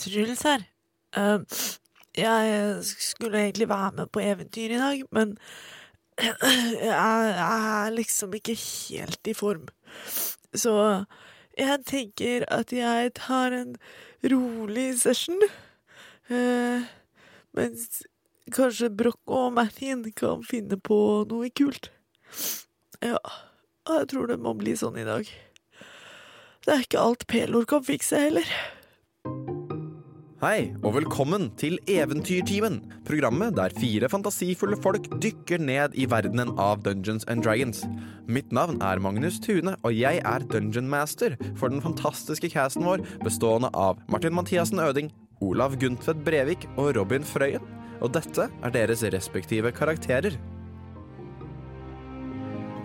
Truls her. Uh, jeg skulle egentlig være med på eventyr i dag, men jeg, er liksom ikke helt i form. Så jeg tenker at jeg tar en rolig session. Uh, mens kanskje Broch og Martin kan finne på noe kult. Ja, jeg tror det må bli sånn i dag. Det er ikke alt Pelor kan fikse heller. Hei, og velkommen til Eventyrtimen, programmet der fire fantasifulle folk dykker ned i verdenen av Dungeons and Dragons. Mitt navn er Magnus Tune, og jeg er Dungeon Master for den fantastiske casten vår, bestående av Martin Mathiassen Øding, Olav Guntvedt Brevik og Robin Frøyen. Og dette er deres respektive karakterer.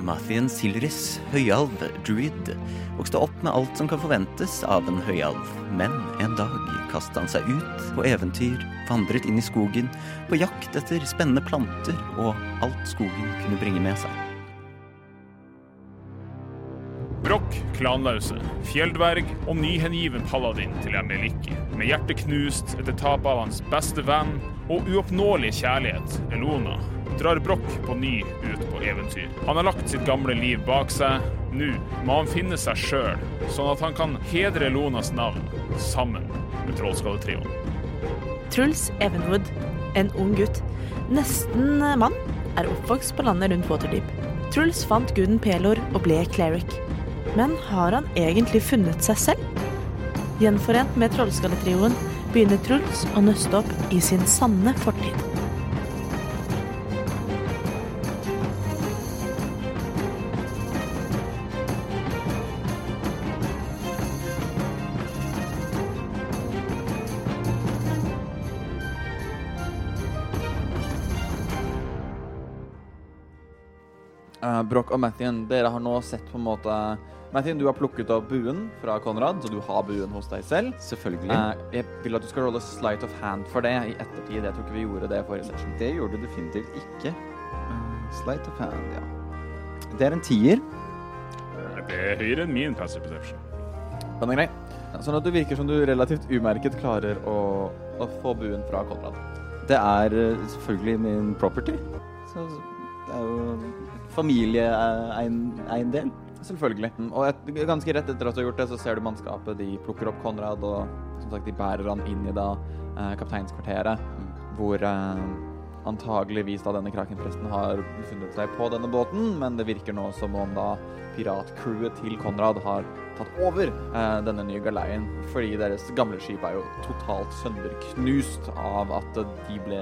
Mathien Silris, høyalv, druid, vokste opp med alt som kan forventes av en høyalv. Men en dag kastet han seg ut på eventyr, vandret inn i skogen, på jakt etter spennende planter og alt skogen kunne bringe med seg. Brokk, klanlause, fjelldverg og nyhengiven paladin til Emeliki. Med hjertet knust etter tapet av hans beste venn og uoppnåelige kjærlighet, Elona, drar Brokk på ny ut på eventyr. Han har lagt sitt gamle liv bak seg. Nå må han finne seg sjøl, sånn at han kan hedre Elonas navn sammen med Trollskalletrioen. Truls Evenwood, en ung gutt, nesten mann, er oppvokst på landet rundt Waterdeep. Truls fant guden Pelor og ble cleric. Men har han egentlig funnet seg selv? Gjenforent med Trollskalletrioen begynner Truls å nøste opp i sin sanne fortid. Uh, Broch og Mathien, dere har nå sett på en måte Mathien, du har plukket opp buen fra Konrad, så du har buen hos deg selv. Selvfølgelig. Uh, jeg vil at du skal rolle slight of hand for det i ettertid. Jeg tror ikke vi gjorde det forrige session. Det gjorde du definitivt ikke. Uh, Slight of hand, ja. Det er en tier. Det er høyere enn min passive perception. Den er grei. Sånn at du virker som du relativt umerket klarer å, å få buen fra Konrad. Det er selvfølgelig min property. Så det er jo familieeiendel. Selvfølgelig. Mm, Og et, ganske rett etter at du har gjort det, så ser du mannskapet. De plukker opp Konrad, og som sagt, de bærer han inn i da eh, kapteinskvarteret, hvor eh, antageligvis da denne krakenpresten har befunnet seg på denne båten, men det virker nå som om da piratcrewet til Konrad har tatt over eh, denne nye galeien, fordi deres gamle skip er jo totalt sønderknust av at de ble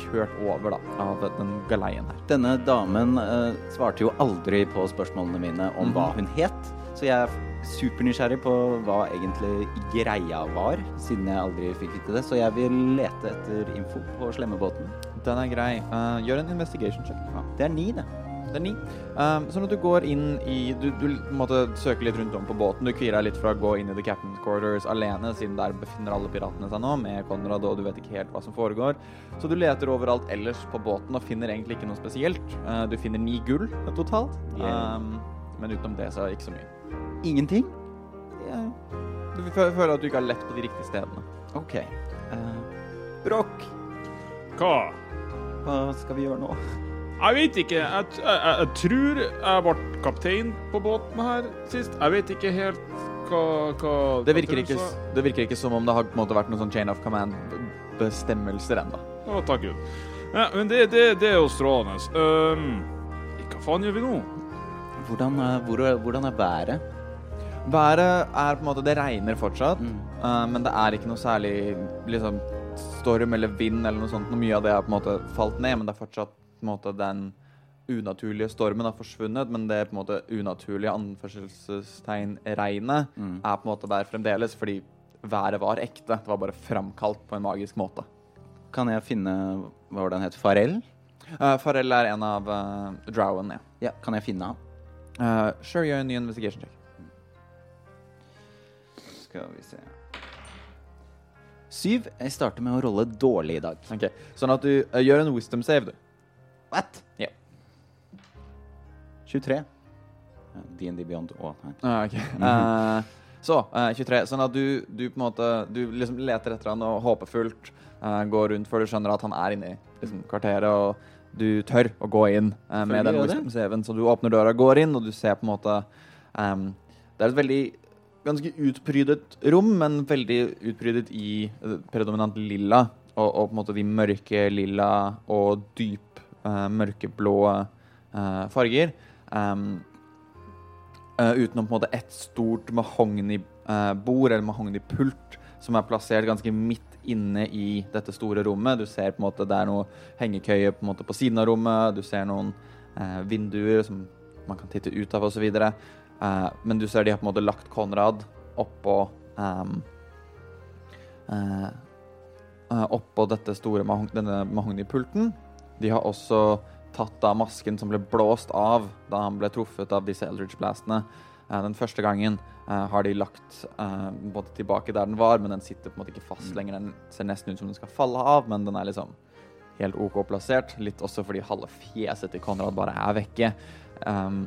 kjørt over da, av den galeien her. Denne damen eh, svarte jo aldri på spørsmålene mine om hva hun het, så jeg er supernysgjerrig på hva egentlig greia var, siden jeg aldri fikk vite det. Så jeg vil lete etter info på slemmebåten. Den er grei. Uh, gjør en investigation check. Ja. Det er ni, det. Det er ni. Um, sånn at du går inn i Du, du måtte søke litt rundt om på båten. Du kvier deg litt for å gå inn i the captain's quarters alene, siden der befinner alle piratene seg nå, med Konrad, og du vet ikke helt hva som foregår. Så du leter overalt ellers på båten og finner egentlig ikke noe spesielt. Uh, du finner ni gull totalt, Yeah. um, men utenom det så er det ikke så mye. Ingenting? Ja. Du føler at du ikke har lett på de riktige stedene. OK. Uh, Brokk, Hva? hva skal vi gjøre nå? Jeg vet ikke. Jeg, jeg, jeg, tror jeg ble kaptein på båten her sist. Jeg vet ikke helt hva, hva Det virker, ikke, det virker ikke som om det har på en måte vært noen sånn chain of command-bestemmelser ennå. Å, takk Gud. Ja, men det, det, det er jo strålende. Um, hva faen gjør vi nå? Hvordan hvor, hvordan er været? Været er på en måte Det regner fortsatt, Mm. uh, men det er ikke noe særlig liksom, storm eller vind eller noe sånt. Noe mye av det har på en måte falt ned, men det er fortsatt måte den unaturlige stormen har forsvunnet, men det på en måte unaturlige anførselstegn regnet Mm. er på en måte der fremdeles, fordi været var ekte. Det var bare framkalt på en magisk måte. Kan jeg finne Hva var det han het? Farell? Uh, Farell er en av uh, drowen, ja. Ja, kan jeg finne han? Uh, sure, gjør en ny investigation check. Skal vi se Syv. Jeg starter med å rolle dårlig i dag. Okay. Sånn at du uh, gjør en wisdom save, du. What? Ja. 23. Ja, DND Beyond og nei. Ah, okay. uh, Så, uh, 23. Sånn at du, du på en måte Du liksom leter etter han og håpefullt uh, går rundt før du skjønner at han er inne i liksom, kvarteret, og du tør å gå inn eh, med den wisdom-saven. Så du åpner døra, går inn, og du ser på en måte um, Det er et veldig ganske utprydet rom, men veldig utprydet i eh, predominant lilla. Og, og på en måte de mørke lilla og dyp eh, mørkeblå eh, farger. Eh, utenom på en måte ett stort mahognibord eller mahognipult som er plassert ganske midt inne i dette store rommet. Du ser på en måte det er noe hengekøye på, en måte på siden av rommet. Du ser noen eh, vinduer som man kan titte ut av osv. Uh, men du ser de har på en måte lagt Konrad oppå um, eh, eh, Oppå dette store mahog denne mahognipulten. De har også tatt av masken som ble blåst av da han ble truffet av disse Eldridge Blastene. Eh, den første gangen eh, har de lagt eh, både tilbake der den var, men den sitter på en måte ikke fast lenger. Den ser nesten ut som den skal falle av, men den er liksom helt OK plassert. Litt også fordi halve fjeset til Konrad bare er vekke. Um,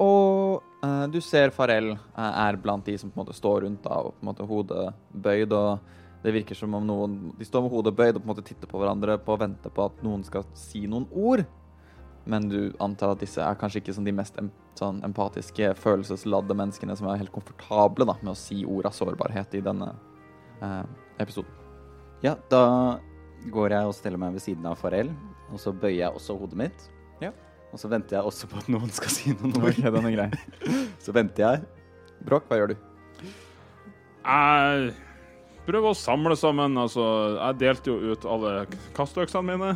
og uh, du ser Farel uh, er blant de som på en måte står rundt da, og på en måte hodet bøyd. og det virker som om noen De står med hodet bøyd og på en måte titter på hverandre på å vente på at noen skal si noen ord. Men du antar at disse er kanskje ikke sånn de mest em sånn empatiske, følelsesladde menneskene som er helt komfortable da, med å si ord av sårbarhet i denne eh, episoden. Ja, da går jeg og steller meg ved siden av Farel, og så bøyer jeg også hodet mitt. Ja. Og så venter jeg også på at noen skal si noen ord. Okay, den er grei. Så venter jeg. Bråk, hva gjør du? Jeg prøver å samle sammen. Altså, jeg delte jo ut alle kasteøksene mine.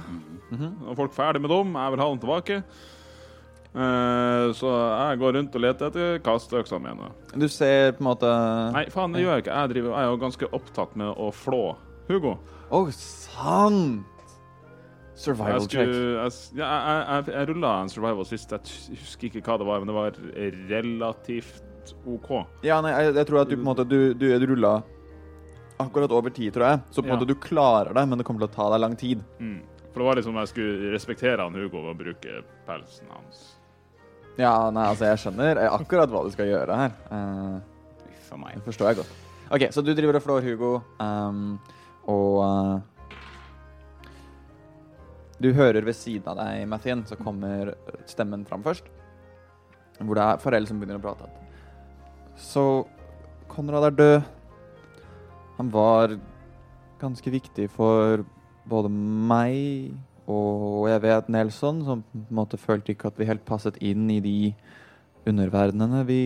Mhm. Og folk ferdig med dem. Jeg vil ha dem tilbake. Eh, så jeg går rundt og leter etter kasteøksene mine. Du ser på en måte Nei, faen, det gjør jeg ikke. Jeg, driver, jeg er jo ganske opptatt med å flå Hugo. Å, sant! Survival Jeg, check. jeg, jeg, jeg, jeg rulla en survival sist. Jeg husker ikke hva det var, men det var relativt OK. Ja, nei, jeg, tror at du på en måte Du, du, du rulla akkurat over ti, tror jeg. Så på en Ja. måte du klarer det, men det kommer til å ta deg lang tid. Mm. For det var liksom jeg skulle respektere han Hugo ved å bruke pelsen hans. Ja, nei, altså, jeg skjønner eh, akkurat hva du skal gjøre her. Uh, For meg. det forstår jeg godt. OK, så du driver og flår Hugo, um, og uh, Du hører ved siden av deg, Mathien, så kommer stemmen fram først. Hvor det er Farell som begynner å prate. Så Konrad er død. Han var ganske viktig for både meg og jeg vet Nelson, som på en måte følte ikke at vi helt passet inn i de underverdenene vi,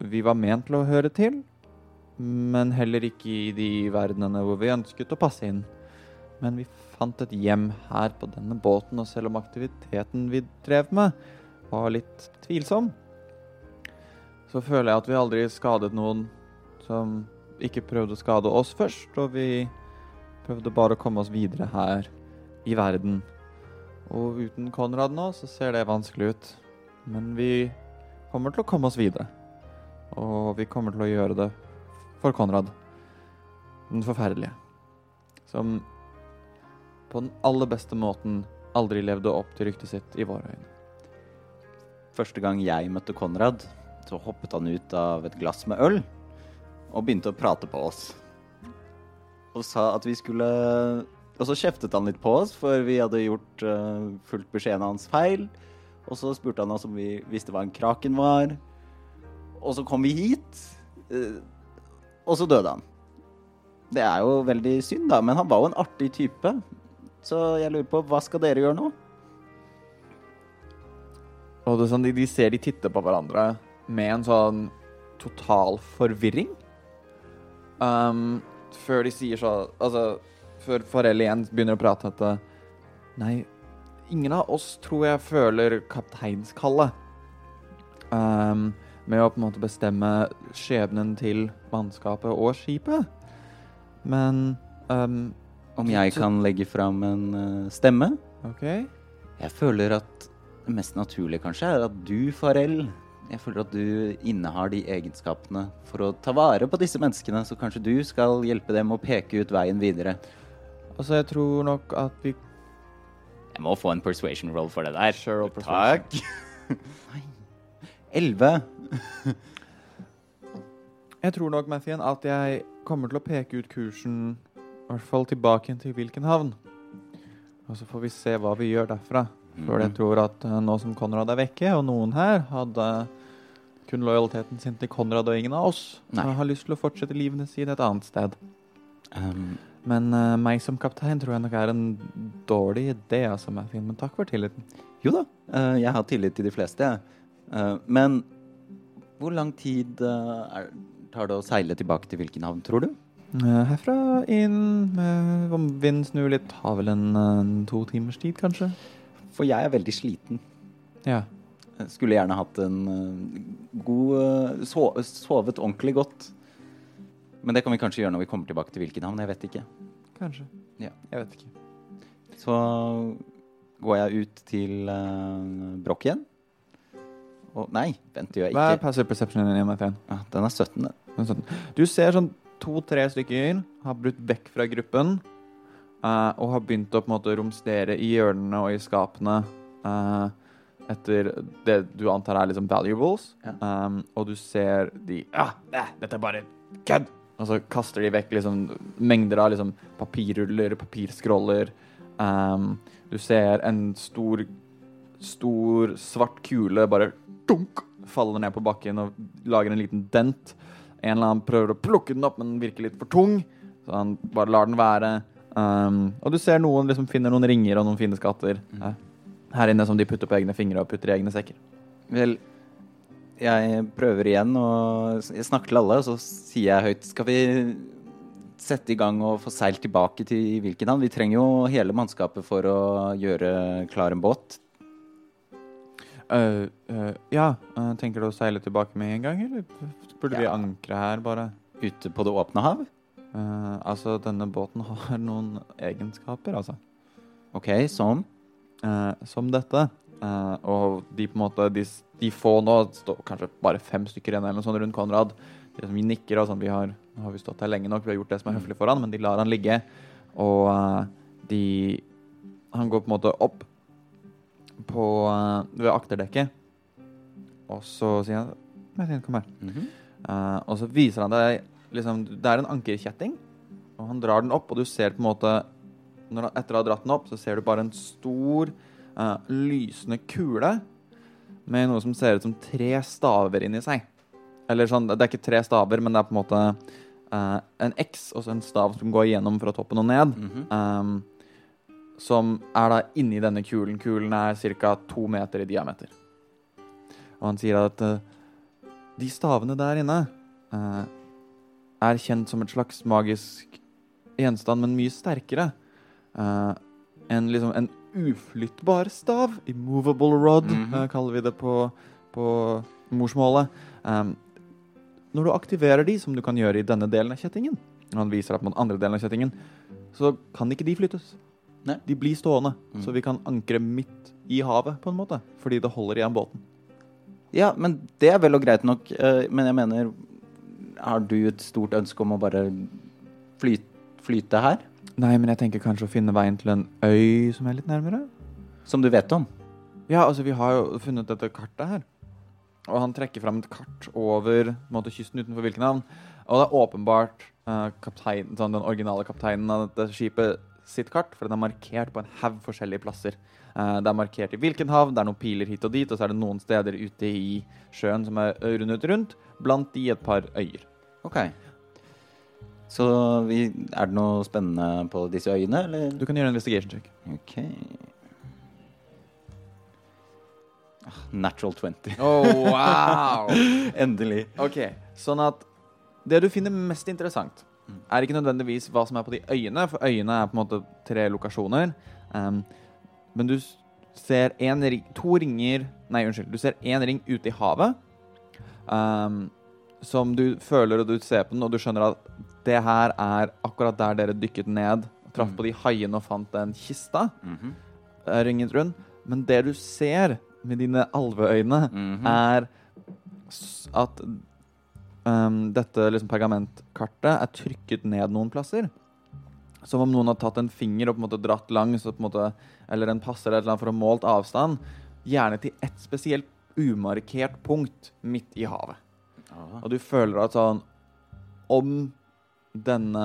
vi var ment til å høre til. Men heller ikke i de verdenene hvor vi ønsket å passe inn. Men vi fant et hjem her på denne båten, og selv om aktiviteten vi drev med, var litt tvilsom, så føler jeg at vi aldri skadet noen som ikke prøvde å skade oss først, og vi prøvde bare å komme oss videre her i verden. Og uten Konrad nå, så ser det vanskelig ut. Men vi kommer til å komme oss videre. Og vi kommer til å gjøre det for Konrad. Den forferdelige. Som på den aller beste måten aldri levde opp til ryktet sitt i våre øyne. Første gang jeg møtte Konrad, så hoppet han ut av et glass med øl og begynte å prate på oss. Og sa at vi skulle Og så kjeftet han litt på oss, for vi hadde gjort uh, fulgt beskjeden hans feil. Og så spurte han oss om vi visste hva en kraken var. Og så kom vi hit, Uh, og så døde han. Det er jo veldig synd, da, men han var jo en artig type. Så jeg lurer på, hva skal dere gjøre nå? Og det er sånn, de, de ser de titter på hverandre med en sånn total forvirring. Um, før de sier så Altså, før Farrell igjen begynner å prate at eh, Nei, ingen av oss tror jeg føler kapteinskallet. Um, med å på en måte bestemme skjebnen til mannskapet og skipet. Men um, Om jeg kan legge fram en uh, stemme? OK. Jeg føler at det mest naturlige kanskje er at du, Farell Jeg føler at du innehar de egenskapene for å ta vare på disse menneskene, så kanskje du skal hjelpe dem å peke ut veien videre. Altså, jeg tror nok at vi Jeg må få en persuasion roll for det der. Sure. Takk. Nei. Elleve. Jeg tror nok, Mathien, at jeg kommer til å peke ut kursen i hvert fall tilbake til hvilken havn. Og så får vi se hva vi gjør derfra. For jeg Mhm. tror at eh, nå som Konrad er vekke, og noen her hadde kun lojaliteten sin til Konrad og ingen av oss, Nei. og har lyst til å fortsette livene sine et annet sted. Um, Men uh, meg som kaptein tror jeg nok er en dårlig idé, altså, Matthew. Men takk for tilliten. jo da, uh, jeg har tillit til de fleste, jeg. Uh, men hvor lang tid er, tar det å seile tilbake til hvilken havn, tror du? Herfra inn, med, om vinden snur litt, har vel en, to timers tid, kanskje? For jeg er veldig sliten. Ja. Skulle gjerne hatt en eh, god eh, so Sovet ordentlig godt. Men det kan vi kanskje gjøre når vi kommer tilbake til hvilken havn. Jeg vet ikke. Kanskje. Ja. Jeg vet ikke. Så går jeg ut til uh, Brokk igjen. Og nei, vent, det gjør Hva er jeg ikke. passive perceptionen din, Ja, Ah, den er 17. den. den er 17. Du ser sånn to-tre stykker har brutt vekk fra gruppen Uh, og har begynt å på en måte romstere i hjørnene og i skapene eh, etter det du antar er liksom valuables. Ja. Um, og du ser de ah, eh, Dette er bare kødd! Og så kaster de vekk liksom mengder av liksom papirruller, papirskroller. Um, du ser en stor, stor svart kule bare dunk, faller ned på bakken og lager en liten dent. En eller annen prøver å plukke den opp, men den virker litt for tung. Så han bare lar den være. Um, og du ser noen liksom finner noen ringer og noen fine skatter eh, her inne som de putter på egne fingre og putter i egne sekker. Vel, jeg prøver igjen og jeg snakker til alle, og så sier jeg høyt Skal vi sette i gang og få seilt tilbake til hvilken havn? Vi trenger jo hele mannskapet for å gjøre klar en båt. Uh, uh, ja, uh, tenker du å seile tilbake med en gang, eller burde vi ankre her, bare? Ute på det åpne hav? Uh, altså, denne båten har noen egenskaper, altså. OK, som? Uh, som dette. Eh, og de på en måte De, de få nå står kanskje bare fem stykker igjen eller noe sånt rundt Konrad. De som vi nikker og sånn. Vi har, nå har vi stått her lenge nok, vi har gjort det som er høflig for han, men de lar han ligge. Og eh, de Han går på en måte opp på uh, ved akterdekket, og så sier han Martin, kom her. Mhm. Eh, og så viser han deg liksom, Det er en ankerkjetting, og han drar den opp, og du ser på en måte når Etter å ha dratt den opp, så ser du bare en stor, uh, lysende kule med noe som ser ut som tre staver inni seg. Eller sånn, Det er ikke tre staver, men det er på en måte uh, en X og så en stav som går igjennom fra toppen og ned. Mhm. Um, som er da inni denne kulen. Kulen er ca. to meter i diameter. Og han sier at uh, de stavene der inne uh, er kjent som et slags magisk gjenstand, men mye sterkere. Eh, en, liksom, en uflyttbar stav. Immovable rod, mm -hmm. uh, kaller vi det på, på morsmålet. Um, når du aktiverer de, som du kan gjøre i denne delen av kjettingen, når han viser deg på den andre delen av kjettingen, så kan ikke de flyttes. Nei. De blir stående, Mm. så vi kan ankre midt i havet, på en måte, fordi det holder igjen båten. Ja, men det er vel og greit nok. eh, Men jeg mener Har du et stort ønske om å bare flyte, flyte her? Nei, men jeg tenker kanskje å finne veien til en øy som er litt nærmere. Som du vet om? Ja, altså, vi har jo funnet dette kartet her. Og han trekker fram et kart over måte, kysten utenfor Vilkenhavn. Og det er åpenbart uh, kaptein, sånn, den originale kapteinen av dette skipet sitt kart, for den er markert på en haug forskjellige plasser. Uh, det er markert i hvilken havn, det er noen piler hit og dit, og så er det noen steder ute i sjøen som er rundet rundt, blant de et par øyer. OK. Så vi, er det noe spennende på disse øyene, eller? Du kan gjøre en investigation check. OK. Ah, Natural 20. Oh, wow! Endelig. Ok, sånn at det du finner mest interessant, er ikke nødvendigvis hva som er på de øyene, for øyene er på en måte tre lokasjoner. Um, men du ser en, ring to ringer Nei, unnskyld. Du ser én ring ute i havet. Um, som du føler og du ser på den, og du skjønner at det her er akkurat der dere dykket ned. Traff Mm. på de haiene og fant den kista Mm -hmm. ringet rundt. Men det du ser med dine alveøyne, Mhm. er at um, dette liksom pergamentkartet er trykket ned noen plasser. Som om noen har tatt en finger og på en måte dratt langs, på en måte, eller en passer eller noe for å ha målt avstand. Gjerne til ett spesielt umarkert punkt midt i havet. Aha. Og du føler at sånn om denne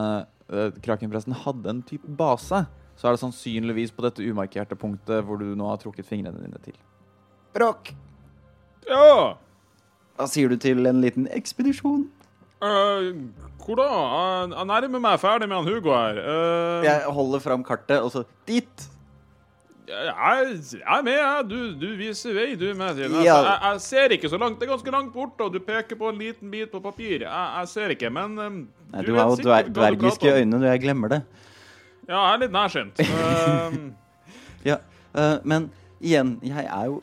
uh, Krakenpressen hadde en type base, så er det sannsynligvis på dette umarkerte punktet hvor du nå har trukket fingrene dine til. Brokk, Ja! hva sier du til en liten ekspedisjon? Uh, hvor da? Jeg jeg nærmer meg ferdig med han Hugo her. Uh... Jeg holder fram kartet, og så dit. Jeg, jeg er med, jeg. Du, du viser vei, du, Martin. Altså, Ja. jeg, jeg ser ikke så langt. Det er ganske langt bort, og du peker på en liten bit på papir. Jeg, jeg ser ikke, men um, Nei, du du har jo dver dvergiske øyne, du. jeg glemmer det. Ja, jeg er litt nærsynt. Um, Ja, uh, men igjen, jeg er jo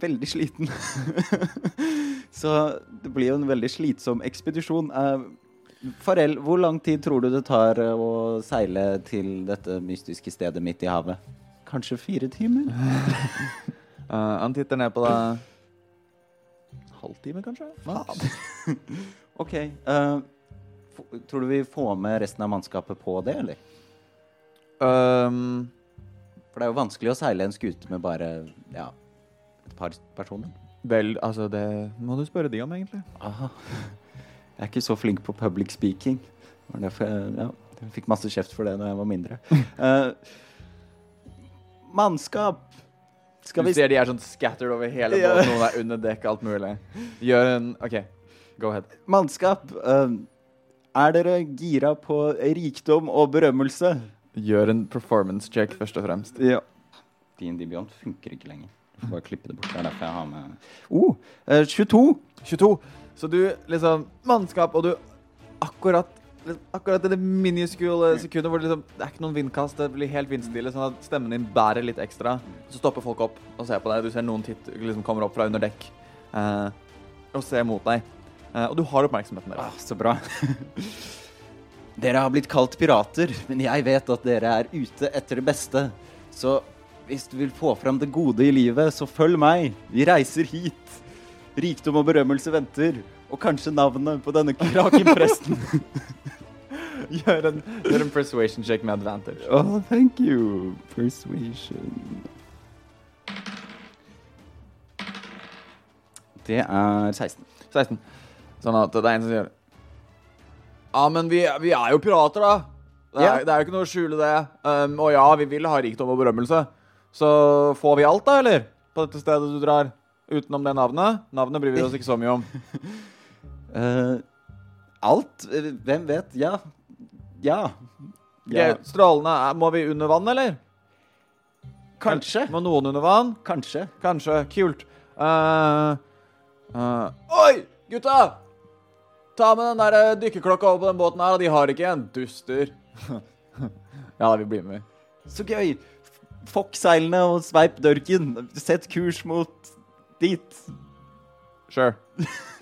veldig sliten. Så det blir jo en veldig slitsom ekspedisjon. Uh, Farell, hvor lang tid tror du det tar eh, å seile til dette mystiske stedet midt i havet? Kanskje fire timer? uh, han titter ned på deg. Halvtime, kanskje? Faen. OK. Uh, tror du vi får med resten av mannskapet på det, eller? Um, For det er jo vanskelig å seile en skute med bare ja, et par personer. vel, altså, det må du spørre de om, egentlig. Aha. Jeg er ikke så flink på public speaking. Det var derfor jeg, ja, jeg fikk masse kjeft for det da jeg var mindre. Eh, mannskap Skal Du vi ser de er sånn scattered over hele Ja. båten, noen er under dekk, alt mulig. Gjør en OK, go ahead. Mannskap, eh, er dere gira på rikdom og berømmelse? Gjør en performance check, først og fremst. Ja. DND Beyond funker ikke lenger. Jeg får bare klippe det bort. Det er derfor jeg har med oh, uh, 22! 22. Så du liksom Mannskap, og du akkurat Akkurat i det miniskule sekundet hvor det liksom Det er ikke noen vindkast, det blir helt vindstille, sånn at stemmen din bærer litt ekstra. Så stopper folk opp og ser på deg. Du ser noen titt liksom kommer opp fra under dekk eh, og ser mot deg. Eh, og du har oppmerksomheten deres. Ah, så bra. dere har blitt kalt pirater, men jeg vet at dere er ute etter det beste. Så hvis du vil få fram det gode i livet, så følg meg. Vi reiser hit. Rikdom og berømmelse venter. Og kanskje navnet på denne krakenpresten. Gjør, en, gjør en persuasion check med advantage. oh, thank you. Persuasion. Det er 16. 16. Sånn at det er en som sier Ja, men vi, vi er jo pirater, da. Det er, yeah. det er jo ikke noe å skjule det. Um, og ja, vi vil ha rikdom og berømmelse. Så får vi alt, da, eller? På dette stedet du drar. Utenom det navnet. Navnet bryr vi oss ikke så mye om. Eh, alt? Eh, Hvem vet? Ja. Ja. ja. Ok, Strålene er, Må vi under vann, eller? Kanskje. Må noen under vann? Kanskje. Kanskje. Kult. Uh, uh. oi, gutta! Ta med den der eh, dykkerklokka over på den båten her, og de har ikke en. Duster. ja, vi blir med. Så gøy. Fokk seilene og sveip dørken. Sett kurs mot dit. Sure.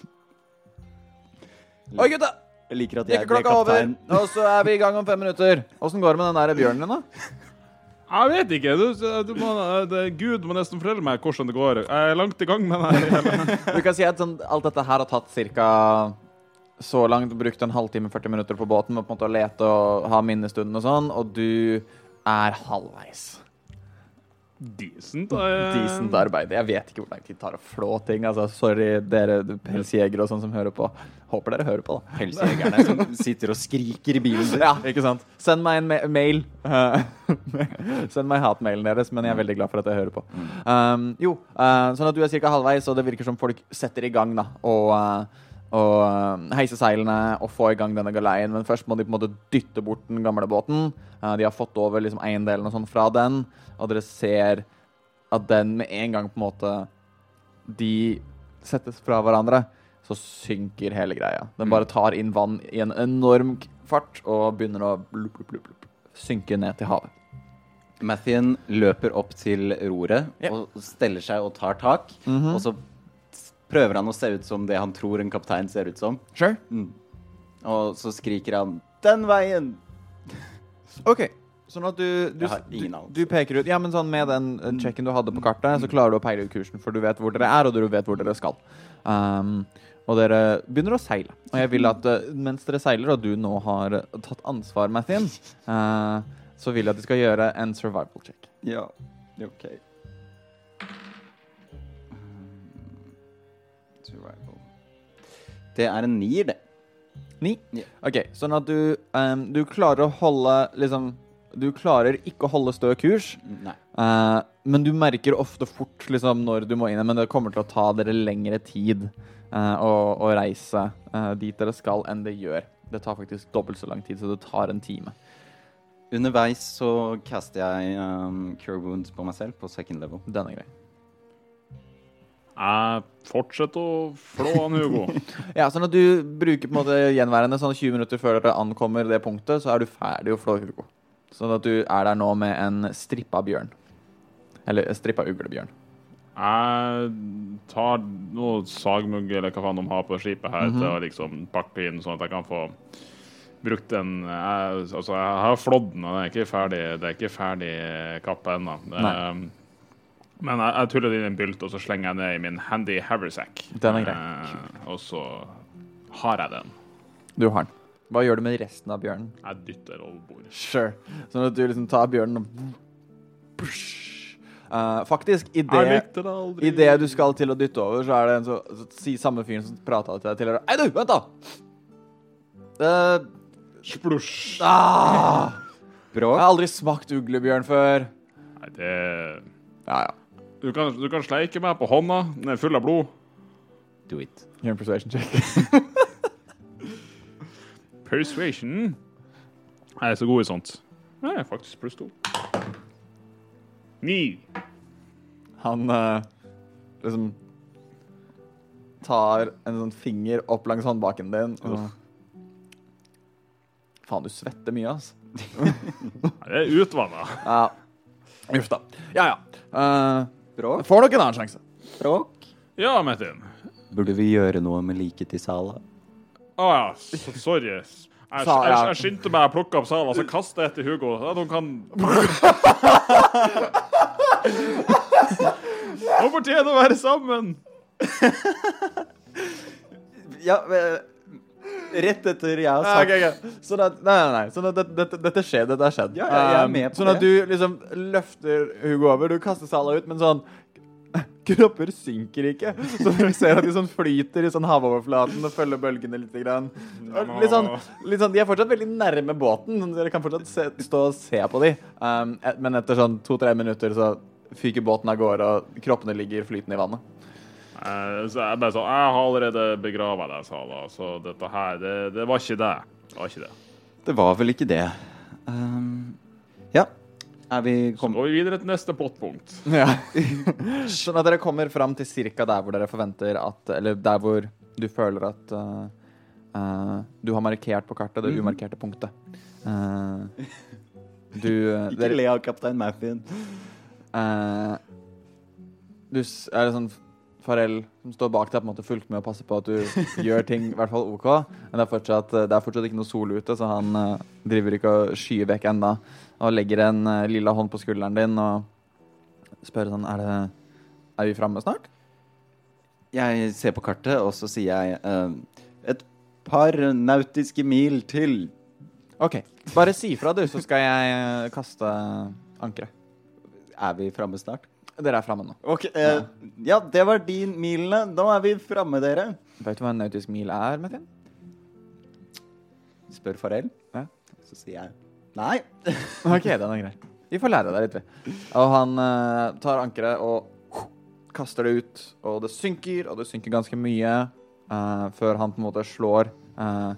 Oi, gutta! Jeg liker at jeg ble over, kaptein. og så er vi i gang om fem minutter. Åssen går det med den der bjørnen din, da? jeg vet ikke. Du, du må, det, Gud må nesten fortelle meg hvordan det går. Jeg er langt i gang med det her. Du kan si at sånn, alt dette her har tatt ca. så langt. Brukt en halvtime, 40 minutter på båten med på en måte å lete og ha minnestunden og sånn, og du er halvveis. Decent. uh... Decent arbeid. Jeg vet ikke hvor lang tid det tar å flå ting. Altså, sorry, dere pelsjegere og sånn som hører på. Håper dere hører på, da. Pelsjegerne som sitter og skriker i bilen sin. Ja, ikke sant? Send meg en ma mail. Uh, Send meg hatmailen deres, men jeg er veldig glad for at jeg hører på. Um, jo, uh, sånn at du er ca. halvveis, og det virker som folk setter i gang da, og, eh, og eh, heise seilene og få i gang denne galeien. Men først må de på en måte dytte bort den gamle båten. Eh, de har fått over liksom eiendelen og sånn fra den, og dere ser at den med en gang på en måte de settes fra hverandre, så synker hele greia. Den bare tar inn vann i en enorm fart og begynner å blup, blup, blup, blup, synke ned til havet. Mathien løper opp til roret Ja. og steller seg og tar tak. Og så prøver han å se ut som det han tror en kaptein ser ut som. Sure. Og så skriker han 'Den veien!' OK. Sånn at du, du, du, du peker ut Ja, men sånn med den eh, checken du hadde på kartet, så klarer du å peile ut kursen, for du vet hvor dere er, og du vet hvor dere skal. Um, og dere begynner å seile. Og jeg vil at eh, mens dere seiler, og du nå har eh, tatt ansvar, Mathien, uh, så vil jeg at de skal gjøre en survival check. Ja, OK. Det er en nier, det. Ni? OK, sånn at du, um, du klarer å holde liksom Du klarer ikke å holde stø kurs, eh, men du merker ofte fort liksom, når du må inn, men det kommer til å ta dere lengre tid uh, å, å reise uh, dit dere skal, enn det gjør. Det tar faktisk dobbelt så lang tid, så det tar en time. Underveis så caster jeg um, Cure Wounds på meg selv på second level. Den er grei. Jeg fortsetter å flå han Hugo. Ja, sånn at du bruker på en måte gjenværende sånn 20 minutter før dere ankommer det punktet, så er du ferdig å flå Hugo. Sånn at du er der nå med en strippa bjørn. Eller strippa uglebjørn. Jeg tar noe sagmugg eller hva faen de har på skipet her, til å liksom pakke inn, sånn at jeg kan få brukt den jeg, Altså, jeg har flådd den, og det er ikke ferdig, det er ikke ferdig kappa ennå. Men jeg, jeg tuller det inn i en bylt, og så slenger jeg ned i min handy haversack. Den er grei. Eh, og så har jeg den. Du har den. Hva gjør du med resten av bjørnen? Jeg dytter over bordet. Sure. Sånn at du liksom tar bjørnen og Push. Eh, faktisk, i det, det aldri. i det du skal til å dytte over, så er det en så, så si samme fyren som prata til deg tidligere. Hei, du, vent, da! Uh, Splosj. ah, jeg har aldri smakt uglebjørn før. Nei, det Ja, ja. Du kan, du kan sleike meg på hånda. Den er full av blod. Do it. Gjør en persuasion check. Persuasion. Jeg er så god i sånt. Jeg er faktisk pluss to. Ni. Han eh, liksom tar en sånn finger opp langs håndbaken din. Og... Faen, du svetter mye, altså. Jeg er utvanna. Ja. Uff da. Ja, ja. Eh, Bråk? får nok en annen sjanse. Bråk? Ja, Metin. Burde vi gjøre noe med liket til Sala? Å ja, so sorry. Jeg, jeg, jeg, jeg skyndte meg å plukke opp Sala, så kastet jeg etter Hugo. At hun kan Hun fortjener å være sammen! Ja, rett etter jeg har Ja, okay, okay. Sånn at, nei, nei, nei. Sånn at dette, dette, dette skjer. Dette har skjedd. Ja, jeg er Um, med på sånn at det. du liksom løfter Hugo over. Du kaster Sala ut, men sånn Kropper synker ikke. Så du ser at de sånn flyter i sånn havoverflaten og følger bølgene litt. Litt sånn, litt sånn, de er fortsatt veldig nærme båten. Dere kan fortsatt se, stå og se på dem. Um, men etter sånn to-tre minutter så fyker båten av gårde, og kroppene ligger flytende i vannet. Eh, Så jeg bare sånn Jeg har allerede begrava deg, Sala, så dette her, det, det var ikke det. Det var ikke det. Det var vel ikke det. Um, ja. Er vi Så kommet går vi videre til neste pottpunkt. Ja. sånn at dere kommer fram til cirka der hvor dere forventer at Eller der hvor du føler at uh, uh, du har markert på kartet det umarkerte punktet. Uh, du uh, Ikke le av kaptein Maffin. uh, Du er det sånn Farell som står bak deg, på en måte fulgt med og passer på at du gjør ting i hvert fall OK. Men det er fortsatt, uh, det er fortsatt ikke noe sol ute, så han uh, driver ikke og skyer vekk enda. Og legger en uh, lilla hånd på skulderen din og spør sånn Er det Er vi framme snart? Jeg ser på kartet, og så sier jeg uh, et par nautiske mil til. OK. Bare si fra, du, så skal jeg eh, kaste ankeret. Er vi framme snart? Dere er framme nå. Ok, eh, Ja, det var de milene. Nå er vi framme, dere. Vet du hva en nautisk mil er, Metin? Spør Farel. Ja. Så sier jeg nei. OK, den er grei. Vi får lære deg litt. Og han eh, tar ankeret og kaster det ut, og det synker, og det synker ganske mye eh, før han på en måte slår eh,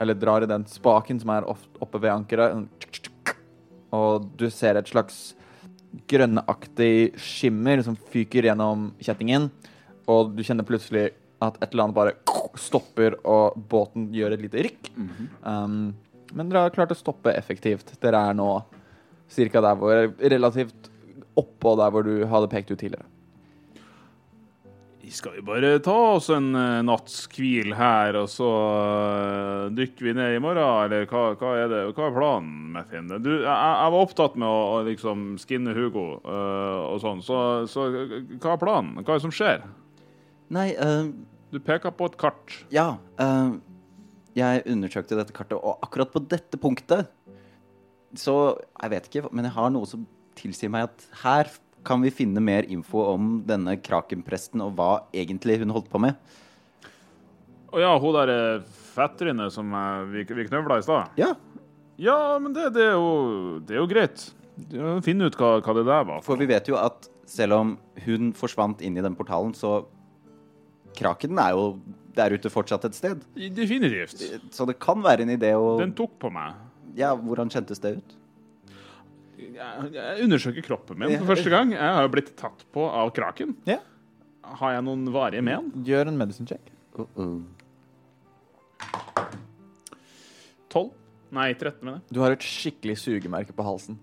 Eller drar i den spaken som er oppe ved ankeret. Og du ser et slags grønneaktig skimmer som fyker gjennom kjettingen, og du kjenner plutselig at et eller annet bare stopper, og båten gjør et lite rykk. um, men dere har klart å stoppe effektivt. Dere er nå cirka der hvor Relativt oppå der hvor du hadde pekt ut tidligere. Skal vi bare ta oss en uh, natts hvil her, og så eh, dykker vi ned i morgen, eller hva, hva er det? Hva er planen, Methin? Du, jeg, jeg var opptatt med å, å liksom skinne Hugo uh, og sånn, så, så hva er planen? Hva er det som skjer? Nei, uh, Du peker på et kart. ja. Uh, jeg undersøkte dette kartet, og akkurat på dette punktet Så jeg vet ikke, men jeg har noe som tilsier meg at her kan vi finne mer info om denne krakenpresten og hva egentlig hun holdt på med. Å ja, hun der eh, fetterinne som eh, vi, vi knøvla i stad. Ja, Ja, men det, det, er jo, det er jo greit. Finn ut hva, hva det der var. for vi vet jo at selv om hun forsvant inn i den portalen, så Kraken er jo der ute fortsatt et sted. Definitivt. Så det kan være en idé å Den tok på meg. Ja, hvordan kjentes det ut? Jeg, jeg undersøker kroppen min for første gang. Jeg har jo blitt tatt på av kraken. Ja. Har jeg noen varige men? Gjør en medicine check. Uh -uh. 12? Nei, 13 mener jeg. Du har et skikkelig sugemerke på halsen.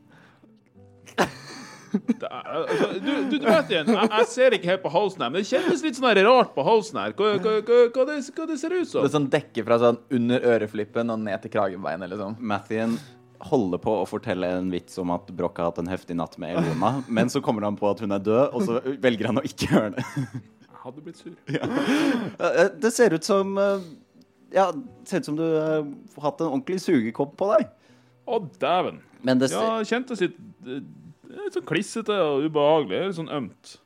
Det er- altså, Du, du, du vet igjen, jeg, jeg ser ikke helt på halsen her, men det kjennes litt sånn rart på halsen her. Hva, hva, hva, hva, det, hva det ser ut Det er sånn dekke fra sånn under øreflippen og ned til kragebeinet, liksom. Mathien holder på å fortelle en vits om at Broch har hatt en heftig natt med Elona, men så kommer han på at hun er død, og så velger han å ikke gjøre det. Jeg hadde blitt sur. Ja. Det ser ut som eh, Ja, det ser ut som du har hatt en ordentlig sugekopp på deg. Å, dæven. Men det, Ja, ser, kjentes litt eh, litt sånn klissete og ubehagelig. Litt sånn ømt.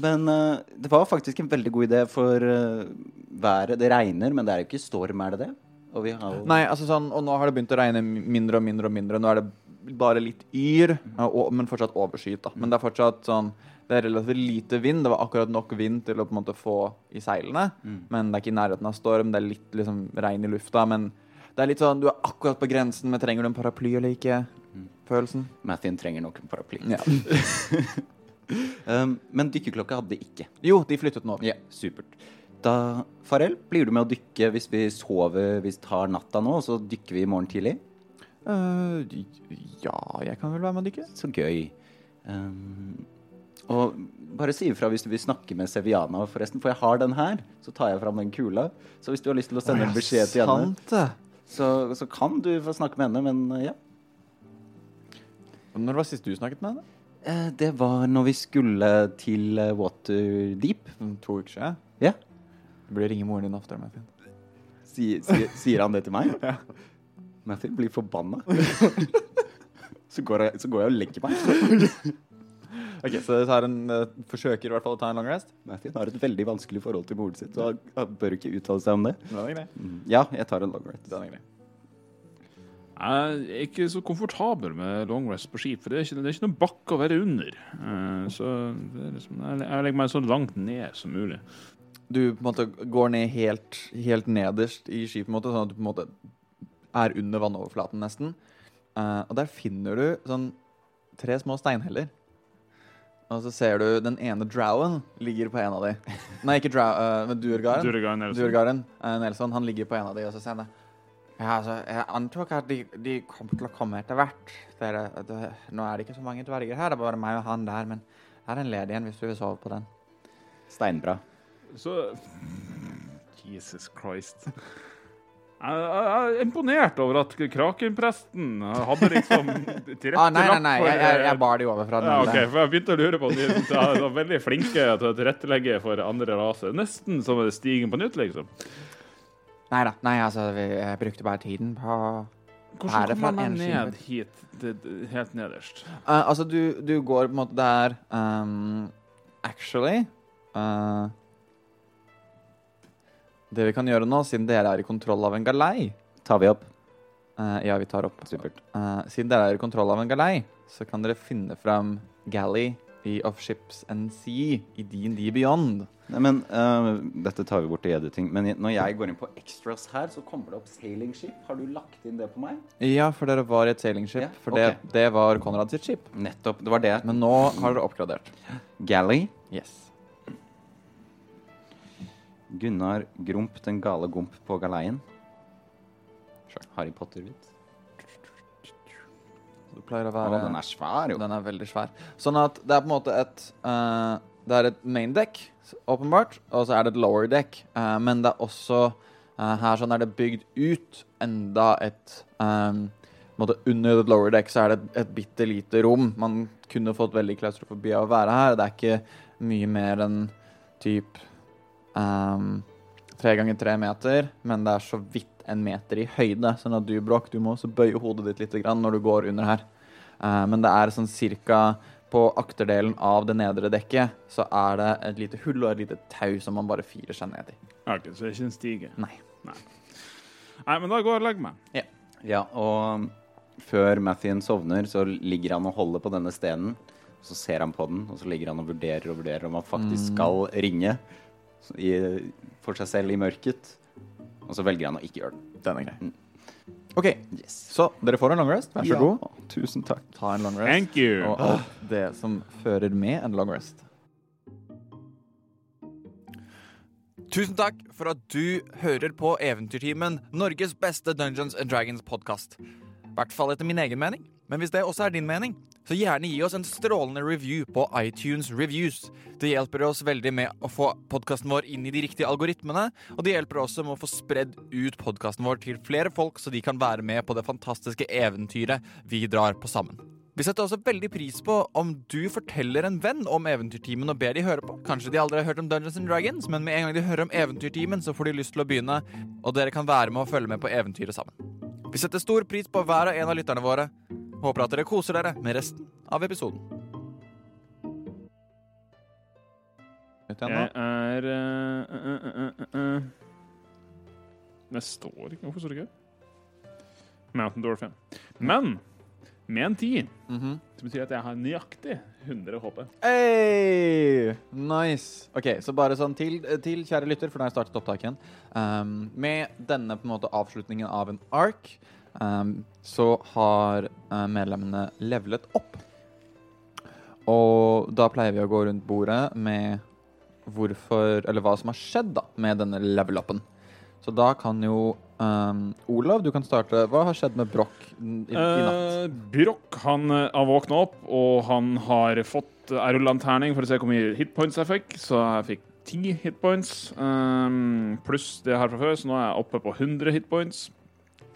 men uh, det var faktisk en veldig god idé for uh, været. Det regner, men det er jo ikke storm, er det det? Og vi har jo Nei, altså sånn, og nå har det begynt å regne mindre og mindre og mindre. Nå er det bare litt yr, og, men fortsatt overskyet. da. Men det er fortsatt sånn Det er relativt lite vind. Det var akkurat nok vind til å på en måte få i seilene. Men det er ikke i nærheten av storm. Det er litt liksom regn i lufta. Men det er litt sånn Du er akkurat på grensen, men trenger du en paraply eller ikke? Følelsen. Mathien trenger nok en paraply. Ja. Um, men dykkerklokka hadde de ikke. Jo, de flyttet den over. Ja, supert. Da, Farel, blir du med å dykke hvis vi sover, hvis vi tar natta nå, og så dykker vi i morgen tidlig? Uh, ja, jeg kan vel være med å dykke. Så gøy. Um, og bare si ifra hvis du vil snakke med Seviana, forresten, for jeg har den her. Så tar jeg fram den kula. Så hvis du har lyst til å sende en beskjed til henne, så, så kan du få snakke med henne, men uh, ja. Når var sist du snakket med henne? Eh, Det var når vi skulle til eh, Waterdeep. Sånn To uker siden. Ja. Du burde ringe moren din oftere. Martin. Sier, sier, sier han det til meg? Matthew blir forbanna. så, går jeg, så går jeg og legger meg. Ok, Så jeg tar en, uh, forsøker i hvert fall å ta en long rest? Matthew har et veldig vanskelig forhold til moren sin, så han, bør ikke uttale seg om det. Er. Mm. Ja, jeg tar en long rest. Den er grei. Jeg er ikke så komfortabel med long rest på skip, for det er ikke, det er ikke noen bakke å være under. Uh, Så det er liksom, jeg jeg legger meg så langt ned som mulig. Du på en måte går ned helt, helt nederst i skipet, på en måte, sånn at du på en måte er under vannoverflaten nesten. Eh, og der finner du sånn tre små steinheller. Og så ser du den ene drowen ligger på en av de. Nei, ikke drow, uh, men Durgaren. Durgaren Nelson. Durgaren eh, Nelson, han ligger på en av de, og så ser han det. Ja, altså, jeg antok at de, de kommer til å komme etter hvert. Dere, det, nå er det ikke så mange dverger her, det er bare meg og han der, men det er en ledig en hvis du vil sove på den. Steinbra. Så Jesus Christ. Jeg, er imponert over at Krakenpresten hadde liksom tilrettelagt Ah, nei, nei, nei, jeg, jeg, jeg bar de over fra den ja, okay, for Jeg begynte å lure på om de var veldig flinke til å tilrettelegge for andre raser. Nesten som stigen på nytt, liksom. Nei da, nei, altså, vi, jeg brukte bare tiden på Hvordan kommer man ned hit, det, det, helt nederst? Uh, Altså, du, du går på en måte der um, Actually eh, Det vi kan gjøre nå, siden dere er i kontroll av en galei Tar vi opp. eh, Ja, vi tar opp. Supert. Eh, siden dere er i kontroll av en galei, så kan dere finne fram galley i Of Ships and Sea i D&D Beyond. Nei, men eh, Dette tar vi bort i editing. Men når jeg går inn på extras her, så kommer det opp sailing ship. Har du lagt inn det på meg? Ja, for dere var i et sailingskip. Ja, For det, ok. det var Konrad sitt skip. Nettopp. Det var det. Men nå har dere oppgradert. Galley. Yes. Gunnar Grump, den gale gomp på galeien. Harry Potter-vits. Det pleier å Å, være den er svær, jo. Den er veldig svær. Sånn at det er på en måte et uh, Det er et main deck, åpenbart, og så er det et lower deck. Uh, men det er også uh, Her sånn er det bygd ut enda et um, på en måte Under et lower deck så er det et, et bitte lite rom. Man kunne fått veldig klaustrofobi av å være her. Det er ikke mye mer enn typ um, tre ganger tre meter, men det er så vidt en meter i høyde. Sånn at du, Broch, du må også bøye hodet ditt litt når du går under her. Uh, men det er sånn cirka på akterdelen av det nedre dekket så er det et lite hull og et lite tau som man bare firer seg ned i. Okay, så det er ikke en stige? Nei. Nei, men da går jeg og legger meg. Ja, og før Mathien sovner, så ligger han og holder på denne stenen. Så ser han på den, og så ligger han og vurderer og vurderer om han faktisk skal ringe i, for seg selv i mørket. Og så velger han å ikke gjøre det. Den er grei. Mm. OK, Yes. så dere får en long rest. Vær så Ja. god. Tusen takk. Ta en long rest. Thank you. Og alt det som fører med en long rest. Tusen takk for at du hører på Eventyrtimen, Norges beste Dungeons and Dragons-podkast. I hvert fall etter min egen mening. Men hvis det også er din mening, så gjerne gi oss en strålende review på iTunes Reviews. Det hjelper oss veldig med å få podkasten vår inn i de riktige algoritmene, og det hjelper også med å få spredd ut podkasten vår til flere folk, så de kan være med på det fantastiske eventyret vi drar på sammen. Vi setter også veldig pris på om du forteller en venn om Eventyrtimen og ber de høre på. Kanskje de aldri har hørt om Dungeons and Dragons, men med en gang de hører om Eventyrtimen, så får de lyst til å begynne, og dere kan være med og følge med på eventyret sammen. Vi setter stor pris på hver og en av lytterne våre. Håper at dere koser dere med resten av episoden. Jeg er uh, uh, uh, uh, uh. Det står ikke Hvorfor står det ikke? Mountain Dwarf, ja. Men med en 10 -hmm. så betyr det at jeg har nøyaktig 100 HP. Hey! Nice. OK, så bare sånn til, til kjære lytter, for da har jeg startet opptaket igjen. Um, med denne på en måte avslutningen av en ark, um, så har uh, medlemmene levelet opp. Og da pleier vi å gå rundt bordet med hvorfor, eller hva som har skjedd da, med denne level-upen. Så da kan jo um, Olav, du kan starte. Hva har skjedd med Broch i, i natt? Uh, Broch han eh, har våkna opp, og han har fått uh, terning for å se hvor mye hitpoints jeg fikk. Så jeg fikk 10 hitpoints, um, pluss det jeg har fra før, så nå er jeg oppe på 100 hitpoints.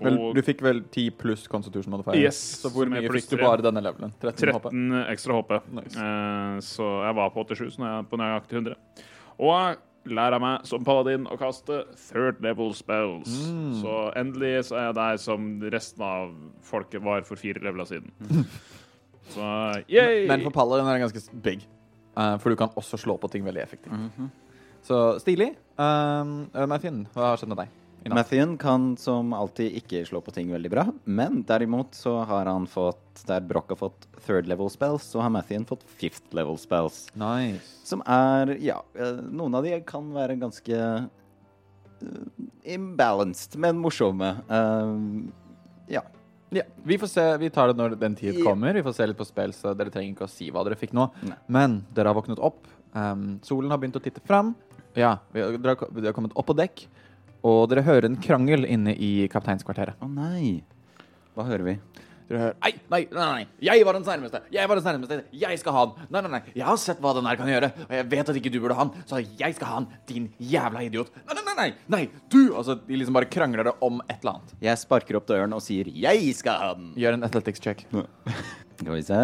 Vel, du fikk vel 10 pluss Constitution modifier? Yes, så hvor mye fikk du bare denne levelen? 13 13 ekstra HP. Nice. Uh, så jeg var på 87, så nå er jeg på nøyaktig 100. Og jeg lærer meg som paladin å kaste third level spells. Mm. Så endelig så er jeg der som resten av folket var for fire leveler siden. Så yay! Men for Paladin er det ganske big. uh, for du kan også slå på ting veldig effektivt. Mhm. Så stilig. Um, uh, hva har skjedd med deg? Mathien kan som alltid ikke slå på ting veldig bra, men derimot så har han fått Der Broch har fått third level spells, så har Mathien fått fifth level spells. Nice. Som er Ja, eh, noen av de kan være ganske eh, imbalanced, men morsomme. Uh, ja. Ja, vi får se. Vi tar det når den tid kommer. Vi får se litt på spill, så dere trenger ikke å si hva dere fikk nå. Nei. Men dere har våknet opp. Um, solen har begynt å titte fram. Ja, vi har, dere har kommet opp på dekk. Og dere hører en krangel inne i kapteinskvarteret. Å nei. Hva hører vi? Dere hører Nei, nei, nei, nei, jeg var den nærmeste! Jeg var den nærmeste! Jeg skal ha den! Nei, nei, nei, jeg har sett hva den her kan gjøre, og jeg vet at ikke du burde ha den, så jeg skal ha den, din jævla idiot! Nei, nei, nei, nei! nei du! Altså, de liksom bare krangler det om et eller annet. Jeg sparker opp døren og sier 'jeg skal ha den'. Gjør en athletics check. Skal vi se.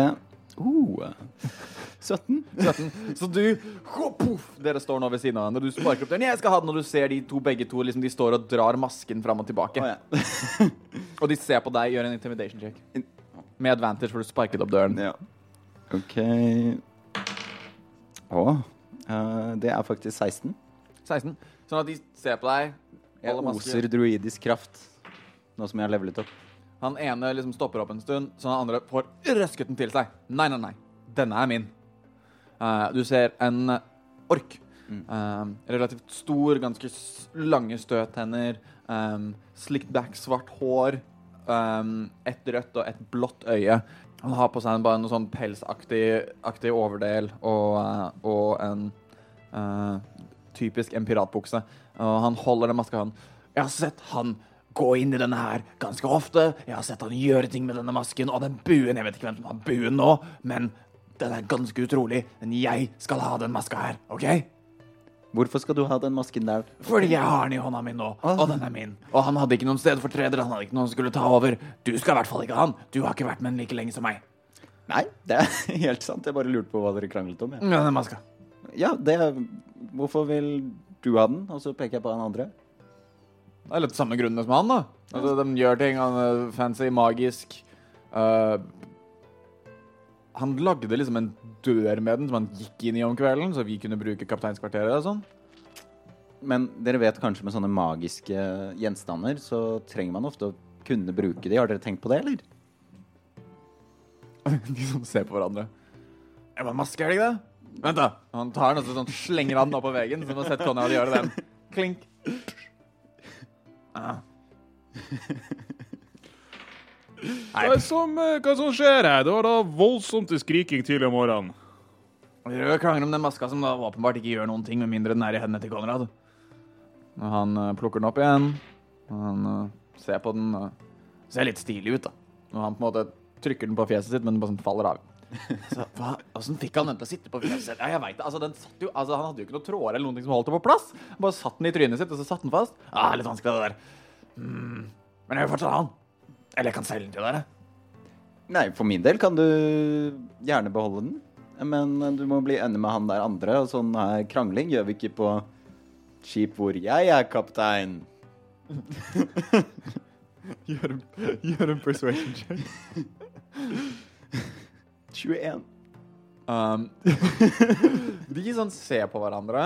Uh, 17. 17. Så du ho, poff, Dere står nå ved siden av hverandre, Når du sparker opp døren. Jeg skal ha den, og du ser de to begge to liksom, de står og drar masken fram og tilbake. Oh, ja. Og de ser på deg, gjør en intimidation check. Med advantage, for du sparket opp døren. ja. OK Å. Uh, det er faktisk 16. 16. Sånn at de ser på deg. Jeg oser druidisk kraft nå som jeg har levelet opp. Han ene liksom stopper opp en stund, så han andre får røsket den til seg. Nei, nei, nei. Denne er min. Uh, du ser en ork. Eh, relativt stor, ganske lange støttenner. Um, slicked back, svart hår. Um, et rødt og et blått øye. Han har på seg en, bare noe sånn pelsaktig aktig overdel og, uh, og en uh, typisk en piratbukse. Og han holder den maska. Jeg har sett han gå inn i denne her ganske ofte. Jeg har sett han gjøre ting med denne masken og den buen. Jeg vet ikke hvem som har buen nå, men den er ganske utrolig. Men jeg skal ha den maska her, OK? Hvorfor skal du ha den masken der? Fordi jeg har den i hånda mi nå, og den er min. Og han hadde ikke noen stedfortreder, han hadde ikke noen som skulle ta over. Du skal i hvert fall ikke ha han. Du har ikke vært med den like lenge som meg. Nei, det er helt sant. Jeg bare lurte på hva dere kranglet om. Ja, Ja, den maska. ja det Hvorfor vil du ha den? Og så peker jeg på han andre. Det er litt samme grunnene som han, da. Altså, de gjør ting. Han er fancy, magisk. Uh, han lagde liksom en dør med den som han gikk inn i om kvelden, så vi kunne bruke kapteinskvarteret og sånn. Men dere vet kanskje med sånne magiske gjenstander, så trenger man ofte å kunne bruke de. Har dere tenkt på det, eller? De som ser på hverandre. Jeg var maske, er det ikke det? Vent, da. Han tar den og så sånn, slenger han den opp på veggen, så du må sett Konrad gjøre den. Klink. Ah. Hva er det som, eh, hva som skjer her? Det var da voldsomt til skriking tidlig om morgenen. Rød krangler om den maska som da åpenbart ikke gjør noen ting, med mindre den er i hendene til Konrad. Og han uh, plukker den opp igjen, og han uh, ser på den og ser litt stilig ut, da. Og han på en måte trykker den på fjeset sitt, men den bare sånn faller av. Så hva, Hvordan fikk han den til å sitte på fjeset? Ja, jeg vet det. Altså, den satt jo, altså, han hadde jo ikke noen tråder eller noen ting som holdt det på plass. Han bare satt den i trynet sitt, og så satt den fast. Ah, litt vanskelig, det der. Mm. Men jeg vil fortsatt ha den. Eller jeg kan selge den til dere. Nei, for min del kan du gjerne beholde den. Men du må bli enig med han der andre, og sånn her krangling gjør vi ikke på skip hvor jeg er kaptein. Gjør en, gjør en persuasion check. 21. Um, de sånn ser på hverandre.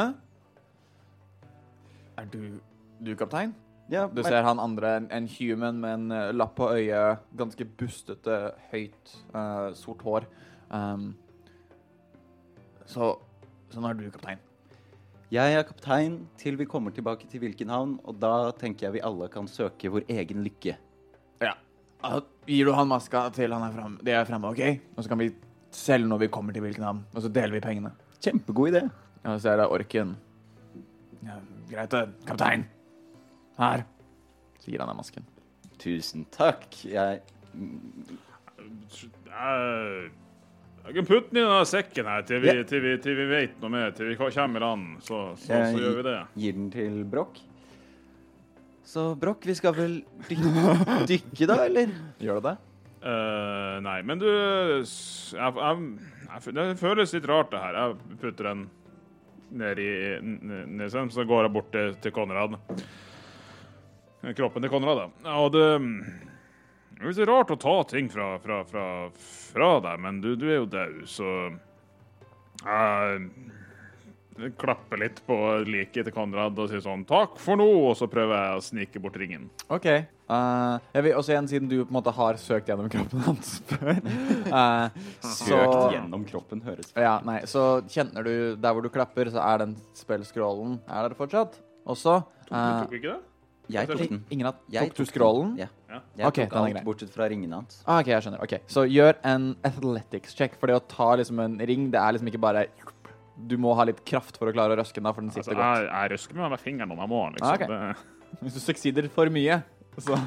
Er du, du kaptein? Ja, Du ser han andre, en, en human med en uh, lapp på øyet, ganske bustete, høyt, uh, sort hår. Um, så, så nå er du kaptein. Jeg er kaptein til vi kommer tilbake til hvilken havn, og da tenker jeg vi alle kan søke vår egen lykke. Ja. Uh, Gir du han maska til han er fremme, de er fremme, OK? Og så kan vi selge når vi kommer til hvilken havn, og så deler vi pengene. Kjempegod idé. Ja, så er det orken. Ja, greit det, kaptein. Her. Så gir han deg masken. Tusen takk. Jeg Jeg jeg kan putte den i denne sekken her til vi, Ja. til, vi, til vi vet noe mer, til vi kommer i land. Så, så, så Jeg gjør vi det. gir den til Broch. Så Broch, vi skal vel dykke, dykke da, eller? Gjør du det? Eh, nei, men du jeg, jeg, jeg, Det føles litt rart, det her. Jeg putter den ned i nesen, så går jeg bort til, til Konrad. Kroppen til Konrad, da. Og det det er litt rart å ta ting fra, fra, fra, fra deg, men du, du er jo død, så Jeg klapper litt på liket til Konrad og sier sånn 'takk for nå', og så prøver jeg å snike bort ringen. OK. Uh, jeg vil også igjen, siden du på en måte har søkt gjennom kroppen hans før uh, så, Søkt gjennom kroppen, høres Ja, nei, så kjenner du Der hvor du klapper, så er den spillscrollen Er der fortsatt? Også? Tok, du tok ikke det? Jeg tok den. ingen at, Jeg Tok du tok scrollen? Ja. Ja. Jeg okay, tok den alt bortsett fra ringene hans. Ah, OK, jeg skjønner. Ok, Så gjør en athletics check, for det å ta liksom en ring, det er liksom ikke bare Du må ha litt kraft for å klare å røske den, da, for den Altså, sitter godt. jeg, jeg røsker med meg fingeren når jeg må. liksom. Ah, okay. det, Hvis du succeeder for mye, så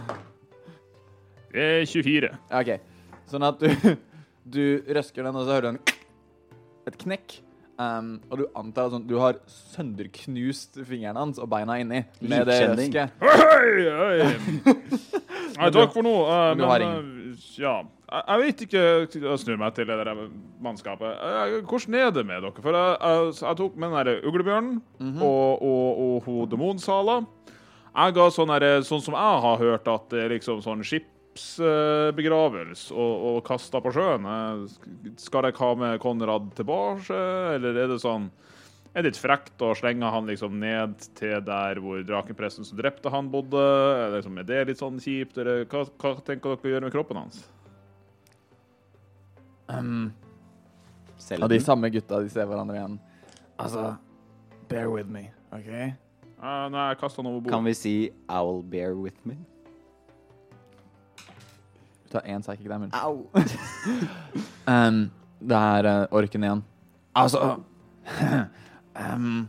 det er 24. OK. Sånn at du, du røsker den, og så hører du en et knekk. Um, og du antar at sånn, du har sønderknust fingeren hans og beina inni med det røsket. Hei, hei. Nei, takk for nå. Uh, Men har eh, ja. Jeg, vet ikke Jeg snur meg til det der mannskapet. Hvordan er det med dere? For jeg, jeg, jeg tok med den der uglebjørnen Mhm. og, og, og hun demonsala. Jeg ga sånn, sånn som jeg har hørt at det er liksom sånn skipsbegravelse og, og kasta på sjøen. Skal jeg ha med Konrad tilbake, eller er det sånn er det litt frekt å slenge han liksom ned til der hvor drakenpresten som drepte han, bodde? Er det, liksom, er det litt sånn kjipt? Eller hva, hva tenker dere å gjøre med kroppen hans? Um, Selv og de samme gutta de ser hverandre igjen. Altså Bear with me, OK? Uh, nei, jeg kasta den over Kan vi si Owl bear with me'? Du tar én psychic damage. Au! Um, det er uh, orken igjen. Altså um,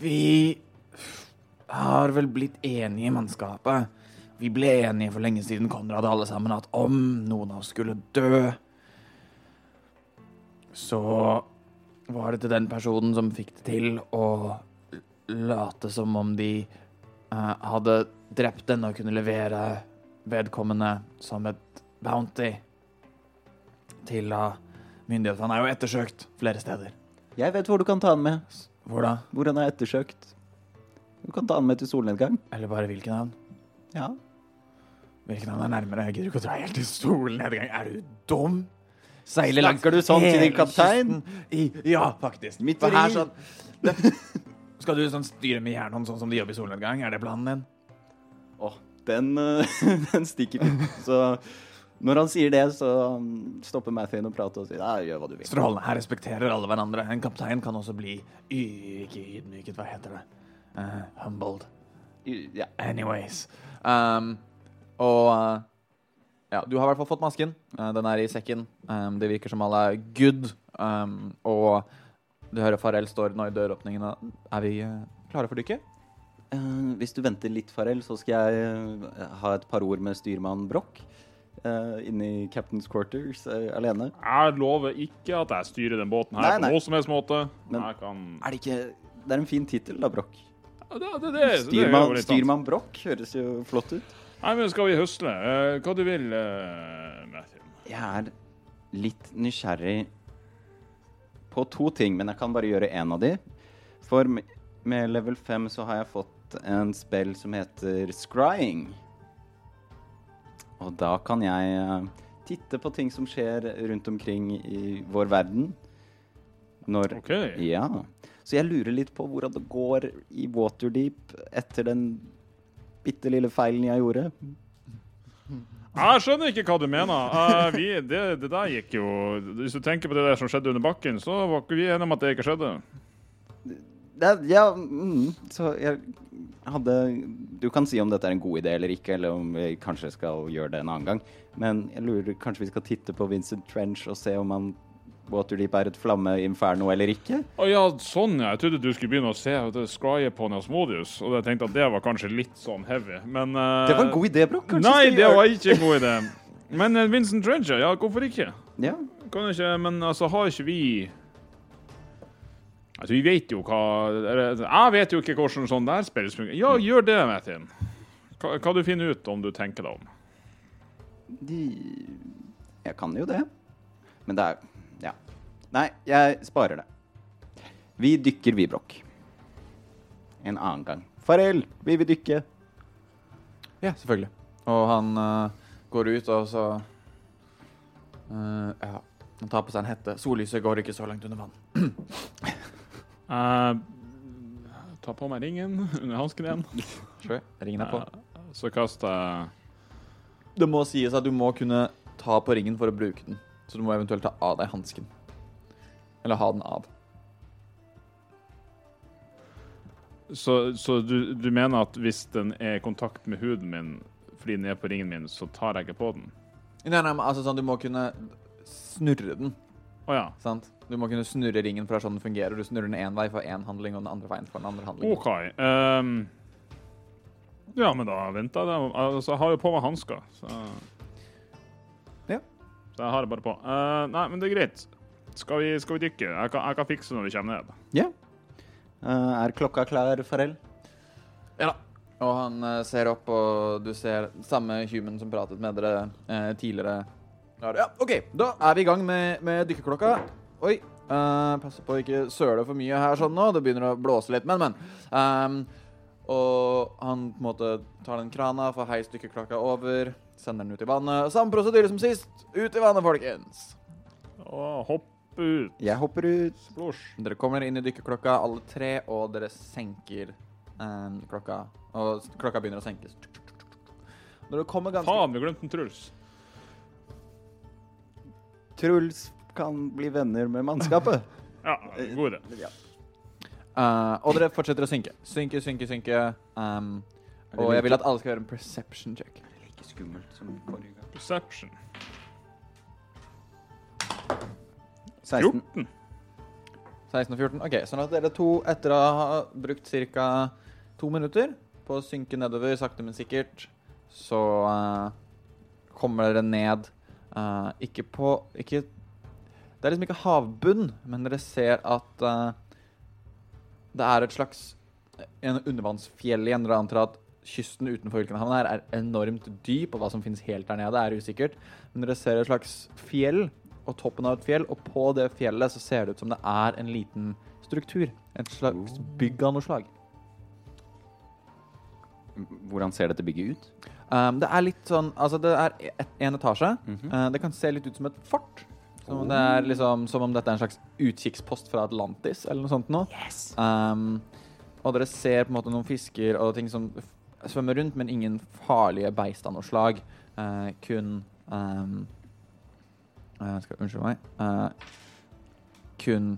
Vi har vel blitt enige i mannskapet. Vi ble enige for lenge siden, Konrad og alle sammen, at om noen av oss skulle dø, så var det til den personen som fikk det til å late som om de eh, hadde drept den og kunne levere vedkommende som et bounty til uh, myndighetene. Han er jo ettersøkt flere steder. Jeg vet hvor du kan ta han med. Hvor da? Hvor han er ettersøkt. Du kan ta han med til solnedgang. Eller bare hvilken havn? Ja. Hvilken havn er nærmere? Jeg gidder ikke å dra helt til solnedgang. Er du dum? Seile langs du sånn til din kaptein? I, ja, faktisk. Midt i her sånn det, Skal du sånn styre med jernhånd sånn som de jobber i solnedgang? Er det planen din? Åh, den, eh, den stikker ut. Så når han sier det, så um, stopper Mathien å prate og sier ja, gjør hva du vil. Strålende. Her respekterer alle hverandre. En kaptein kan også bli y ikke ydmyket, hva heter det? Uh, humbled. Ja. Anyways. Um, og uh, ja, du har i hvert fall fått masken. Uh, den er i sekken. Um, det virker som alle er good. Um, og du hører Farrell står nå i døråpningen. Er vi uh, klare for dykket? Eh, hvis du venter litt, Farrell, så skal jeg eh, ha et par ord med styrmann Broch. Uh, inne i Captain's Quarters uh, alene. Jeg lover ikke at jeg styrer den båten her Nei, nei. på noe som helst måte. Men- jeg kan Er det ikke Det er en fin tittel, da, Broch. ja, det, det, det, det jo Styrmann, styrmann Broch høres jo flott ut. Nei, men skal vi høsle? Uh, hva du vil, uh, Matthew? Jeg er litt nysgjerrig på to ting, men jeg kan bare gjøre én av de. For med- level 5 så har jeg fått en spill som heter Scrying. Og da kan jeg eh, titte på ting som skjer rundt omkring i vår verden. Når OK. Ja. Så jeg lurer litt på hvordan det går i Waterdeep etter den bitte lille feilen jeg gjorde. Jeg skjønner ikke hva du mener. Uh, vi, det, det der gikk jo Hvis du tenker på det der som skjedde under bakken, så var ikke vi enige om at det ikke skjedde. Det, ja, mm, så jeg hadde Du kan si om dette er en god idé eller ikke, eller om vi kanskje skal gjøre det en annen gang. Men jeg lurer kanskje vi skal titte på Vincent Trench og se om han Waterdeep er et flammeinferno eller ikke? Å ja, sånn ja. Jeg trodde du skulle begynne å se Scrye på Osmodius, og jeg tenkte at det var kanskje litt sånn heavy, men uh, Det var en god idé, Broch. Kanskje Nei, det var ikke en god idé. Men uh, Vincent Dredger, ja, hvorfor ikke? Ja. Kan ikke, men altså, har ikke vi Altså, vi vet jo hva Jeg vet jo ikke hvordan sånn der spilles fungerer. Ja, gjør det, Mathien. Hva, hva du finner ut om du tenker deg om. De Jeg kan jo det. Men det er. Nei, jeg sparer det. Vi dykker, vi. En annen gang. Farvel, vi vil dykke. Ja, selvfølgelig. Og han uh, går ut, og så uh, Ja. Han tar på seg en hette. Sollyset går ikke så langt under vann. uh, ta på meg ringen under hansken igjen. Ringen er på. Uh, Så kaster jeg Det må sies at du må kunne ta på ringen for å bruke den. Så du må eventuelt ta av deg hansken. Eller ha den av. Så, så du, du mener at hvis den er i kontakt med huden min fordi den er på ringen min, så tar jeg ikke på den? Nei, nei, men altså sånn, Du må kunne snurre den. Å ja. sant? Du må kunne snurre ringen, for det er sånn den fungerer. Du snurrer den én vei for én handling, og den andre veien for den andre handlingen. OK. Um, ja, men da venter jeg. Altså, jeg har jo på meg hansker, så Ja. Så jeg har det bare på. Uh, nei, men det er greit. Skal vi, skal vi dykke? Jeg kan, jeg kan fikse når vi kommer ned. Ja. Eh, er klokka klar, Farrell? Ja da. Og han eh, ser opp, og du ser samme human som pratet med dere eh, tidligere. Ja, ja, OK, da er vi i gang med, med dykkerklokka. Oi. Uh, pass på å ikke søle for mye her sånn nå. Det begynner å blåse litt, men, men. Um, og han på en måte tar den krana, får heist dykkerklokka over, sender den ut i vannet. Samme prosedyre som sist. Ut i vannet, folkens. Og hopp ut. Jeg hopper ut. Splosj. Dere kommer inn i dykkerklokka, alle tre, og dere senker eh, klokka. Og klokka begynner å senkes. Når det kommer ganske Faen, vi glemte en Truls. Truls kan bli venner med mannskapet. Ja, god idé. Eh, Og dere fortsetter å synke. Synke, synke, synke. Um, og jeg vil at alle skal gjøre en perception check. Like skummelt som forrige gang. Perception. 16. 14. 16 og 14. Ok, sånn at dere to, etter å ha brukt ca. to minutter på å synke nedover, sakte, men sikkert, så uh, kommer dere ned uh, Ikke på ikke, Det er liksom ikke havbunn, men dere ser at uh, det er et slags en undervannsfjell igjen. Dere antar at kysten utenfor Vulkanhavn her er enormt dyp, og hva som finnes helt der nede, er usikkert. Men dere ser et slags fjell, og toppen av et fjell, og på det fjellet så ser det ut som det er en liten struktur. Et slags bygg av noe slag. Hvordan ser dette bygget ut? Um, det er litt sånn Altså, det er et, en etasje. -hmm. Uh, det kan se litt ut som et fort. Som, om det er liksom, som om dette er en slags utkikkspost fra Atlantis, eller noe sånt noe. Um, og dere ser på en måte noen fisker og ting som f- svømmer rundt, men ingen farlige beist av noe slag. Uh, kun ehm, eh, skal, Unnskyld meg. Uh, kun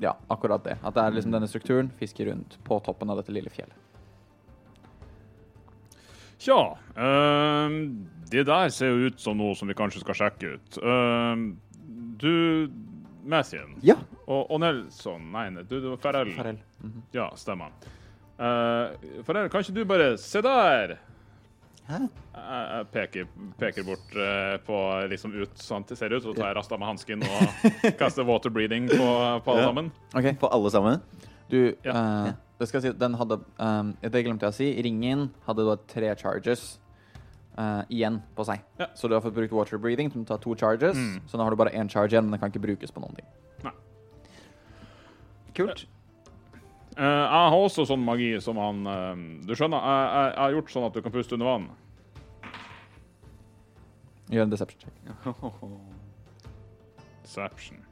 Ja, akkurat det. At det er liksom denne strukturen. Fisker rundt på toppen av dette lille fjellet. Tja, ehm, det der ser jo ut som noe som vi kanskje skal sjekke ut. Uh, du, Mathien Ja. og, og Nelson Nei, du, var Farrell. Farrell. -hmm. Ja, stemmer. Uh, Farrell, kan ikke du bare Se der! Hæ? Jeg, peker, peker bort eh, på liksom ut sånn det ser ut, så tar jeg rasta med hansken og kaster water breathing på, på alle Ja. sammen. OK. På alle sammen? Du, Ja. uh, det skal jeg si, den hadde um, Det glemte jeg å si. Ringen hadde da tre charges uh, igjen på seg. Ja. Så du har fått brukt water breathing, som tar to charges. Mm. Så nå har du bare én charge igjen, men den kan ikke brukes på noen ting. Kult. Eh, jeg har også sånn magi som han eh, Du skjønner, jeg, jeg, jeg har gjort sånn at du kan puste under vann. Gjør en deception check. Deception.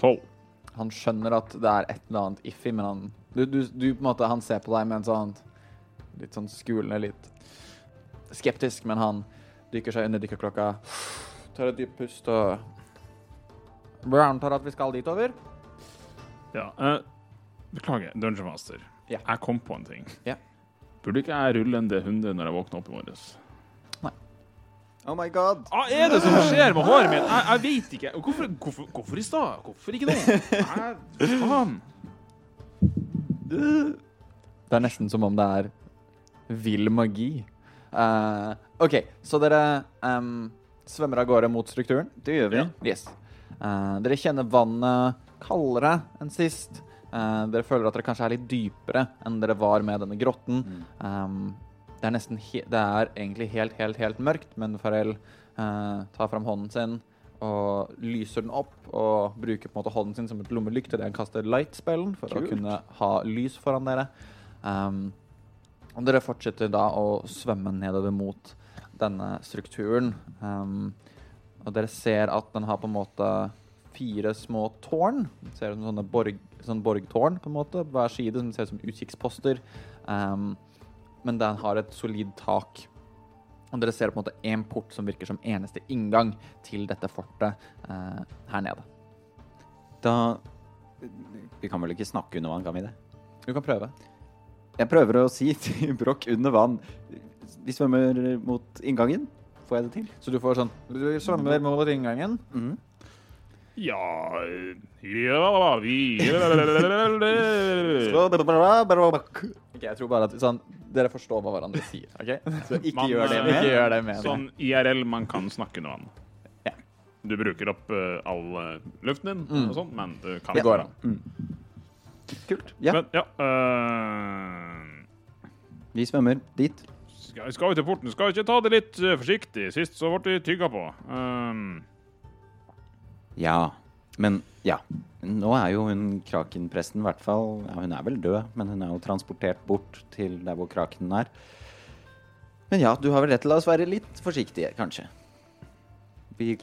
Tolv. Han skjønner at det er et eller annet iffy, men han du, du, du på en måte, Han ser på deg med en sånn litt sånn skulende, litt skeptisk, men han dykker seg under dykkerklokka, tar et dypt pust og Brown tar at vi skal dit over? Ja. eh, beklager, Dungeon Master. Ja. Jeg kom på en ting. Ja. Burde ikke jeg rulle en D100 når jeg våkner opp i morges? Oh my god. Hva er det som skjer med håret mitt? Jeg, jeg vet ikke. Hvorfor, hvorfor, hvorfor i stad? Hvorfor ikke nå? Faen. Det er nesten som om det er vill magi. Eh, OK, så dere em, svømmer av gårde mot strukturen? Det gjør vi. Ja. Yes. Eh, dere kjenner vannet kaldere enn sist. Eh, dere føler at dere kanskje er litt dypere enn dere var med denne grotten. Um, det er Det er egentlig helt, helt, helt mørkt, men Farrell eh, tar fram hånden sin og lyser den opp og bruker på en måte hånden sin som et lommelykt idet han kaster light-spellen for Kult. å kunne ha lys foran dere. Um, og dere fortsetter da å svømme nedover mot denne strukturen. Um, og dere ser at den har på en måte fire små tårn. Det ser ut som sånne borg, sånn borgtårn på en måte, hver side, som ser ut som utkikksposter. Um, men den har et solid tak. Og dere ser på en måte en port som virker som eneste inngang til dette fortet uh, her nede. Da Vi kan vel ikke snakke under vann, kan vi det? Du kan prøve. Jeg prøver å si til Broch under vann Vi svømmer mot inngangen. Får jeg det til? Så du får sånn Du svømmer mot inngangen. Mhm. Ja Ja, vi okay, jeg tror bare at sånn Dere forstår hva hverandre sier, Okay? Så ikke Man, gjør det eh, med. Ikke gjør det med Sånn IRL man kan snakke noe om Ja. Du bruker opp uh, all eh, luften din, Mm. og sånt, men du kan Det går an. Kult. Ja, Men, ja uh, vi svømmer dit. skal, skal vi til porten? Skal vi ikke ta det litt uh, forsiktig? Sist så ble vi tygga på. Um, Ja. Men ja. Nå er jo hun Kraken-presten i hvert fall ja, Hun er vel død, men hun er jo transportert bort til der hvor Krakenen er. Men ja, du har vel rett til å være litt forsiktige, kanskje. Vi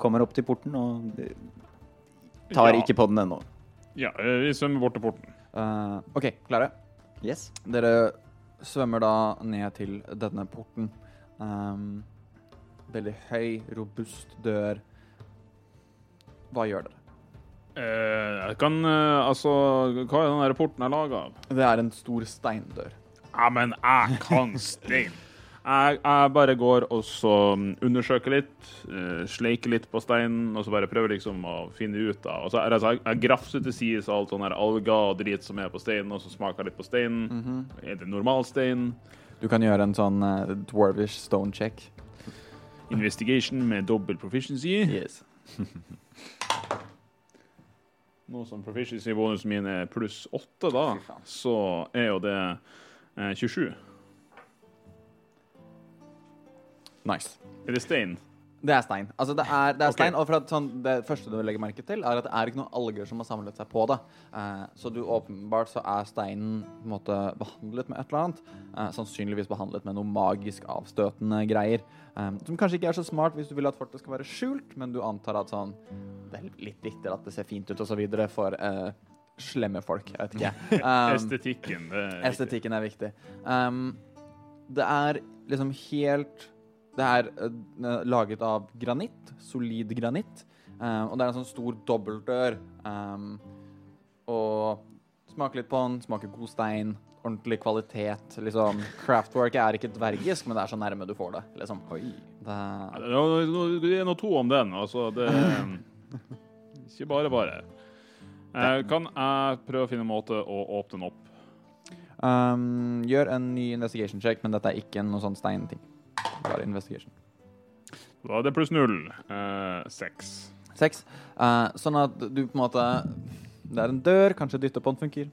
kommer opp til porten og eh, tar Ja. ikke på den ennå. ja, eh, vi svømmer bort til porten. Uh, OK, klare? Yes. Dere svømmer da ned til denne porten. Um, veldig høy, robust dør. Hva gjør dere? Eh, jeg kan eh, Altså, hva er den der porten jeg laga av? Det er en stor steindør. Ja, men jeg kan stein. Jeg, jeg bare går og så mm, undersøker litt, eh, sleiker litt på steinen, og så bare prøver liksom å finne ut av altså, jeg, jeg grafser til sides alt sånn alger og drit som er på steinen, og så smaker jeg litt på steinen. Er det normal stein? Du kan gjøre en sånn uh, dwarvish stone check. Investigation med dobbel proficiency. Yes. Nå som proficiency-bonusen min er pluss åtte, da, så er jo det eh, 27. Nice. Er det stein? Det er stein. Altså, det er, det er Ok. stein, og for at sånn, Det første du legger merke til, er at det er ikke noen alger som har samlet seg på det. Eh, så du åpenbart så er steinen på en måte behandlet med et eller annet. Eh, sannsynligvis behandlet med noe magisk avstøtende greier. Eh, som kanskje ikke er så smart hvis du vil at fortet skal være skjult, men du antar at sånn Det er litt viktigere at det ser fint ut, og så videre for eh, slemme folk. Jeg vet ikke. Um, Estetikken. Er. Estetikken er viktig. Um, det er liksom helt Det er uh, laget av granitt. Solid granitt. Um, og det er en sånn stor dobbeltdør. Um, og smaker litt på den. Smaker god stein. Ordentlig kvalitet. Liksom, craftwork er ikke dvergisk, men det er så nærme du får det. Liksom. Det, Det er noe- to om den. Altså, det ikke bare bare. Eh, kan jeg prøve å finne en måte å åpne den opp? um, gjør en ny investigation check, men dette er ikke noe sånn steinting. Bare investigation. Da er det pluss null. Eh, seks. Seks. Eh, sånn at du på en måte Det er en dør, kanskje dytte på den funker.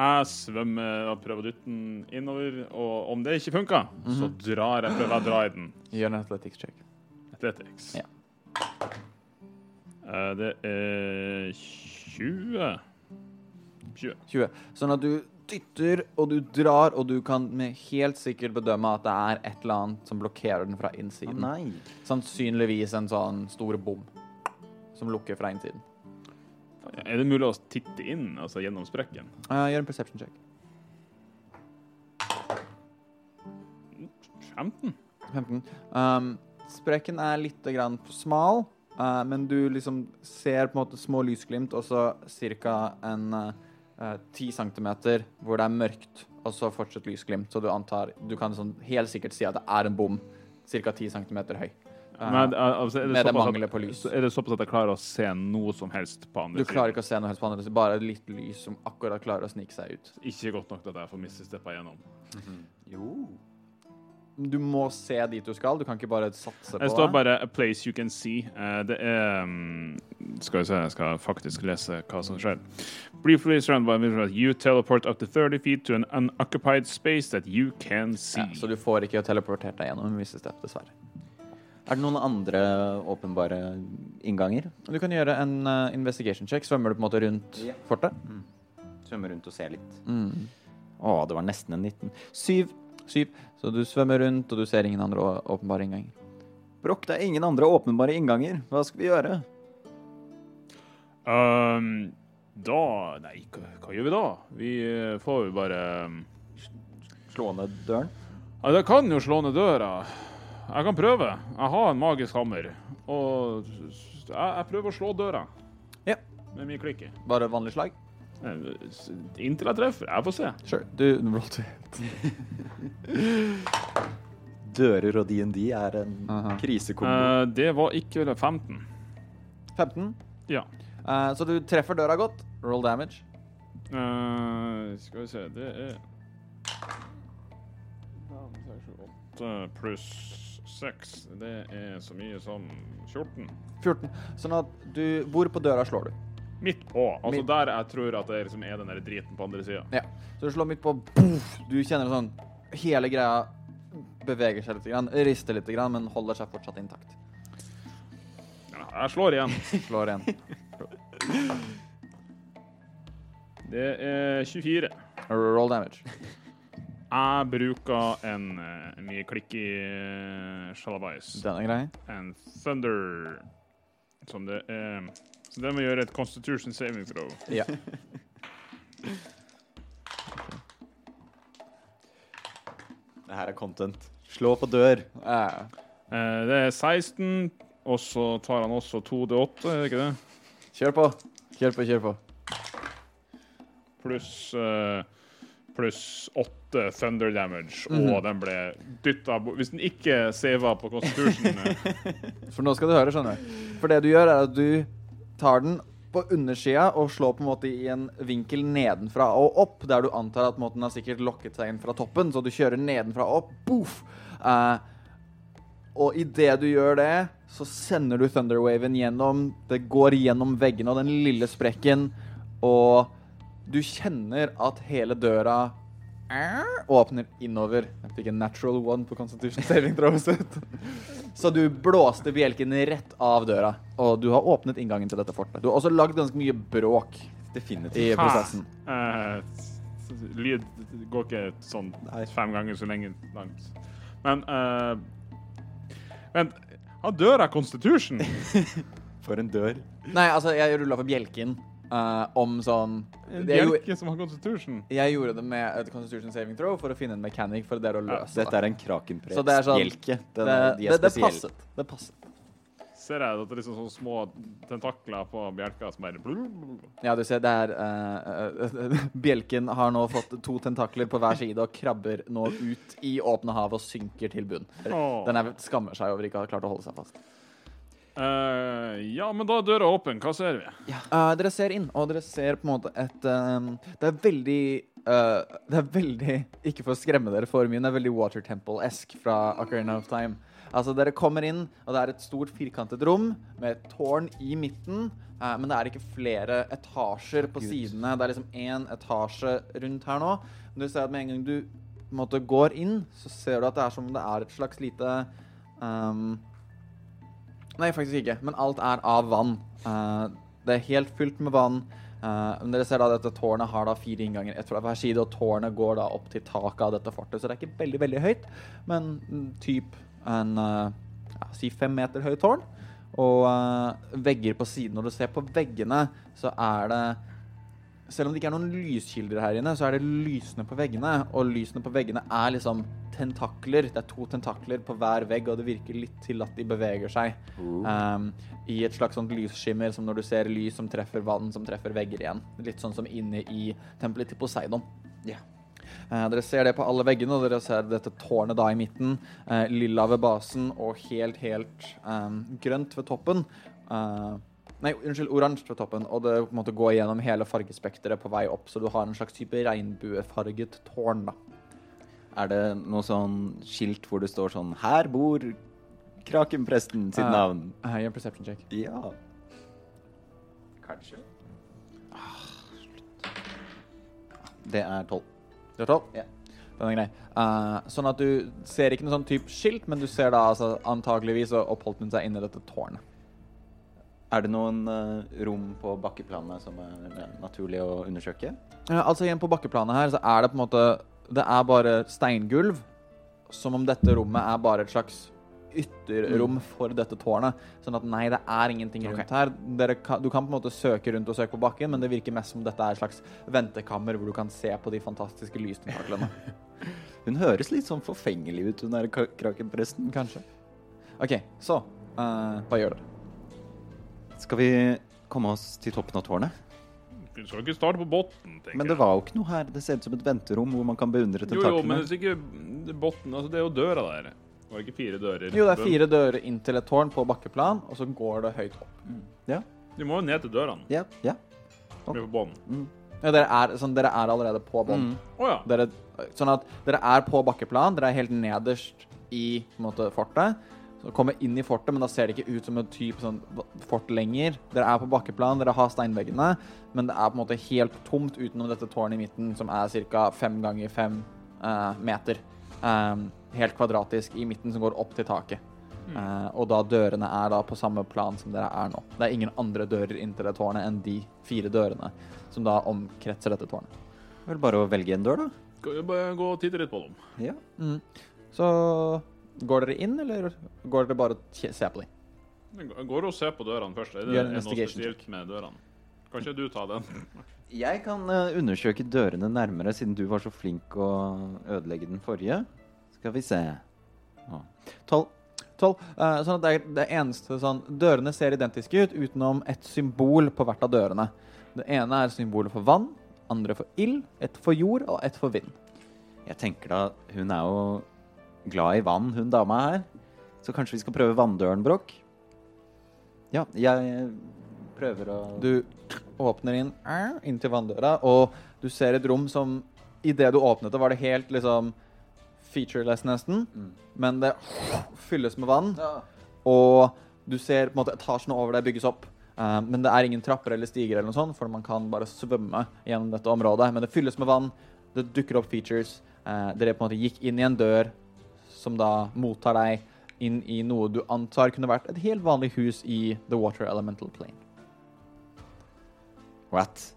Jeg svømmer og prøver å dytte den innover, og om det ikke funker, så drar jeg, prøver jeg å dra i den. Gjør en athletics check. Athletics. Ja. Eh, det er 20 20. 20. Sånn at du dytter og du drar, og du kan med helt sikkert bedømme at det er et eller annet som blokkerer den fra innsiden. Nei. Sannsynligvis en sånn stor bom som lukker fra innsiden. Er det mulig å titte inn, altså gjennom sprekken? Uh, gjør en perception check. 15? 15. Um, sprekken er litt grann smal, uh, men du liksom ser på en måte små lysglimt, og så ca. en eh, 10 centimeter hvor det er mørkt, og så fortsatt lysglimt. Så du antar Du kan sånn helt sikkert si at det er en bom ca. 10 centimeter høy. Eh, Men, eh, altså, det med det manglet på lys. er det såpass at jeg klarer å se noe som helst på andre siden? Du klarer ikke å se noe helst på andre siden, bare litt lys som akkurat klarer å snike seg ut. Ikke godt nok til at jeg får mistesteppa gjennom. Jo. Du må se dit du skal, du kan ikke bare satse på Det står bare 'a place you can see'. Uh, det er um, Skal vi se, jeg skal faktisk lese hva som skjer. Briefly surrounded by visual, you teleport up to 30 feet to an unoccupied space that you can see. Ja, så du får ikke teleportert deg gjennom en viss step, dessverre. Er det noen andre åpenbare innganger? Du kan gjøre en uh, investigation check. Svømmer du på en måte rundt yeah. fortet? Svømmer rundt og se litt. Mm. Å, det var nesten en 19. Syv. Syv. Så du svømmer rundt, og du ser ingen andre åpenbare innganger. Brokk, det er ingen andre åpenbare innganger. Hva skal vi gjøre? Um, da Nei, hva, hva gjør vi da? Vi eh, får jo bare um, Slå ned døren? Ja, det kan jo slå ned døra. Jeg kan prøve. Jeg har en magisk hammer. Og jeg, jeg prøver å slå døra. Ja. Med mye klikke. Bare vanlig slag? Eh, Inntil jeg treffer. Jeg får se. Sure. Du roll to Dører og D&D er en Aha. krisekombo. Eh, det var ikke vel 15. 15. Ja. Uh, så du treffer døra godt. Roll damage. Uh, skal vi se Det er Fem, seks, sju, åtte pluss 6. Det er så mye som 14. 14. Sånn at du Hvor på døra slår du? Midt på. Altså Midt- der jeg tror at det liksom er den der driten på andre sida. Ja. Så du slår midt på boff. Du kjenner sånn Hele greia beveger seg litt, grann, rister litt, grann, men holder seg fortsatt intakt. Ja, jeg slår igjen. Slår igjen. Det er 24. Roll damage. Jeg bruker en uh, mye klikk i uh, shalabais. Den er grei. En thunder som det er Så det må gjøre et constitution saving throw. Ja. Det her er content. Slå på dør. Eh, Eh, det er 16, og så tar han også 2D8, er det ikke det? kjør på. Kjør på, kjør på. Pluss uh, pluss 8 thunder damage, Mhm. og den ble dytta bort Hvis den ikke saver på constitution eh, For nå skal du høre, skjønner du. For det du gjør, er at du tar den på undersida og slår på en måte i en vinkel nedenfra og opp, der du antar at på en måte, den har sikkert lokket seg inn fra toppen, så du kjører nedenfra og opp. Boff! Uh, og idet du gjør det, så sender du thunderwaven gjennom Det går gjennom veggene og den lille sprekken, og du kjenner at hele døra åpner innover. Jeg fikk en natural one på Constitution Saving Throws. Så du blåste bjelken rett av døra, og du har åpnet inngangen til dette fortet. Du har også lagd ganske mye bråk Definitivt. i prosessen. Eh, s- lyd går ikke sånn fem ganger så lenge langt. Men uh, Vent, har døra Constitution? For en dør. Nei, altså, jeg rulla for bjelken eh, om sånn En bjelke som har Constitution? jeg gjorde det med et Constitution saving throw for å finne en mechanic for det å løse Dette er en krakenprest Så det er sånn- bjelke. Det. Det, de er det, det spesielle. passet. Det passet. Ser jeg at det er liksom sånne små tentakler på bjelka som bare. Ja, du ser, det er uh, eh, Bjelken har nå fått to tentakler på hver side og krabber nå ut i åpne hav og synker til bunn. Den er, skammer seg over ikke å ha klart å holde seg fast. Eh, ja, men da er døra åpen. Hva ser vi? Eh, dere ser inn, og dere ser på en måte et eh, Det er veldig uh, Det er veldig Ikke for å skremme dere for mye, det er veldig Water Temple-esk fra Ocarina of Time. Altså, dere kommer inn, og det er et stort firkantet rom med et tårn i midten. eh, men det er ikke flere etasjer på sidene. Det er liksom én etasje rundt her nå. Men du ser at med en gang du på en måte, går inn, så ser du at det er som om det er et slags lite ehm, Nei, faktisk ikke. Men alt er av vann. Uh, det er helt fylt med vann. Uh, men dere ser da dette tårnet har da fire innganger, ett fra hver side, og tårnet går da opp til taket av dette fortet. Så det er ikke veldig, veldig høyt, men mm, typ en uh, ja, si fem meter høyt tårn. Og uh, vegger på siden. Når du ser på veggene, så er det selv om det ikke er noen lyskilder her inne, så er det lysene på veggene. Og lysene på veggene er liksom tentakler. Det er to tentakler på hver vegg, og det virker litt til at de beveger seg. Um, I et slags sånt lysskimmer, som når du ser lys som treffer vann, som treffer vegger igjen. Litt sånn som inne i tempelet til Poseidon. Eh, dere ser det på alle veggene, og dere ser dette tårnet da i midten. Uh, lilla ved basen og helt, helt um, grønt ved toppen. Eh, Nei, unnskyld, oransje på toppen, og det på en måte går gjennom hele fargespekteret på vei opp, så du har en slags type regnbuefarget tårn, da. Er det noe sånn skilt hvor det står sånn Her bor krakenpresten sitt Eh, navn. Uh, Gjør en perception check. Ja. Kanskje. Det er tolv. Det er tolv? Ja. Den er grei. Uh, sånn at du ser ikke noe sånn type skilt, men du ser da altså antageligvis oppholdt hun seg inni dette tårnet. Er det noen eh, rom på bakkeplanet som er eh, naturlig å undersøke? Ja, altså igjen på bakkeplanet her så er det på en måte Det er bare steingulv. Som om dette rommet er bare et slags ytterrom for dette tårnet. Sånn at nei, det er ingenting rundt okay. her. Kan, du kan på en måte søke rundt og søke på bakken, men det virker mest som dette er et slags ventekammer hvor du kan se på de fantastiske lystentaklene. Hun høres litt sånn forfengelig ut, hun der kra- krakenpresten. Kanskje. OK, så uh, hva gjør dere? Skal vi komme oss til toppen av tårnet? Vi skal ikke starte på bunnen, tenker jeg. Men det var jo ikke noe her. Det ser ut som et venterom hvor man kan beundre tentaklene. Jo, jo, men det er ikke bunnen. Altså, det er jo døra der. Var det ikke fire dører? Jo, det er fire dører inn til et tårn på bakkeplan, og så går det høyt opp. Ja, Du må jo ned til dørene. ja, ja. Vi er på bunnen. Ja, dere, er, sånn, dere er allerede på bånn. Mm. Oh, ja. Sånn at dere er på bakkeplan, dere er helt nederst i på en måte, fortet. Så kommer inn i fortet, men da ser det ikke ut som et type sånn fort lenger. Dere er på bakkeplan, dere har steinveggene, men det er på en måte helt tomt utenom dette tårnet i midten, som er ca. fem ganger fem uh, meter. Um, helt kvadratisk i midten, som går opp til taket. Eh, og da dørene er da på samme plan som dere er nå. Det er ingen andre dører inn til det tårnet enn de fire dørene som da omkretser dette tårnet. Vel bare å velge en dør, da. Skal vi bare gå og titte litt på dem? Ja. Så går dere inn, eller går dere bare og ser på dem? Jeg går og ser på dørene først. Er det Gjør er noe spesielt med dørene? Kan ikke du ta den? Jeg kan uh, undersøke dørene nærmere, siden du var så flink å ødelegge den forrige. Skal vi se Å, Tolv. Tolv. Eh, sånn at det er det eneste sånn Dørene ser identiske ut utenom et symbol på hvert av dørene. Det ene er symbolet for vann, andre for ild, et for jord og et for vind. Jeg tenker da, hun er jo glad i vann, hun dama her. Så kanskje vi skal prøve vanndøren, Brokk? Ja, jeg prøver å Du åpner inn eh, inn til vanndøra, og du ser et rom som Idet du åpnet det, var det helt liksom featureless, nesten. Men det fylles med vann. Og du ser på en måte etasjene over deg bygges opp. Uh, men det er ingen trapper eller stiger, eller noe sånt, for man kan bare svømme gjennom dette området. Men det fylles med vann, det dukker opp features. Uh, dere på en måte gikk inn i en dør som da mottar deg. inn i noe du antar kunne vært et helt vanlig hus i The Water Elemental Plane. What?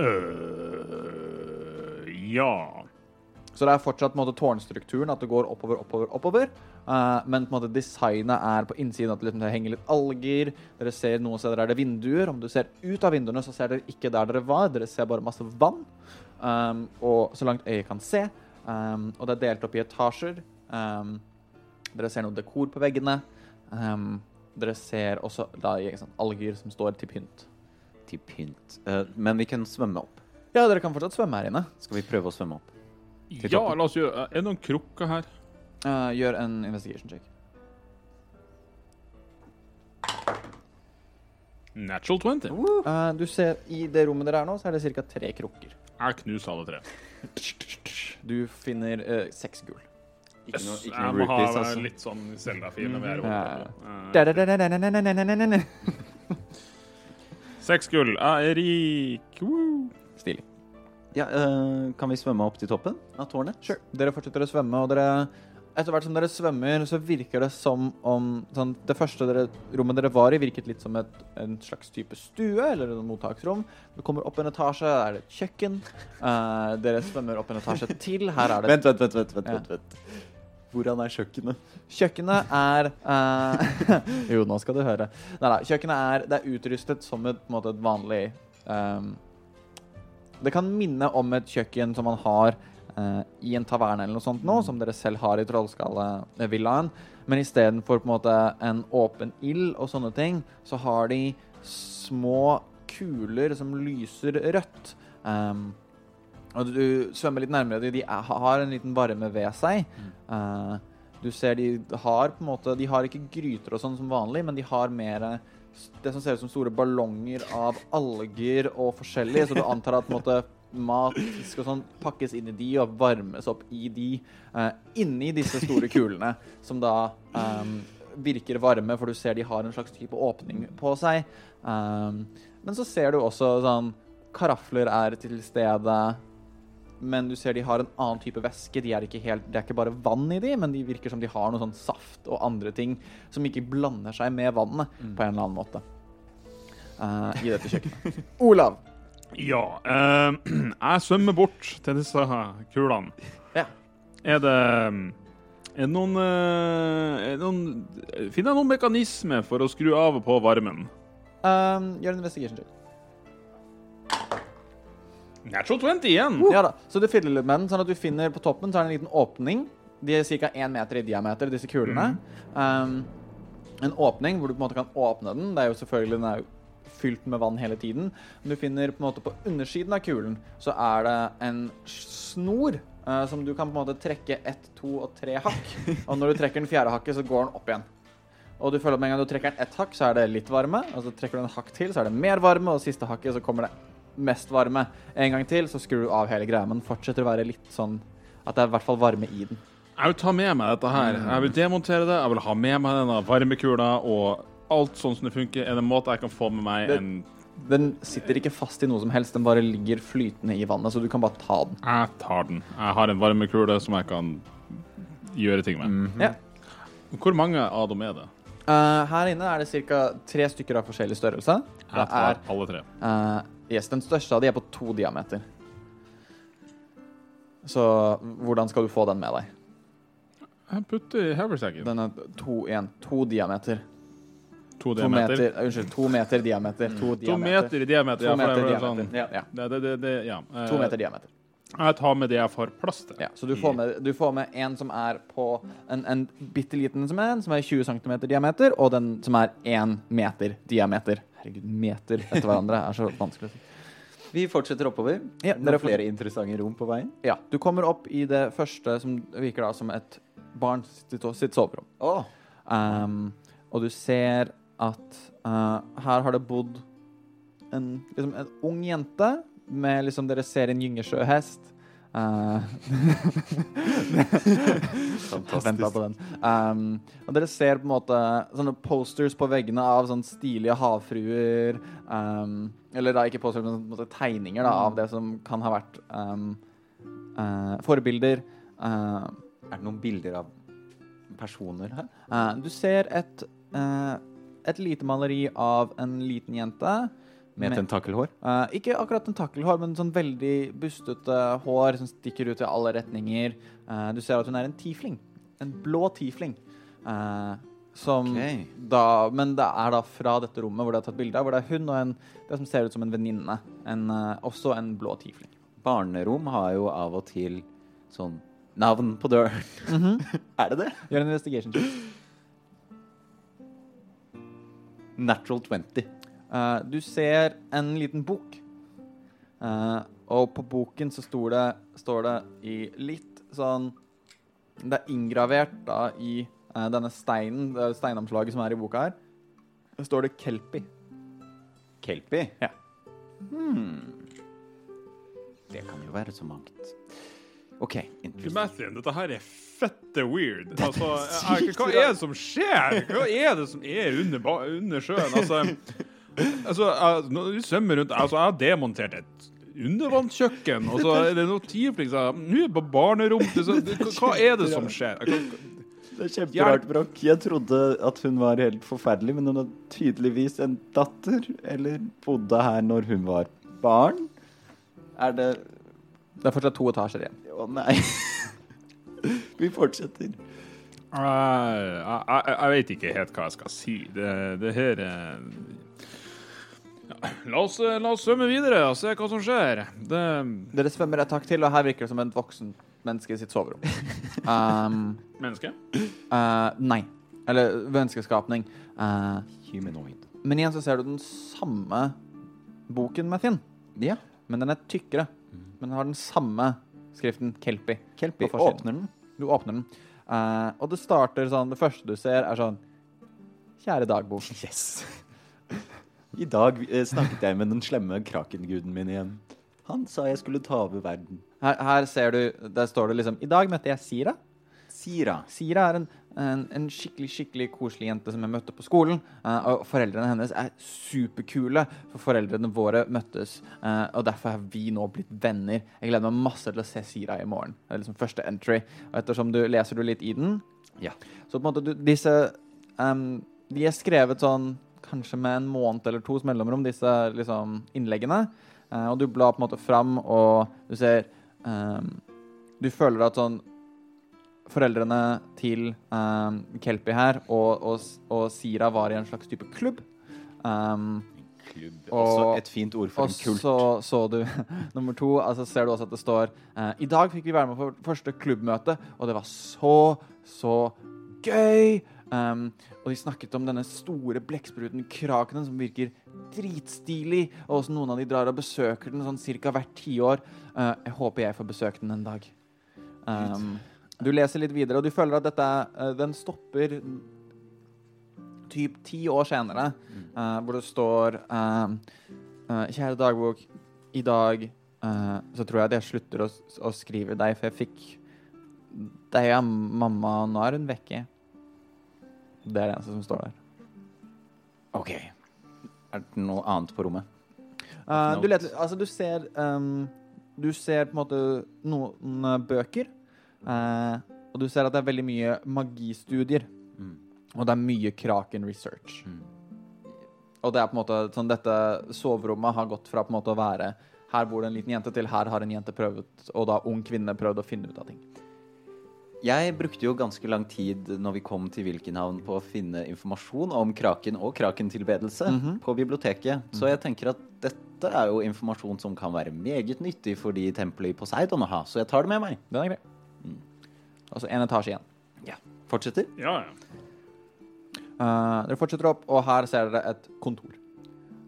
Øh, ja. Så det er fortsatt måte, tårnstrukturen, at det går oppover, oppover, oppover. Uh, men på en måte, designet er på innsiden at det, liksom, det henger litt alger. Dere ser Noen steder er det vinduer. Om du ser ut av vinduene, så ser dere ikke der dere var. Dere ser bare masse vann. Um, og så langt øyet kan se. Um, og det er delt opp i etasjer. Um, dere ser noe dekor på veggene. Um, dere ser også da, sånn, alger som står til pynt. Til pynt. Uh, men vi kan svømme opp. Ja, dere kan fortsatt svømme her inne. Skal vi prøve å svømme opp? Til Ja, toppen. la oss gjøre Er det noen krukker her? Uh, gjør en investigation check. Natural 20. Uh, du ser I det rommet dere er nå, så er det ca. tre krukker. Jeg knuser alle tre. Du finner eh, seks gull. Ikke noe, ikke Jeg må ha altså. litt sånn Zelda-fil når vi er Ja. Seks gull. Jeg er rik. Woo. Stilig. Ja, eh, kan vi svømme opp til toppen av tårnet? Sure. Dere fortsetter å svømme, og dere etter hvert som dere svømmer, så virker det som om sånn, Det første dere, rommet dere var i, virket litt som et, en slags type stue eller et mottaksrom. Du kommer opp en etasje, er det et kjøkken. Uh, dere svømmer opp en etasje til. Her er det Vent, vent, vent. vent, vent, vent, vent. Hvordan er kjøkkenet? Kjøkkenet er uh, Jo, nå skal du høre. Nei da. Kjøkkenet er, det er utrustet som et, måte, et vanlig um, Det kan minne om et kjøkken som man har eh, i en taverne eller noe sånt nå, som dere selv har i Trollskallevillaen. Men istedenfor på en måte en åpen ild og sånne ting, så har de små kuler som lyser rødt. Um, og du svømmer litt nærmere. De har en liten varme ved seg. Uh, du ser de har på en måte De har ikke gryter og sånn som vanlig, men de har mer det som ser ut som store ballonger av alger og forskjellig, så du antar at på en måte, mat, fisk og sånn pakkes inn i de og varmes opp i de Uh, inni disse store kulene, som da um, virker varme, for du ser de har en slags type åpning på seg. Um, men så ser du også sånn Karafler er til stede. Men du ser de har en annen type væske. De er ikke helt, det er ikke bare vann i de, men de virker som de har noe sånn saft og andre ting som ikke blander seg med vannet på en eller annen måte. Uh, I dette kjøkkenet. Olav. Ja. eh, jeg svømmer bort til disse kulene. Ja. Er det er det noen, eh, er det noen Finner jeg noen mekanisme for å skru av og på varmen? Um, gjør en investigation check. Natural 20 igjen! Ja da, Så du fiddler litt med den, sånn at du finner på toppen så er det en liten åpning. De er ca. én meter i diameter, disse kulene. Um, en åpning hvor du på en måte kan åpne den. Det er jo selvfølgelig den er jo fylt med vann hele tiden. Men du finner på en måte på undersiden av kulen så er det en snor eh, som du kan på en måte trekke ett, to og tre hakk. Og når du trekker den fjerde hakket, så går den opp igjen. Og du føler at med en gang du trekker den ett hakk, så er det litt varme. Og så trekker du en hakk til, så er det mer varme. Og siste hakket, så kommer det mest varme. En gang til, så skrur du av hele greia. Men fortsetter å være litt sånn at det er i hvert fall varme i den. Jeg vil ta med meg dette her. Jeg vil demontere det. Jeg vil ha med meg denne varmekula og alt sånn som det funker. Er det en måte jeg kan få med meg Det- en Den sitter ikke fast i noe som helst, den bare ligger flytende i vannet, så du kan bare ta den. Jeg tar den. Jeg har en varmekule som jeg kan gjøre ting med. Ja. Hvor mange av dem er det? Uh, her inne er det ca. tre stykker av forskjellig størrelse. Jeg tar er, alle tre. Uh, yes, den største av de er på to diameter. Så hvordan skal du få den med deg? Jeg putter i haversacken. Den er to, en, to diameter. To To diameter. meter, eh, unnskyld, to meter diameter. To, To diameter. meter i diameter. To meter er diameter. Sånn, Ja, ja. det, det, det, det, ja. Eh, To meter diameter. Jeg tar med det jeg får plass til. Ja, så du får, med, du får med en som er på en, en bitte liten som er, en, som er 20 cm diameter, og den som er 1 meter diameter. Herregud, meter etter hverandre er så vanskelig å si. Vi fortsetter oppover. Ja, det er flere interessante rom på veien. Ja, du kommer opp i det første som virker da som et barn sitt, sitt soverom. Oh. Um, og du ser at uh, her har det bodd en, liksom en ung jente med liksom Dere ser en gyngesjøhest. Uh, Fantastisk. på den. Um, og dere ser på en måte sånne posters på veggene av sånn stilige havfruer. Um, eller da ikke posters, men på en måte tegninger da, av det som kan ha vært um, uh, forbilder. Uh, er det noen bilder av personer her? Du ser et, et lite maleri av en liten jente. Med tentakelhår? Uh, ikke akkurat tentakelhår, men sånn veldig bustete hår som stikker ut i alle retninger. Uh, du ser at hun er en tiefling. En blå tiefling. Uh, som okay. da Men det er da fra dette rommet hvor det er tatt bilde av, hvor det er hun og en, det som ser ut som en venninne. En, også en blå tiefling. Barnerom har jo av og til sånn navn på døren. er det det? Gjør en investigation check. Natural 20. Uh, du ser en liten bok. uh, og på boken så står det, står det i litt sånn Det er inngravert da i uh, denne steinen, det steinomslaget som er i boka her. Det står det Kelpi. Kelpi? Ja. Hmm. Det kan jo være så mangt. OK. Matthew, dette her er fette weird. Altså, jeg, hva er det som skjer? Hva er det som er under, under sjøen? Altså, altså jeg, når vi svømmer rundt Altså, jeg har demontert et undervannskjøkken, og så er det noe tiefling som Nå er det på barnerom. Så, hva, er det som skjer? Det er kjemperart, Brokk. Jeg trodde at hun var helt forferdelig, men hun har tydeligvis en datter, eller bodde her når hun var barn. Er det Det er fortsatt to etasjer igjen. Å nei. Vi fortsetter. Jeg, jeg, jeg, jeg vet ikke helt hva jeg skal si. Det, det her er ja, la, oss, la oss svømme videre og se hva som skjer. Det, Dere svømmer et hakk til, og her virker det som et voksen menneske i sitt soverom. Um, menneske? Uh, nei. Eller menneskeskapning. Uh, Humanoid. men igjen så ser du den samme boken, Mathien. Ja. Men den er tykkere. Men den har den samme skriften, Kelpi. Kelpi. Åpner den. Du åpner den. Uh, og det starter sånn Det første du ser, er sånn Kjære dagbok. Yes. I dag eh, snakket jeg med den slemme krakenguden min igjen. Han sa jeg skulle ta over verden. Her, her ser du Der står det liksom I dag møtte jeg Sira. Sira. Sira er en, en, en skikkelig skikkelig koselig jente som jeg møtte på skolen. eh, og foreldrene hennes er superkule, for foreldrene våre møttes. eh, og derfor har vi nå blitt venner. Jeg gleder meg masse til å se Sira i morgen. Det er liksom første entry. Og ettersom du leser du litt i den, Ja. så på en måte du, disse um, De er skrevet sånn kanskje med en måned eller tos mellomrom, disse liksom innleggene. Uh, og du blar på en måte fram, og du ser um, Du føler at sånn Foreldrene til um, Kelpie her og, og, og Sira var i en slags type klubb. Um, Klubb. Og- Også et fint ord for en kult. Og så så du nummer to, altså ser du også at det står uh, I dag fikk vi være med på første klubbmøte, og det var så, så gøy. Um, og de snakket om denne store blekkspruten Krakenen som virker dritstilig, og også noen av de drar og besøker den sånn cirka hvert tiår. Uh, jeg håper jeg får besøke den en dag. Um, du leser litt videre, og du føler at dette eh, Den stopper typ ti år senere, eh, hvor det står uh, uh, Kjære dagbok, i dag så tror jeg at jeg slutter å, å skrive deg, for jeg fikk deg av mamma, og nå er hun vekke. Det er det eneste som står der. OK. Er det noe annet på rommet? Du, leter, altså, du ser um, Du ser på en måte noen bøker, eh, og du ser at det er veldig mye magistudier. Mm. Og det er mye Kraken research. Mm. Og det er på en måte sånn dette soverommet har gått fra på en måte å være her bor det en liten jente, til her har en jente prøvd, og da ung kvinne prøvd å finne ut av ting. Jeg brukte jo ganske lang tid når vi kom til Wilkenhavn på å finne informasjon om kraken og krakentilbedelse på biblioteket. Så jeg tenker at dette er jo informasjon som kan være meget nyttig for de tempelet i Poseidon å ha, så jeg tar det med meg. Den er grei. Altså en etasje igjen. Ja. Fortsetter? Ja, ja. Uh, dere fortsetter opp, og her ser dere et kontor.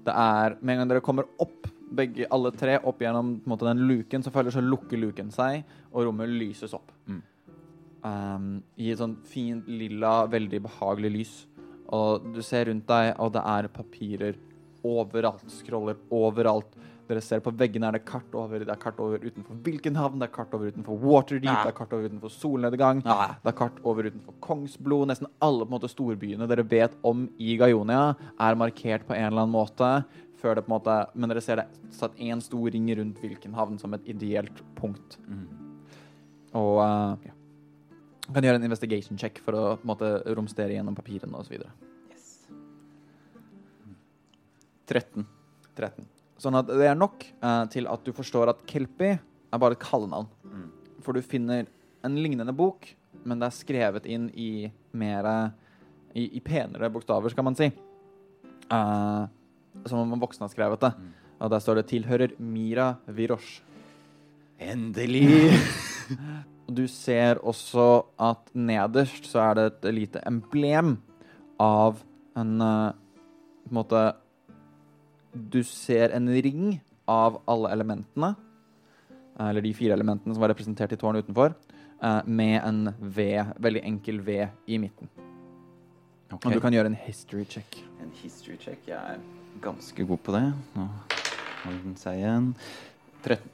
Det er, Med en gang dere kommer opp, begge, alle tre, opp gjennom på en måte, den luken, så følger så lukker luken seg, og rommet lyses opp. Mm. Um, I et sånn fint lilla, veldig behagelig lys. Og du ser rundt deg, og det er papirer overalt. Scroller overalt. Dere ser på veggene er det kart over. Det er kart over utenfor Wilkenhavn, det er kart over utenfor Waterdeep, Ja. det er kart over utenfor Solnedgang. Ja. Det er kart over utenfor Kongsblod. Nesten alle på en måte storbyene dere vet om i Gaionia, er markert på en eller annen måte. Før det på en måte, men dere ser det satt én stor ring rundt Wilkenhavn som et ideelt punkt. Mm. Og uh, ja. Kan gjøre en investigation check for å på en måte, romstere gjennom papirene osv. 13. 13. Sånn at det er nok eh, til at du forstår at Kelpi er bare et kallenavn. For du finner en lignende bok, men det er skrevet inn i mer i, i penere bokstaver, skal man si. Eh, som om voksne har skrevet det. Og der står det 'tilhører Mira Virosh'. Endelig! Du ser også at nederst så er det et lite emblem av en eh, På en måte Du ser en ring av alle elementene. eh, Eller de fire elementene som var representert i tårnet utenfor. eh, Med en V, veldig enkel V i midten. Okay. Og du kan gjøre en history check. En history check. Jeg er ganske god på det. Nå holder den seg igjen. 13.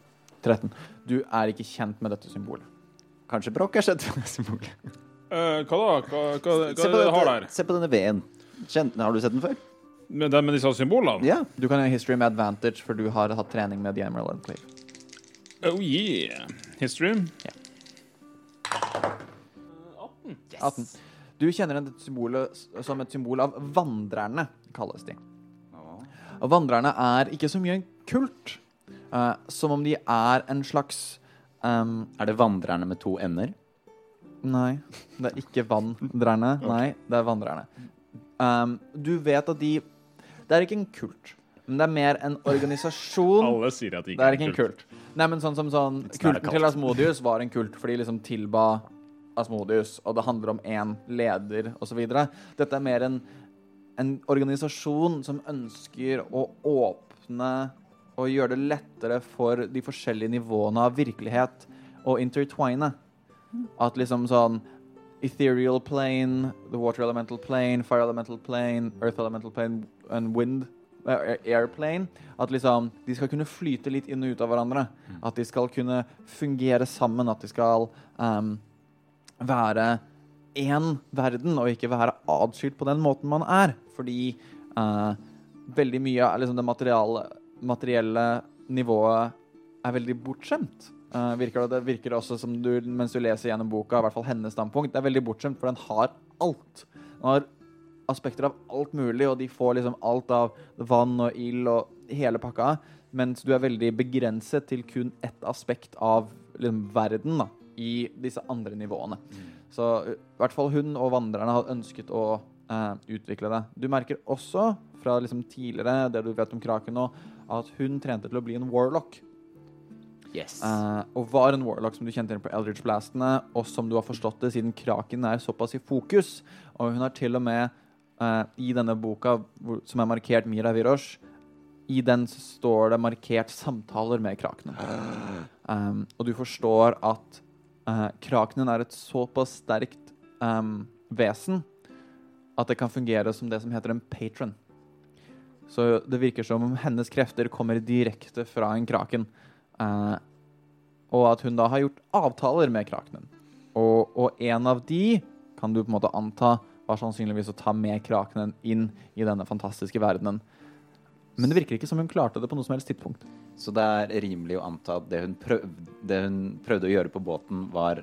13. Du er ikke kjent med dette symbolet. Kanskje Brokk er kjent med det symbolet. Eh, hva da? Hva, hva, hva er du har der? se på denne V-en. Har du sett den før? Med, med disse symbolene? Ja. Du kan gjøre history med advantage, for du har hatt trening med The Emerald Enclave. Oh yeah. History? 18. Du kjenner dette symbolet som et symbol av vandrerne, kalles de. Og vandrerne er ikke så mye en kult, uh, som om de er en slags um, Er det vandrerne med to ender? Nei, det er ikke vandrerne. Nei, det er vandrerne. Um, du vet at de Det er ikke en kult, men det er mer en organisasjon. Alle sier at det Det er ikke en kult. Nei, men sånn som sånn Kulten til. Asmodius var en kult fordi de liksom tilba Asmodius, og det handler om én leder osv. Dette er mer en, en organisasjon som ønsker å åpne og gjøre det lettere for de forskjellige nivåene av virkelighet å intertwine. At liksom sånn Ethereal plane, the water elemental plane, fire elemental plane, earth elemental plane and wind eh, airplane. At liksom de skal kunne flyte litt inn og ut av hverandre. At de skal kunne fungere sammen. At de skal um, være én verden, og ikke være atskilt på den måten man er. Fordi uh, veldig mye av liksom, det materiale, materielle nivået er veldig bortskjemt. Eh, virker det, det virker også som du, mens du leser gjennom boka, i hvert fall hennes standpunkt, det er veldig bortskjemt, for den har alt. Den har aspekter av alt mulig, og de får liksom alt av vann og ild og hele pakka, mens du er veldig begrenset til kun ett aspekt av liksom, verden da, i disse andre nivåene. Så i hvert fall hun og vandrerne har ønsket å uh, utvikle det. Du merker også fra liksom, tidligere, det du vet om Kraken nå, at hun trente til å bli en warlock. Yes. Uh, og var en warlock som du kjente igjen på Eldridge Blastene, og som du har forstått det siden Kraken er såpass i fokus. Og hun har til og med uh, i denne boka hvor, som er markert Mira Virosh, i den så står det markert samtaler med krakenen. Um, og du forstår at uh, krakenen er et såpass sterkt um, vesen at det kan fungere som det som heter en patron. Så det virker som om hennes krefter kommer direkte fra en kraken. Eh, og at hun da har gjort avtaler med krakenen. Og, og en av de kan du på en måte anta var sannsynligvis å ta med krakenen inn i denne fantastiske verdenen. Men det virker ikke som hun klarte det på noe som helst tidspunkt. Så det er rimelig å anta at det hun, prøvde, det hun prøvde å gjøre på båten, var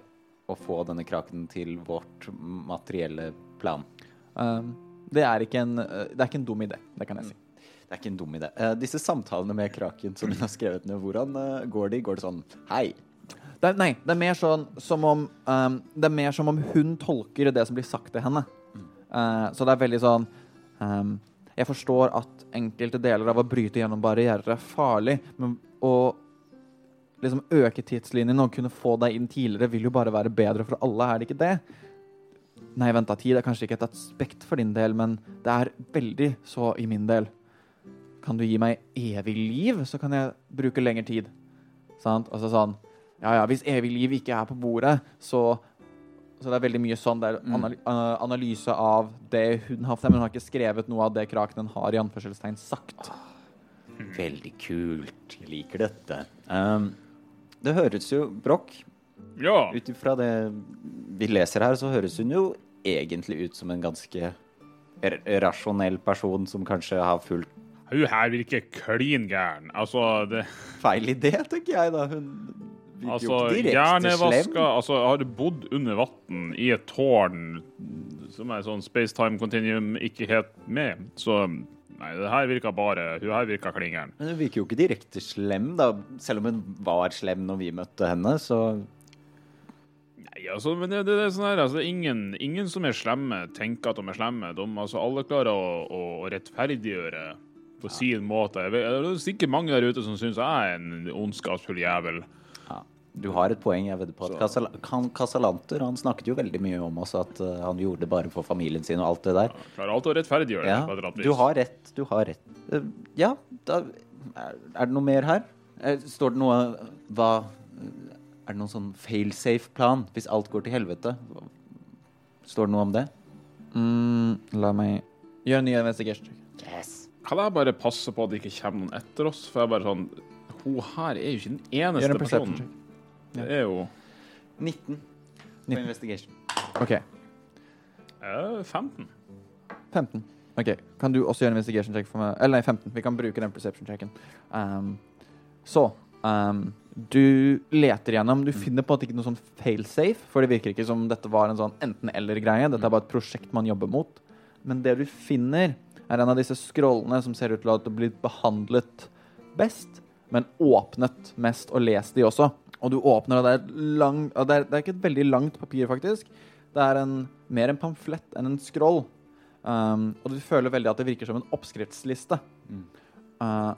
å få denne kraken til vårt materielle plan. Um, det, er en, eh, det er ikke en dum idé, det kan jeg si. Det er ikke en dum idé. Uh, disse samtalene med kraken som hun har skrevet ned, hvordan uh, går de? Går det sånn Hei. Det er, nei, det er mer sånn som om um, Det er mer som om hun tolker det som blir sagt til henne. Uh, så det er veldig sånn um, Jeg forstår at enkelte deler av å bryte gjennom barrierer er farlig, men å liksom øke tidslinjen og kunne få deg inn tidligere vil jo bare være bedre for alle, er det ikke det? Nei, vent da, tid er kanskje ikke et aspekt for din del, men det er veldig så i min del. Kan du gi meg evig liv, så kan jeg bruke lengre tid. Sant? Altså sånn Ja, ja, hvis evig liv ikke er på bordet, så Så det er veldig mye sånn. Det er anal uh, analyse av det hun har Men hun har ikke skrevet noe av det krakenen har i anførselstegn sagt. Veldig kult. Jeg liker dette. Um, det høres jo Broch, Ja. ut ifra det vi leser her, så høres hun jo egentlig ut som en ganske rasjonell person som kanskje har fulgt Hun her virker klin gæren. Altså, det feil idé, tenker jeg da. Hun virker jo Altså, ikke direkte slem. Altså, har bodd under vann i et tårn som er sånn space-time continuum ikke helt med, så Nei, det her virka bare Hun her virka klingeren. Men hun virker jo ikke direkte slem, da. Selv om hun var slem når vi møtte henne, så Nei, altså, men det, det, det er sånn her, altså, det er ingen, ingen som er slemme, tenker at de er slemme. De, altså, alle klarer å, å rettferdiggjøre på sin måte. Jeg vet, det er sikkert mange der ute som syns jeg er en ondskapsfull jævel. ja, du har et poeng. Jeg vedder på Casalanter han snakket jo veldig mye om også at eh, han gjorde det bare for familien sin og alt det der. Klarer alltid å rettferdiggjøre Ja, det du har rett. Du har rett. Eh, ja, da er, det noe mer her? Eh, Står det noe Hva Er det noen sånn failsafe-plan hvis alt går til helvete? Står det noe om det? Mm, la meg gjøre en ny investigation. Yes. Kan jeg bare passe på at det ikke kommer noen etter oss? For jeg er bare sånn Hun her er jo ikke den Gjør eneste en personen. Det er jo 19 på 19. investigation. OK. eh, 15. 15. Ok, Kan du også gjøre en investigation check for meg? Eller nei, 15. Vi kan bruke den perception checken. Um, så um, Du leter gjennom. Du finner på en måte ikke noe sånn failsafe, for det virker ikke som dette var en sånn enten-eller-greie. Dette er bare et prosjekt man jobber mot. Men det du finner, er en av disse scrollene som ser ut til å ha blitt behandlet best, men åpnet mest og lest de også. Og du åpner, og det er, lang, og det er, det er ikke et veldig langt papir, faktisk. Det er en, mer en pamflett enn en scroll. Um, og du føler veldig at det virker som en oppskriftsliste. Uh,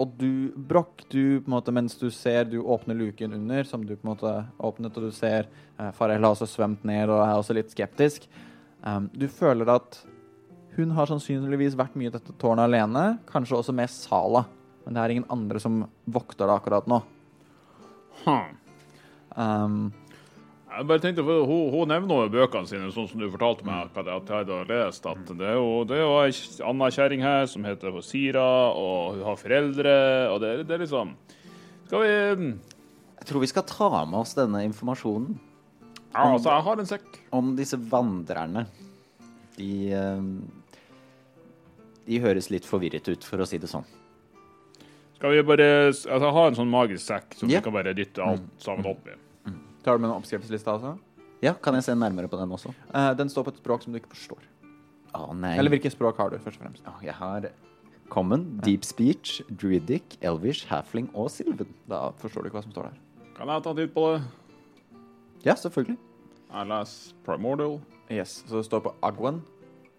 og du, Broch, du på en måte, mens du ser Du åpner luken under, som du på en måte åpnet, og du ser eh, Farel har også svømt ned og er også litt skeptisk. Um, du føler at hun har sannsynligvis vært mye i dette tårnet alene, kanskje også med Sala. Men det er ingen andre som vokter det akkurat nå. Hm. Um, Jeg bare tenkte, for Hun, hun nevner jo bøkene sine, sånn som du fortalte meg at jeg hadde lest. at Det er jo, det er jo ei anna kjerring her som heter Sira, og hun har foreldre. og Det, det er liksom Skal vi Jeg tror vi skal ta med oss denne informasjonen Ja, altså, jeg har en sekk. om disse vandrerne. De eh, De høres litt forvirret ut, for å si det sånn. Skal vi bare altså, ha en sånn magisk sekk som Ja. vi kan bare dytte alt sammen opp i. tar du med en oppskriftsliste, altså? Ja, kan jeg se nærmere på den også? Uh, den står på et språk som du ikke forstår. Å nei. Eller hvilket språk har du, først og fremst? Oh, jeg har Common, Deep Speech, Druidic, Elvish, Halfling og Sylven. Da forstår du ikke hva som står der. Kan jeg ta en titt på det? Ja, selvfølgelig. Jeg leser Primordial. Yes, Så det står på Agwan,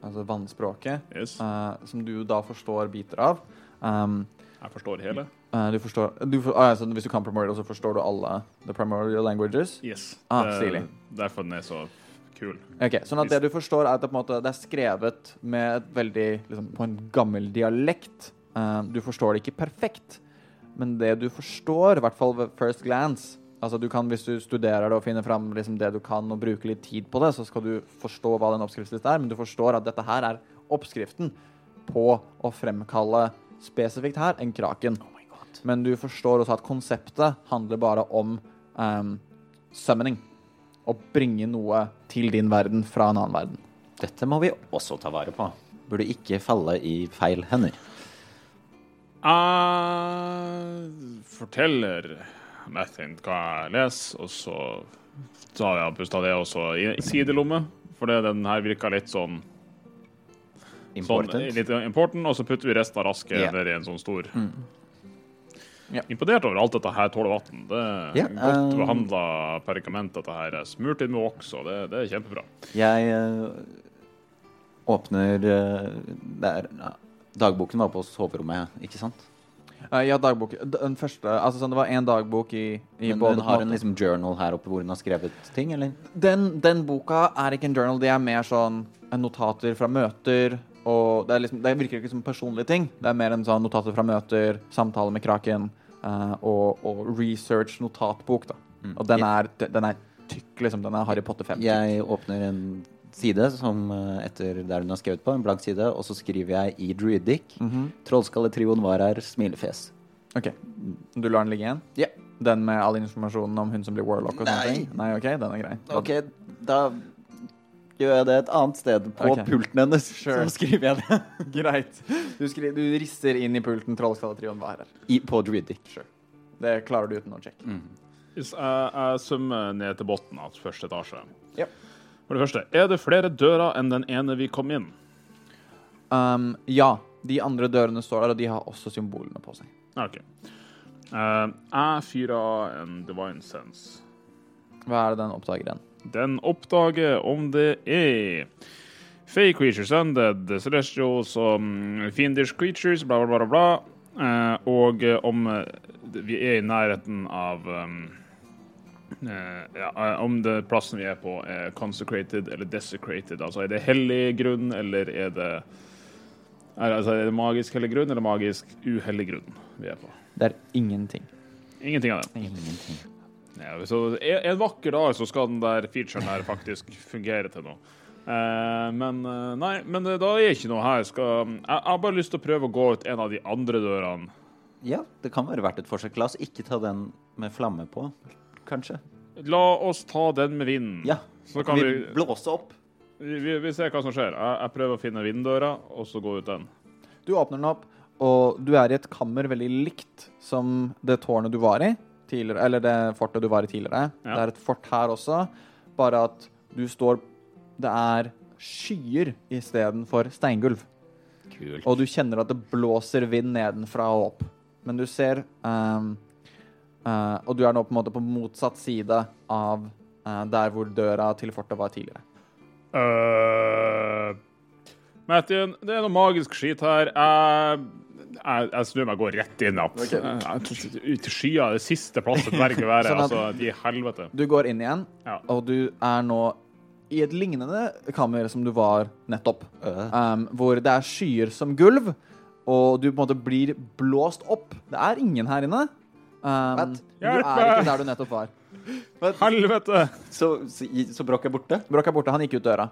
altså vannspråket, Yes. uh, som du da forstår biter av. Um, Jeg forstår hele. Uh, du forstår du for, ah, ja, så Hvis du kan primordial, så forstår du alle the primordial languages? Yes. Ah, Det-. Derfor den er så kul. Ok, sånn at det du forstår er at det, måte, det er skrevet med et veldig, liksom, på en gammel dialekt. Uh, du forstår det ikke perfekt, men det du forstår, i hvert fall ved first glance Altså du kan, Hvis du studerer det og finner fram liksom, det du kan og bruker litt tid på det, så skal du forstå hva den oppskriftslista er, men du forstår at dette her er oppskriften på å fremkalle spesifikt her en kraken. Men du forstår også at konseptet handler bare om um, summoning. Å bringe noe til din verden fra en annen verden. Dette må vi også ta vare på. Burde ikke falle i feil hender. Uh, forteller Nathan hva jeg leser, og så tar jeg pusta det også i sidelomme. For den her virka litt sånn, sånn litt important, og så putter vi resten av rasket yeah. ned i en sånn stor. Ja. Imponert over alt dette her tåler vann. Det er yeah, godt um, behandla pergament, dette her. er Smurt inn med voks, og det, det er kjempebra. Jeg uh, åpner uh, der uh, Dagboken var på soverommet, ikke sant? Eh, ja, dagbok. Den første Altså sånn, det var én dagbok i, i Men hun har en liksom journal her oppe hvor hun har skrevet ting, eller? den, den boka er ikke en journal, det er mer sånn notater fra møter. Og det, liksom, det virker ikke som personlige ting. Det er mer en sånn notater fra møter, samtale med kraken uh, og, og research-notatbok. da. Og den er, den er tykk, liksom. Den er Harry Potter 5. Jeg åpner en side som eh, etter der hun har skrevet på, en blank side, og så skriver jeg i druidic. Mhm. Trollskalletrioen var her, smilefjes. OK. Du lar den ligge igjen? Ja. Den med all informasjonen om hun som blir warlock og sånne ting? Nei, OK, den er grei. Ok, da gjør jeg det et annet sted på okay. pulten hennes. Sure. Så skriver jeg det Greit. Du, skriver, du rister inn i pulten Trollskalletrioen var her. i, på druidic. Det klarer du uten å sjekke. Mm. Jeg, jeg svømmer ned til bunnen av første etasje. Ja. For det første, er det flere dører enn den ene vi kom inn? Um, ja. De andre dørene står der, og de har også symbolene på seg. OK. Uh, jeg fyrer en Divine Sense. Hva er det den oppdager igjen? Den oppdager om det er fake creatures, undead, celestials og mm, fiendish creatures, bla, bla, bla, bla. Uh, og eh, om vi er i nærheten av um, ja, eh, Om det plassen vi er på, er consecrated eller desecrated. Altså er det hellig grunn, eller er det er, altså, er det magisk hellig grunn eller magisk uhellig grunn vi er på? Det er ingenting. Ingenting av det. Ingenting. Ja, så en, en vakker dag så skal den der featuren her faktisk fungere til noe. Uh, men uh, nei, men uh, da er ikke noe her. Skal, jeg, jeg har bare lyst til å prøve å gå ut en av de andre dørene. Ja, det kan være verdt et forsøk. La oss ikke ta den med flamme på, kanskje. La oss ta den med vinden. Ja, Så kan vi vi, blåse opp. vi, vi ser hva som skjer. Jeg, jeg prøver å finne vinddøra, og så gå ut den. Du åpner den opp, og du er i et kammer veldig likt som det tårnet du var i tidligere, eller det fortet du var i tidligere. Ja. Det er et fort her også, bare at du står Det er skyer istedenfor steingulv. Kult. Og du kjenner at det blåser vind nedenfra og opp. Men du ser ehm, eh, Og du er nå på en måte på motsatt side av uh, der hvor døra til fortet var tidligere. Uh, Matthew, det er noe magisk skit her. Jeg, jeg, jeg snur meg og går rett inn opp. Jeg- Ut til skya, det siste plasset dverg være. Sånn altså, i helvete. Du går inn igjen, Ja. og du er nå i et lignende kammer som du var nettopp. Um, hvor det er skyer som gulv, og du på en måte blir blåst opp. Det er ingen her inne. Um, du er ikke der du nettopp var. Helvete! Så, så, så Brokk er borte? Broch er borte, han gikk ut døra.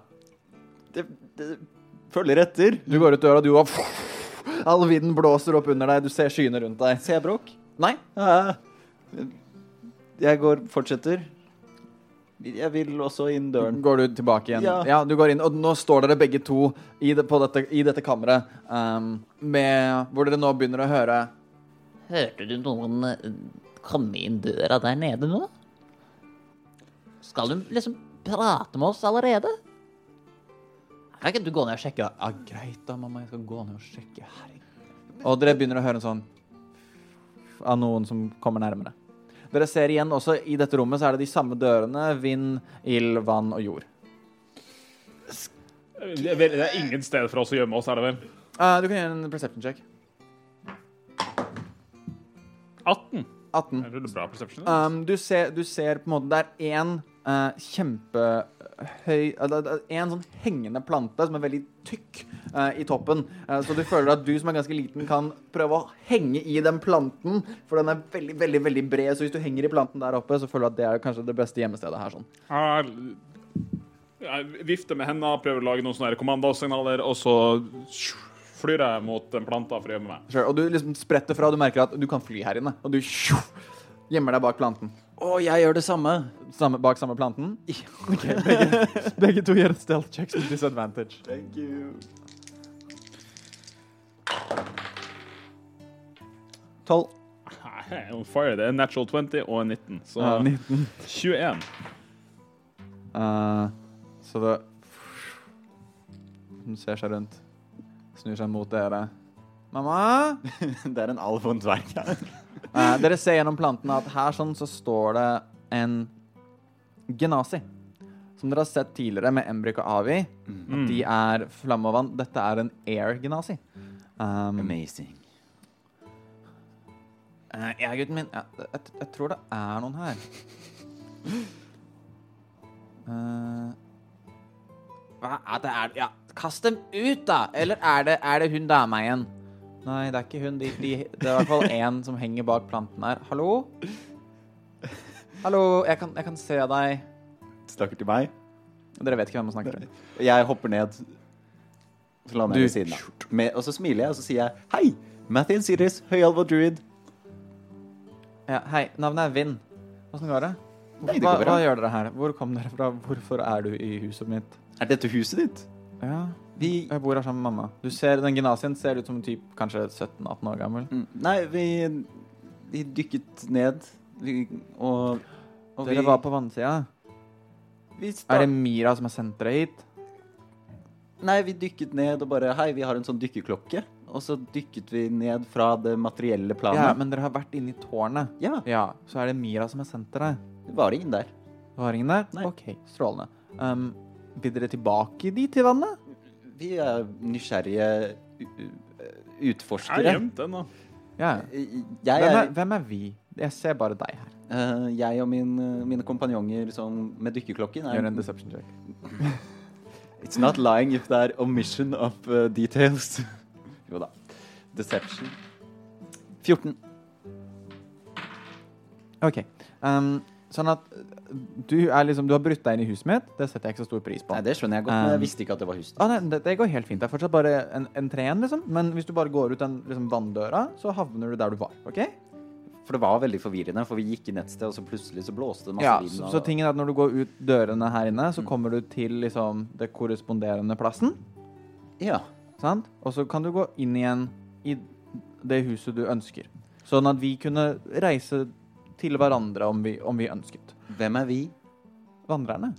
Det, det følger etter. Du går ut døra, du òg. All vinden blåser opp under deg, du ser skyene rundt deg. Ser jeg Broch? Nei, Jeg går, fortsetter. Jeg vil også inn døren. går du tilbake igjen. Ja. Ja, du går inn, og nå står dere begge to i, det, på dette, i dette kammeret, um, med, hvor dere nå begynner å høre Hørte du noen eh, komme inn døra der nede nå? Skal du liksom prate med oss allerede? Kan ikke du gå ned og sjekke? Ja, greit da, mamma. Jeg skal gå ned og sjekke. Herregud. Og dere begynner å høre en sånn av noen som kommer nærmere. Dere ser igjen også i dette rommet så er det de samme dørene. Vind, ild, vann og jord. Er, det er ingen sted for oss å gjemme oss, er det vel? Uh, du kan gjøre en perception check. 18. 18. Er det bra perception? Um, du, ser, du ser på en måte Det er én kjempehøy uh, det det er En sånn hengende plante som er veldig tykk uh, i toppen. Uh, så du føler at du som er ganske liten, kan prøve å henge i den planten. For den er veldig veldig, veldig bred, så hvis du henger i planten der oppe, så føler du at det er kanskje det beste gjemmestedet her. sånn. Jeg, jeg vifter med hendene, prøver å lage noen sånne kommandosignaler, og så flyr jeg mot en planta for å gjemme meg. Sure. Og du liksom spretter fra, og du merker at du kan fly her inne. Og du gjemmer deg bak planten. Å, jeg gjør det samme. Samme, bak samme planten? Ok, begge, begge to gjør stealth checks med disadvantage. Thank you. 12. Jeg er on fire. Det er natural 20 og 19, så Ja, 19. 21. Uh, så det Hun ser seg rundt. Snur seg mot dere. Mamma? Det er en alv og en dverg her. Eh, dere ser gjennom plantene at her sånn så står det en genasi. Som dere har sett tidligere med Embrik og Avi. At de er flamme og vann. Dette er en air-genasi. Um, Amazing. eh, ja, gutten min. Ja, jeg, jeg tror det er noen her. Eh, hva er det er Ja, kast dem ut, da! Eller er det, er det hun dama igjen? Nei, det er ikke hun. De, de, det er i hvert fall én som henger bak planten her. Hallo? Hallo, jeg kan, jeg kan se deg. Snakker til meg. Dere vet ikke hvem som snakker til. Jeg hopper ned. Så lander jeg ved siden av. Med, og så smiler jeg, og så sier jeg hei. Mathien Siris, høyalv druid. Ja, hei, navnet er Vind. Åssen går det? Hva, hva gjør dere her? Hvor kom dere fra? Hvorfor er du i huset mitt? Er dette huset ditt? Ja, Vi jeg bor her sammen med mamma. Du ser, Den gymnasien ser ut som en typ kanskje 17-18 år gammel. Mm, Nei, vi, vi dykket ned Vi, og, og Dere vi, var på vannsida. Er det Mira som har sendt dere hit? Nei, vi dykket ned og bare Hei, vi har en sånn dykkerklokke. Og så dykket vi ned fra det materielle planet. Ja, men dere har vært inne i tårnet. Ja, Ja, så er det Mira som har sendt dere. det var ingen der. Det var ingen der? Nei. OK, strålende. Um, vil dere tilbake dit til vannet? Vi er nysgjerrige u- u- Jeg utforskere. gjemte den, da. Ja. Jeg Hvem er, er, hvem er vi? Jeg ser bare deg her. Uh, jeg og min, mine kompanjonger som med dykkerklokken Gjør en er deception check. It's not lying if det er omission of uh, details. jo da. Deception. 14. OK. Um, sånn at du er liksom Du har brutt deg inn i huset mitt. Det setter jeg ikke så stor pris på. Nei, det skjønner jeg godt, men jeg Um, visste ikke at det var huset. Ah, nei, det, det går helt fint. Det er fortsatt bare en, en tren, liksom. Men hvis du bare går ut den liksom, vanndøra, så havner du der du var. OK? For det var veldig forvirrende, for vi gikk inn et sted, og så plutselig så blåste det masse Ja, vind. så, så tingen er at når du går ut dørene her inne, Mm. så kommer du til liksom det korresponderende plassen. Ja. Sant? Og så kan du gå inn igjen i det huset du ønsker. Sånn at vi kunne reise til hverandre om vi, om vi ønsket. Hvem er vi? Vandrerne.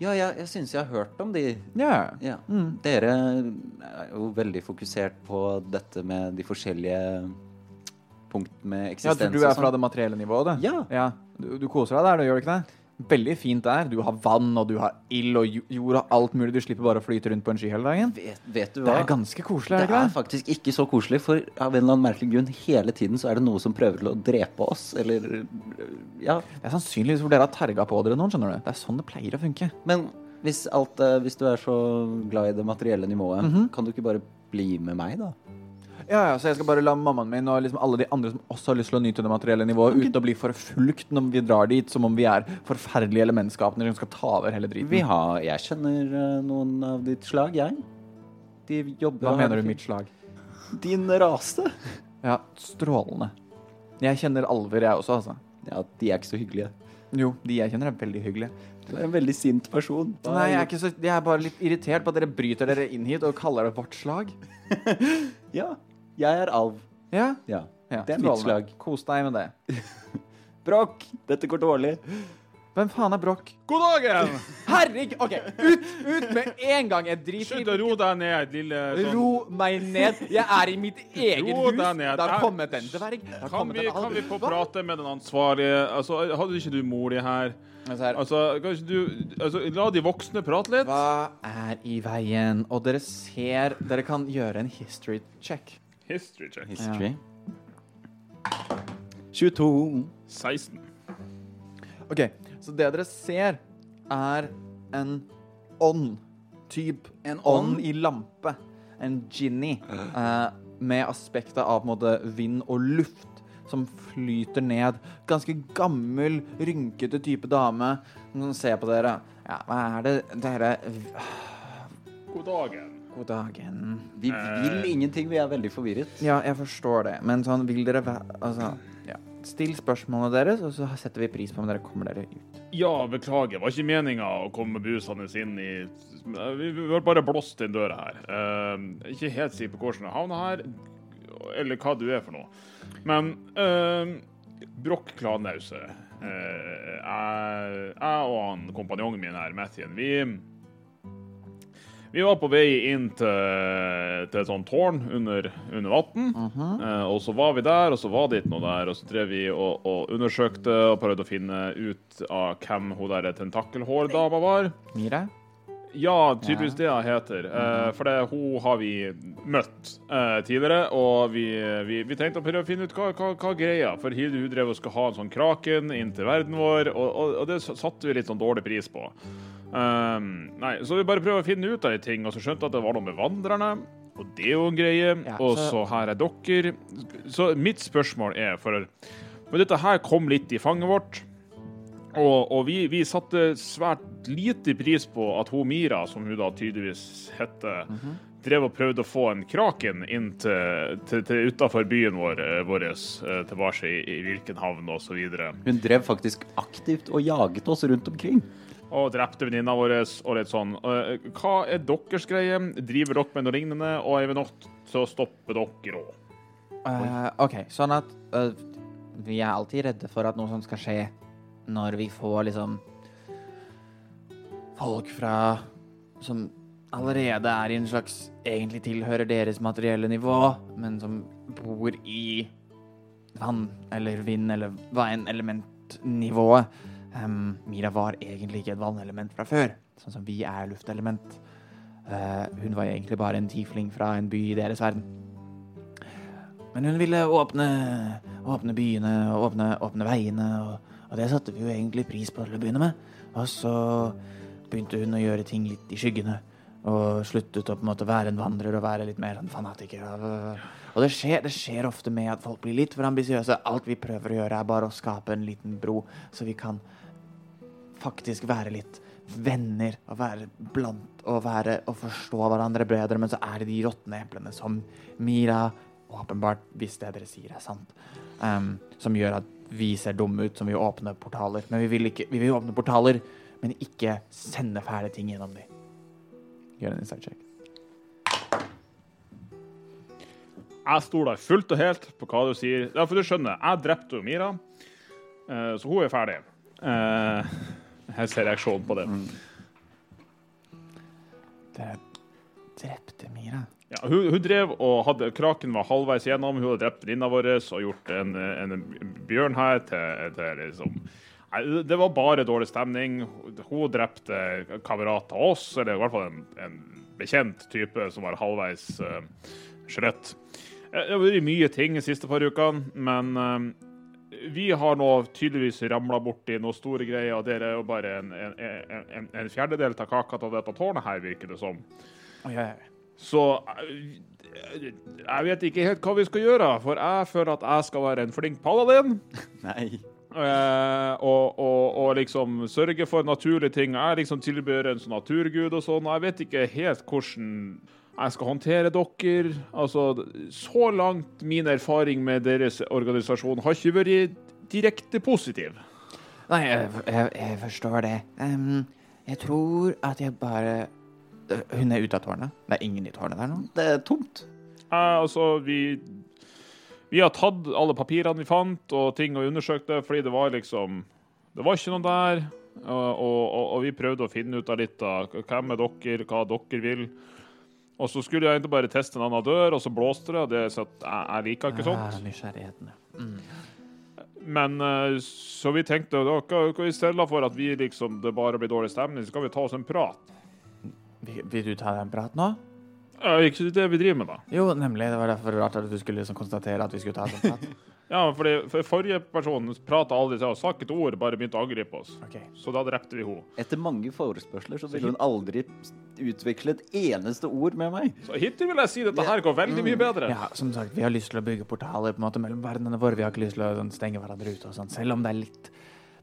Ja, jeg, jeg syns jeg har hørt om de. Ja. Ja. Mm. Dere er jo veldig fokusert på dette med de forskjellige punktene med ja, eksistens. for du er fra sånn. det materielle nivået, du? Ja. Ja. Du, du koser deg der, du gjør du ikke det? Veldig fint der. Du har vann, og du har ild og jord og alt mulig. Du slipper bare å flyte rundt på en sky hele dagen. Vet, vet du Det er ganske koselig, er Det det ikke er det? faktisk ikke så koselig, for av en eller annen merkelig grunn hele tiden så er det noe som prøver til å drepe oss, eller Ja. Det er sannsynligvis hvor dere har terga på dere noen, skjønner du. Det er sånn det pleier å funke. Men hvis, alt, eh, hvis du er så glad i det materielle nivået, Mhm. kan du ikke bare bli med meg, da? Ja, ja, så jeg skal bare la mammaen min og liksom alle de andre som også har lyst til å nyte det materielle nivået, uten å bli forfulgt når vi drar dit, som om vi er forferdelige elementskapninger som skal ta over hele driten. Vi har Jeg kjenner eh, noen av ditt slag, jeg. De jobber Hva mener du mitt slag? Din rase. Ja, strålende. Jeg kjenner alver, jeg også, altså. Ja, de er ikke så hyggelige. Jo, de jeg kjenner er veldig hyggelige. Du er en veldig sint person. Nei, jeg er, ikke så, jeg er bare litt irritert på at dere bryter dere inn hit og kaller det vårt slag. Ja. Jeg er alv. Ja, Ja. ja Det er mitt slag. Kos deg med det. Brokk, dette går dårlig. Hvem faen er Brokk? God dagen! Herregud! OK, ut, ut med en gang! Jeg driter Slutt å ro deg ned, lille sånn. Ro meg ned. Jeg er i mitt eget Ro hus. deg ned. Det har kommet en dverg. Det har Kan kommet vi, en kan alv. vi få Hva? prate med den ansvarlige? Altså, hadde ikke du mor di her? Altså, her. Altså, kan ikke du altså, La de voksne prate litt? Hva er i veien? Og dere ser Dere kan gjøre en history check. History check. History. 22. 16. OK, så det dere ser, er en ånd. Typ En ånd i lampe. En genie. eh, med aspektet av på en måte, vind og luft som flyter ned. Ganske gammel, rynkete type dame som ser på dere. Ja, hva er det dere God dagen. God dagen. Vi vil ingenting, vi er veldig forvirret. Ja, jeg forstår det, men sånn vil dere være Altså, ja. Still spørsmålene deres, og så setter vi pris på om dere kommer dere ut. Ja, beklager. Det var ikke meninga å komme busende inn i Vi har bare blåst inn døra her. Uh, ikke helt sikker på hvordan jeg havna her, eller hva du er for noe. Men uh, Brokk Klanause uh, jeg, jeg og han kompanjongen min her, Mathien, vi vi var på vei inn til, til et sånt tårn under, under vann. eh, og så var vi der, og så var det ikke noe der. Og så drev vi og, og undersøkte og prøvde å finne ut av hvem hun der tentakelhårdama var. Mira? Ja, tydeligvis det hun heter. Eh, for det, hun har vi møtt eh, tidligere, og vi, vi, vi tenkte å prøve å finne ut hva, hva, hva greia. For Hilde hun drev og skulle ha en sånn kraken inn til verden vår, og, og, og det satte vi litt sånn dårlig pris på. Um, nei, så vi bare prøver å finne ut av de ting, og så skjønte jeg at det var noe med vandrerne. Og det er jo en greie. Ja, og så- så her er dere. Så mitt spørsmål er, for, for dette her kom litt i fanget vårt. Og, og vi, vi satte svært lite pris på at hun Mira, som hun da tydeligvis heter, drev og prøvde å få en kraken inn til, til, til utafor byen vår, eh, vår eh, tilbake i, i Virkenhavn osv. Hun drev faktisk aktivt og jaget oss rundt omkring. Og drepte venninna vår og litt sånn. Eh, Hva er deres greie? Driver dere med noe lignende? Og er vi nødt til å stoppe dere òg? Uh, OK, sånn at uh, vi er alltid redde for at noe sånt skal skje når vi får liksom folk fra som allerede er i en slags egentlig tilhører deres materielle nivå, men som bor i vann eller vind eller hva enn elementnivået. Em, Mira var egentlig ikke et vannelement fra før, sånn som vi er luftelement. Uh, hun var egentlig bare en tiefling fra en by i deres verden. Men hun ville åpne, åpne byene åpne, åpne veiene, og, og det satte vi jo egentlig pris på til å begynne med. Og så begynte hun å gjøre ting litt i skyggene, og sluttet å på en måte være en vandrer og være litt mer en fanatiker. Og det, skjer, det skjer ofte med at folk blir litt for ambisiøse. Alt vi prøver å gjøre, er bare å skape en liten bro, så vi kan faktisk være litt venner og være blant og være og forstå hverandre bedre, men så er det de råtne eplene som Mira åpenbart, hvis det dere sier er sant, um, som gjør at vi ser dumme ut som vi åpner portaler. Men vi vil, ikke, vi vil åpne portaler, men ikke sende fæle ting gjennom dem. Gjør en inside check. Jeg stoler fullt og helt på hva du sier. Ja, for du skjønner, jeg drepte jo Mira, eh, så hun er ferdig. Eh, Jeg ser reaksjonen på det. Dere drepte Mira. Ja, hun, hun drev og hadde Kraken var halvveis gjennom. Hun hadde drept venninna vår og gjort en, en bjørn her til, til liksom Nei, Det var bare dårlig stemning. Hun drepte kamerat av oss, eller i hvert fall en, en bekjent type som var halvveis uh, skjelett. Eh, Det har vært mye ting de siste par ukene, men eh, vi har nå tydeligvis ramla borti noen store greier, og dere er jo bare en, en, en, en fjerdedel av kaka av dette tårnet her, virker det som. Oh, oi. Så eh, jeg vet ikke helt hva vi skal gjøre, for jeg føler at jeg skal være en flink paladin. Nei. eh, og, og, og liksom sørge for naturlige ting. Jeg liksom tilbyr en sånn naturgud og sånn. og Jeg vet ikke helt hvordan jeg skal håndtere dere. Altså, så langt min erfaring med deres organisasjon har ikke vært direkte positiv. Nei, jeg, jeg, jeg forstår det. Um, jeg tror at jeg bare Hun er ute av tårnet? Det er ingen i tårnet der nå? Det er tomt. Eh, altså, vi Vi har tatt alle papirene vi fant, og ting og undersøkt det, fordi det var liksom Det var ikke noe der. Og, og, og vi prøvde å finne ut av litt av hvem er dere, hva dere vil. Og så skulle jeg egentlig bare teste en annen dør, og så blåste det. og det så at jeg, jeg liker ikke sånt. nysgjerrigheten, ja. Men eh, så vi tenkte da i stedet for at vi liksom, det bare blir dårlig stemning, så kan vi ta oss en prat. Vil, vil du ta deg en prat nå? Ja, ikke det vi driver med, da. Jo, nemlig. Det var derfor rart at du skulle liksom konstatere at vi skulle ta oss en prat. Ja, fordi for Forrige person prata aldri til oss, sa ikke et ord, bare begynte å angripe oss. Okay. Så da drepte vi henne. Etter mange forespørsler så ville hun aldri utvikle et eneste ord med meg. Så hittil vil jeg si dette her går veldig mye bedre. Ja, som sagt, vi har lyst til å bygge portaler på en måte mellom verdenene våre. Vi har ikke lyst til å sånn, stenge hverandre ute og sånn, selv om det er litt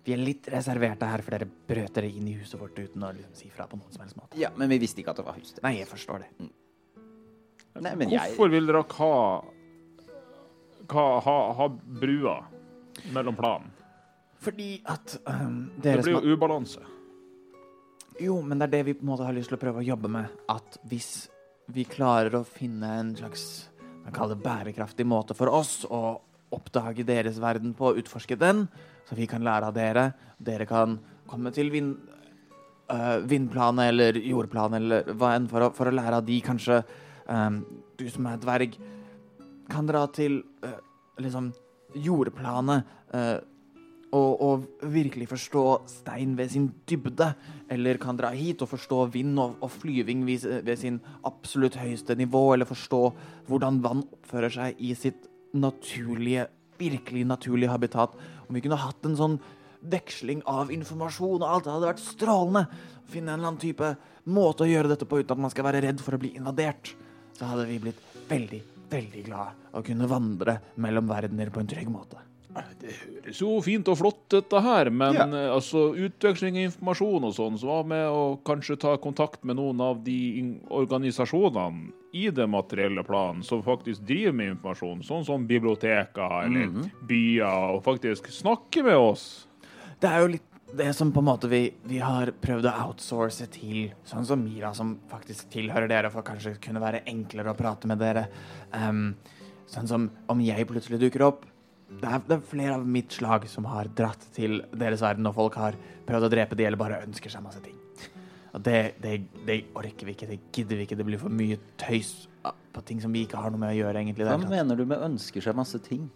Vi er litt reserverte her, for dere brøt dere inn i huset vårt uten å liksom, si fra på noen som helst måte. Ja, men vi visste ikke at det var hus. Nei, jeg forstår det. Nei, men jeg Hvorfor vil dere ha, ha, ha, ha brua mellom planen? Fordi at um, Det blir jo ubalanse. Jo, men det er det vi på en måte har lyst til å prøve å jobbe med. At hvis vi klarer å finne en slags man kaller det bærekraftig måte for oss å oppdage deres verden på, utforske den, så vi kan lære av dere. Dere kan komme til vind, øh, vindplanet eller jordplanet eller hva enn for å, for å lære av de, kanskje. Um, du som er dverg, kan dra til uh, liksom jordplanet. uh, og, og virkelig forstå stein ved sin dybde, eller kan dra hit og forstå vind og, og flyving ved, ved sin absolutt høyeste nivå, eller forstå hvordan vann oppfører seg i sitt naturlige, virkelig naturlige habitat. Om vi kunne hatt en sånn veksling av informasjon og alt, det hadde vært strålende. Finne en eller annen type måte å gjøre dette på uten at man skal være redd for å bli invadert. Så hadde vi blitt veldig, veldig glad av å kunne vandre mellom verdener på en trygg måte. Det høres jo fint og flott dette her, men Ja. eh, altså utveksling av informasjon og sånn, så hva med å kanskje ta kontakt med noen av de organisasjonene i det materielle planen som faktisk driver med informasjon, sånn som biblioteker eller Mhm. byer, og faktisk snakke med oss? Det er jo litt det som på en måte vi, vi har prøvd å outsource til, sånn som Mira, som faktisk tilhører dere, for kanskje kunne være enklere å prate med dere. Um, sånn som om jeg plutselig dukker opp, det er, det er flere av mitt slag som har dratt til deres verden, og folk har prøvd å drepe de eller bare ønsker seg masse ting. Og det, det, det orker vi ikke, det gidder vi ikke. Det blir for mye tøys på ting som vi ikke har noe med å gjøre, egentlig. Hva mener du med ønsker seg masse ting?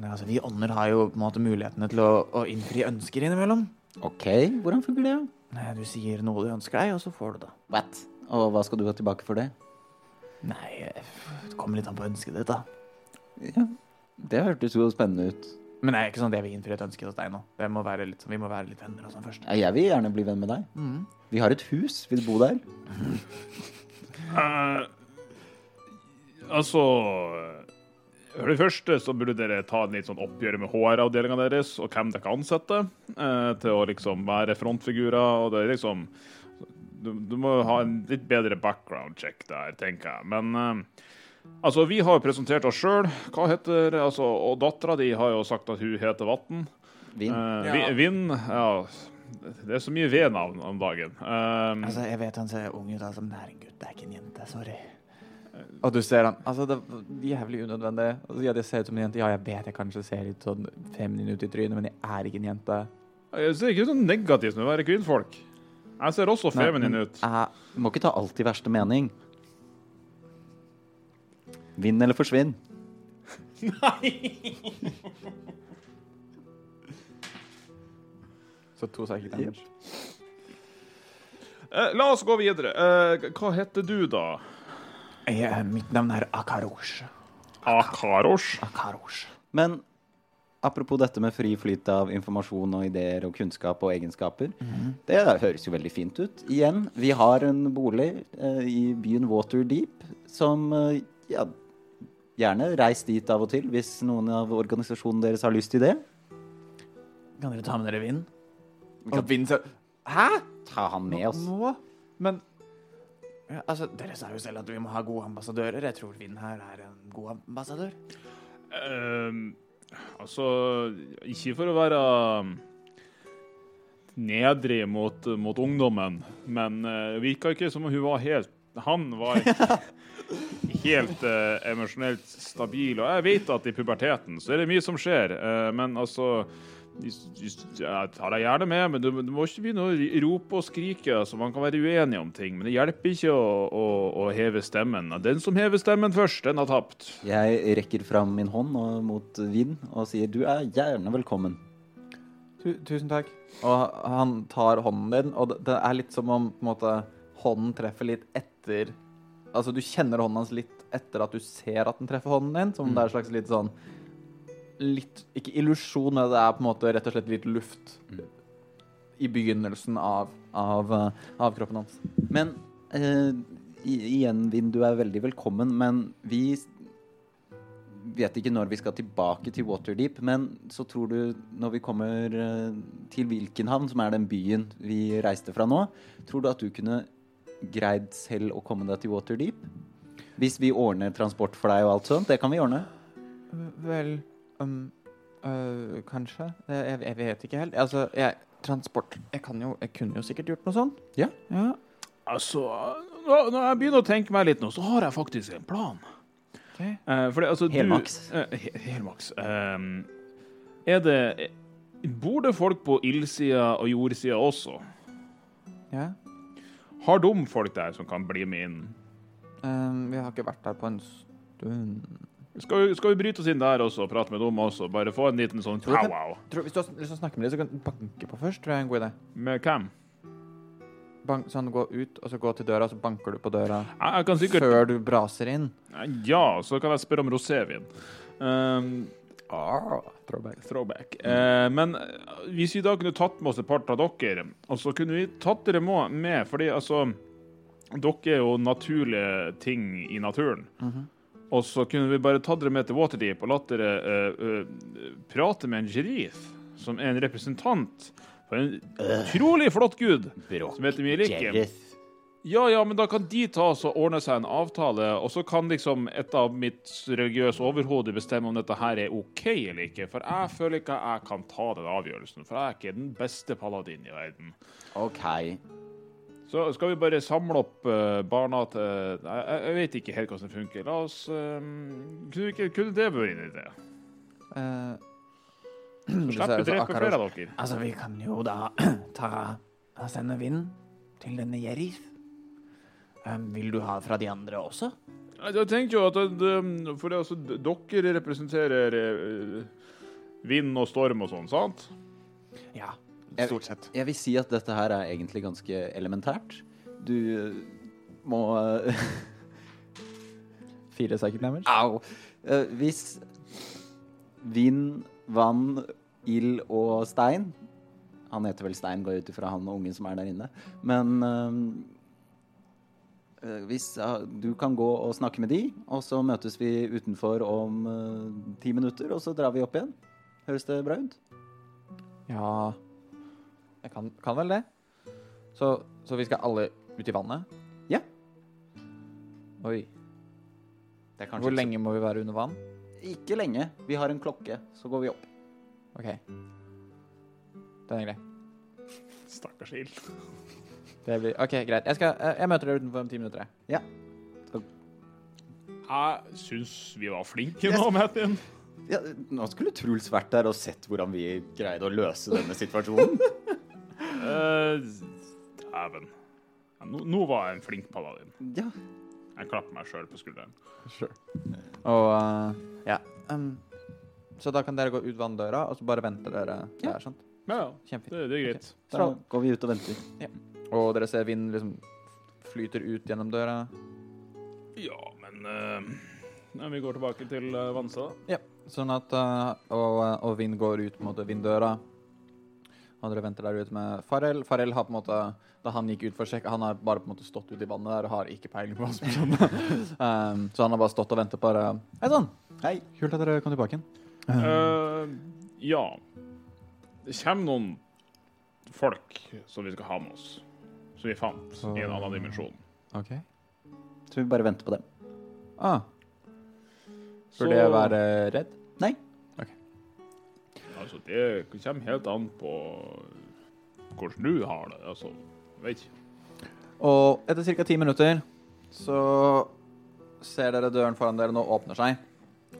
Nei, altså, vi ånder har jo på en måte mulighetene til å, å innfri ønsker innimellom. OK, hvordan funker det? Nei, du sier noe du ønsker deg, og så får du det. What? Og hva skal du ha tilbake for det? Nei, det kommer litt an på ønsket ditt, da. Ja, det hørtes jo spennende ut. Men det er ikke sånn at jeg vil innfri et ønske hos deg nå. Det må være litt, sånn- vi må være litt venner og sånn først. Ja, Jeg vil gjerne bli venn med deg. Mm. Vi har et hus. Vil du bo der? uh, altså For det første så burde dere ta en litt sånn oppgjør med HR-avdelinga deres og hvem dere ansetter eh, til å liksom være frontfigurer. og det er liksom du, du må ha en litt bedre background check der, tenker jeg. Men eh, altså, vi har jo presentert oss sjøl. Hva heter altså, Og dattera di har jo sagt at hun heter Vatn. Vinn. Eh, Vind Ja, det er så mye V-navn om dagen. Um, Altså, jeg vet han ser ung ut, altså, men det er en gutt, det er ikke en jente. Sorry. Og du ser han Altså, det er jævlig unødvendig. Altså, ja, det ser ut som en jente. Ja, jeg vet jeg kanskje ser litt sånn feminin ut i trynet, men jeg er ikke en jente. Jeg ser ikke sånn negativt med å være kvinnfolk. Jeg ser også Nei, feminin men ut. Jeg, må ikke ta alt i verste mening. Vinn eller forsvinn. Nei! så to psychic damage. Eh, la oss gå videre. Eh, hva heter du, da? Jeg, mitt navn er Akarosh. Akarosh? Akarosh. Men apropos dette med fri flyt av informasjon og ideer og kunnskap og egenskaper. Det høres jo veldig fint ut. Igjen, vi har en bolig eh, i byen Waterdeep som eh, ja, gjerne reis dit av og til hvis noen av organisasjonen deres har lyst til det. Kan dere ta med dere vind? Kan Og vind så Hæ? ta han med oss. Nå? Men ja, altså, Dere sa jo selv at vi må ha gode ambassadører. Jeg tror Vind her er en god ambassadør. Um, altså Ikke for å være nedrig mot, mot ungdommen, men det uh, virka ikke som om hun var helt Han var helt uh, emosjonelt stabil. Og jeg vet at i puberteten så er det mye som skjer, uh, men altså jeg tar deg gjerne med, men du, du må ikke begynne å rope og skrike. Så Man kan være uenig om ting, men det hjelper ikke å, å, å heve stemmen. Den som hever stemmen først, den har tapt. Jeg rekker fram min hånd og, mot Vind og sier du er gjerne velkommen. Tu tusen takk. Og han tar hånden din, og det, er litt som om på en måte, hånden treffer litt etter Altså, du kjenner hånden hans litt etter at du ser at den treffer hånden din. Som om det er et slags litt sånn Litt Ikke illusjon, men det er på en måte rett og slett litt luft i begynnelsen av, av, eh, av kroppen hans. Men eh, igjen, Vind, du er veldig velkommen, men vi vet ikke når vi skal tilbake til Waterdeep. Men så tror du, når vi kommer eh, til Wilkenhavn, som er den byen vi reiste fra nå, tror du at du kunne greid selv å komme deg til Waterdeep? Hvis vi ordner transport for deg og alt sånt, det kan vi ordne. Vel um, øh, Kanskje. Jeg, jeg vet ikke helt. Altså, jeg Transport Jeg kan jo Jeg kunne jo sikkert gjort noe sånt. Ja. Ja. Altså, når når jeg begynner å tenke meg litt nå, så har jeg faktisk en plan. Okay. Eh, for det, altså, Helmaks. eh, he- helmaks. Ehm, er det Bor det folk på ildsida og jordsida også? Ja. Har de folk der som kan bli med inn? Um, vi har ikke vært der på en stund. Skal vi, skal vi bryte oss inn der også og prate med dem også? Bare få en liten sånn. Tror, hvis du har lyst til å snakke med dem, så kan du banke på først. Tror jeg er en god idé. Med hvem? Bank, sånn gå ut, og så gå til døra, så banker du på døra sikkert før du braser inn. Ja, så kan jeg spørre om rosévin. Um, throwback. throwback. Eh, men eh, hvis vi da kunne tatt med oss et par av dere, og så kunne vi tatt dere med, fordi altså Dere er jo naturlige ting i naturen. Og så kunne vi bare tatt dere med til Waterdeep og latt dere uh, uh, prate med en sheriff, som er en representant for en utrolig flott gud som heter Mielike. Ja, ja, men da kan de ta oss og ordne seg en avtale, og så kan liksom et av mitt religiøse overhode bestemme om dette her er OK eller ikke. For jeg føler ikke jeg kan ta den avgjørelsen, for jeg er ikke den beste paladin i verden. OK. Så skal vi bare samle opp eh, barna til jeg, jeg- vet ikke helt hvordan det funker. La oss eh, Kunne, ikke, kunne det vært en idé? Eh, Så slipper vi drepe flere av dere. Altså, vi kan jo da ta sende vind til denne Jerif. Um, vil du ha fra de andre også? Jeg tenkte jo at For det, altså, dere representerer uh, vind og storm og sånn, sant? Ja, stort sett. Jeg vil si at dette her er egentlig ganske elementært. Du eh, må eh, Fire psychic damage. Au! Uh, hvis vind, vann, ild og stein Han heter vel Stein, går jeg ut ifra han og ungen som er der inne. Men eh, eh, hvis uh, du kan gå og snakke med de, og så møtes vi utenfor om ti minutter, og så drar vi opp igjen. Høres det bra ut? Ja Jeg kan, kan vel det. Så, så vi skal alle ut i vannet? Ja. Oi. Det er Hvor lenge må vi være under vann? Ikke lenge. Vi har en klokke, så går vi opp. OK. Den er grei. Stakkars ild. Det blir, OK, greit. Jeg, skal, jeg, møter dere utenfor om ti minutter. Ja Jeg syns vi var flinke nå, Martin. Ja, nå skulle Truls vært der og sett hvordan vi greide å løse denne situasjonen. Eh, Dæven. Ja, nå, nå var jeg en flink paladin. ja. Jeg klapper meg sjøl på skulderen. Og uh, ja. Um, så da kan dere gå ut vanndøra, og så bare venter dere Ja. der. sant? Ja, ja. Kjempefint. Det, det er greit. Da går vi ut og venter. Og dere ser vinden liksom flyter ut gjennom døra. Ja, men eh, Vi går tilbake til uh, Vansa. Sånn at uh, og, og vind går ut mot vinddøra. Og dere venter der ute med Farrell. Farrell har på en måte Da han gikk ut for å sjekke Han har bare på en måte stått ute i vannet der og har ikke peiling på hva som skjedde. um, så han har bare stått og ventet på det. Hei sann! Hei. Kult at dere kom tilbake igjen. Uh, ja. Det kommer noen folk som vi skal ha med oss. Som vi fant i en annen dimensjon. OK. Så vi bare venter på dem. Ah, Så- Burde jeg være redd? Nei. Altså, det kommer helt an på hvordan du har det. Altså, jeg vet ikke. Og etter ca. ti minutter så ser dere døren foran dere nå åpner seg.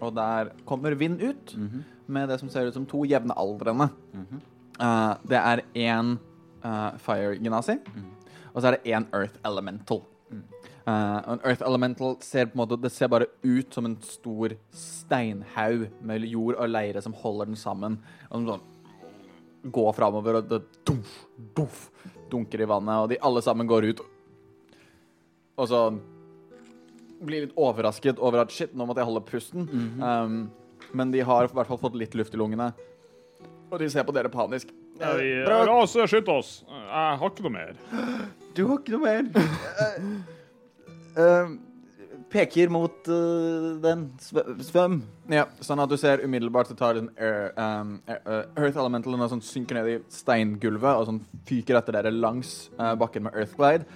Og der kommer vind ut med det som ser ut som to jevnaldrende. Eh, det er én uh, fire genasi, og så er det én earth elemental. Eh, og earth elemental ser på en måte Det ser bare ut som en stor steinhaug med jord og leire som holder den sammen. Og som sånn går framover, og det duff, duff, dunker i vannet, og de alle sammen går ut. Og så blir litt overrasket over at shit, nå måtte jeg holde pusten. um, men de har i hvert fall fått litt luft i lungene. Og de ser på dere panisk. Ja, vi, Bra. la oss skynde oss. Jeg har ikke noe mer. Du har ikke noe mer? Eh, peker mot uh, den. Svøm. Ja, sånn at du ser umiddelbart det tar en air, um, air- uh, Earth Elemental og sånn synker ned i steingulvet og sånn fyker etter dere langs uh, bakken med Earthglide.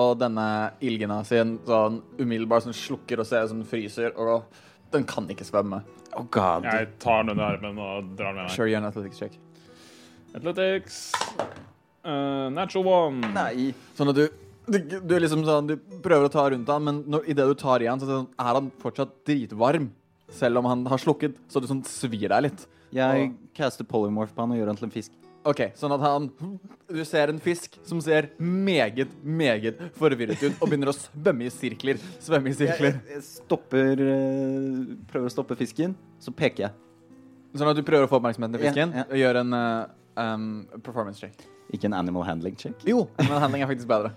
Og denne ilgena sin sånn umiddelbart sånn slukker og ser som den fryser, og den kan ikke svømme. Oh god. Jeg tar den under armen og drar med meg. Sure, gjør en athletics check. Athletics. Uh, natural one. Nei. Sånn at du du, du liksom sånn, du prøver å ta rundt han, men når, i det du tar i han, så er sånn, er han fortsatt dritvarm. Selv om han har slukket, så du sånn svir deg litt. Jeg caster polymorph på han og gjør han til en fisk. Ok, sånn at han Du ser en fisk som ser meget, meget forvirret ut og begynner å svømme i sirkler. Svømme i Jeg, sirkler. jeg stopper eh, Prøver å stoppe fisken, så peker jeg. Sånn at du prøver å få oppmerksomheten til fisken Ja, ja. og gjør en uh, um, performance check. Ikke en animal handling check. Jo, men handling er faktisk bedre.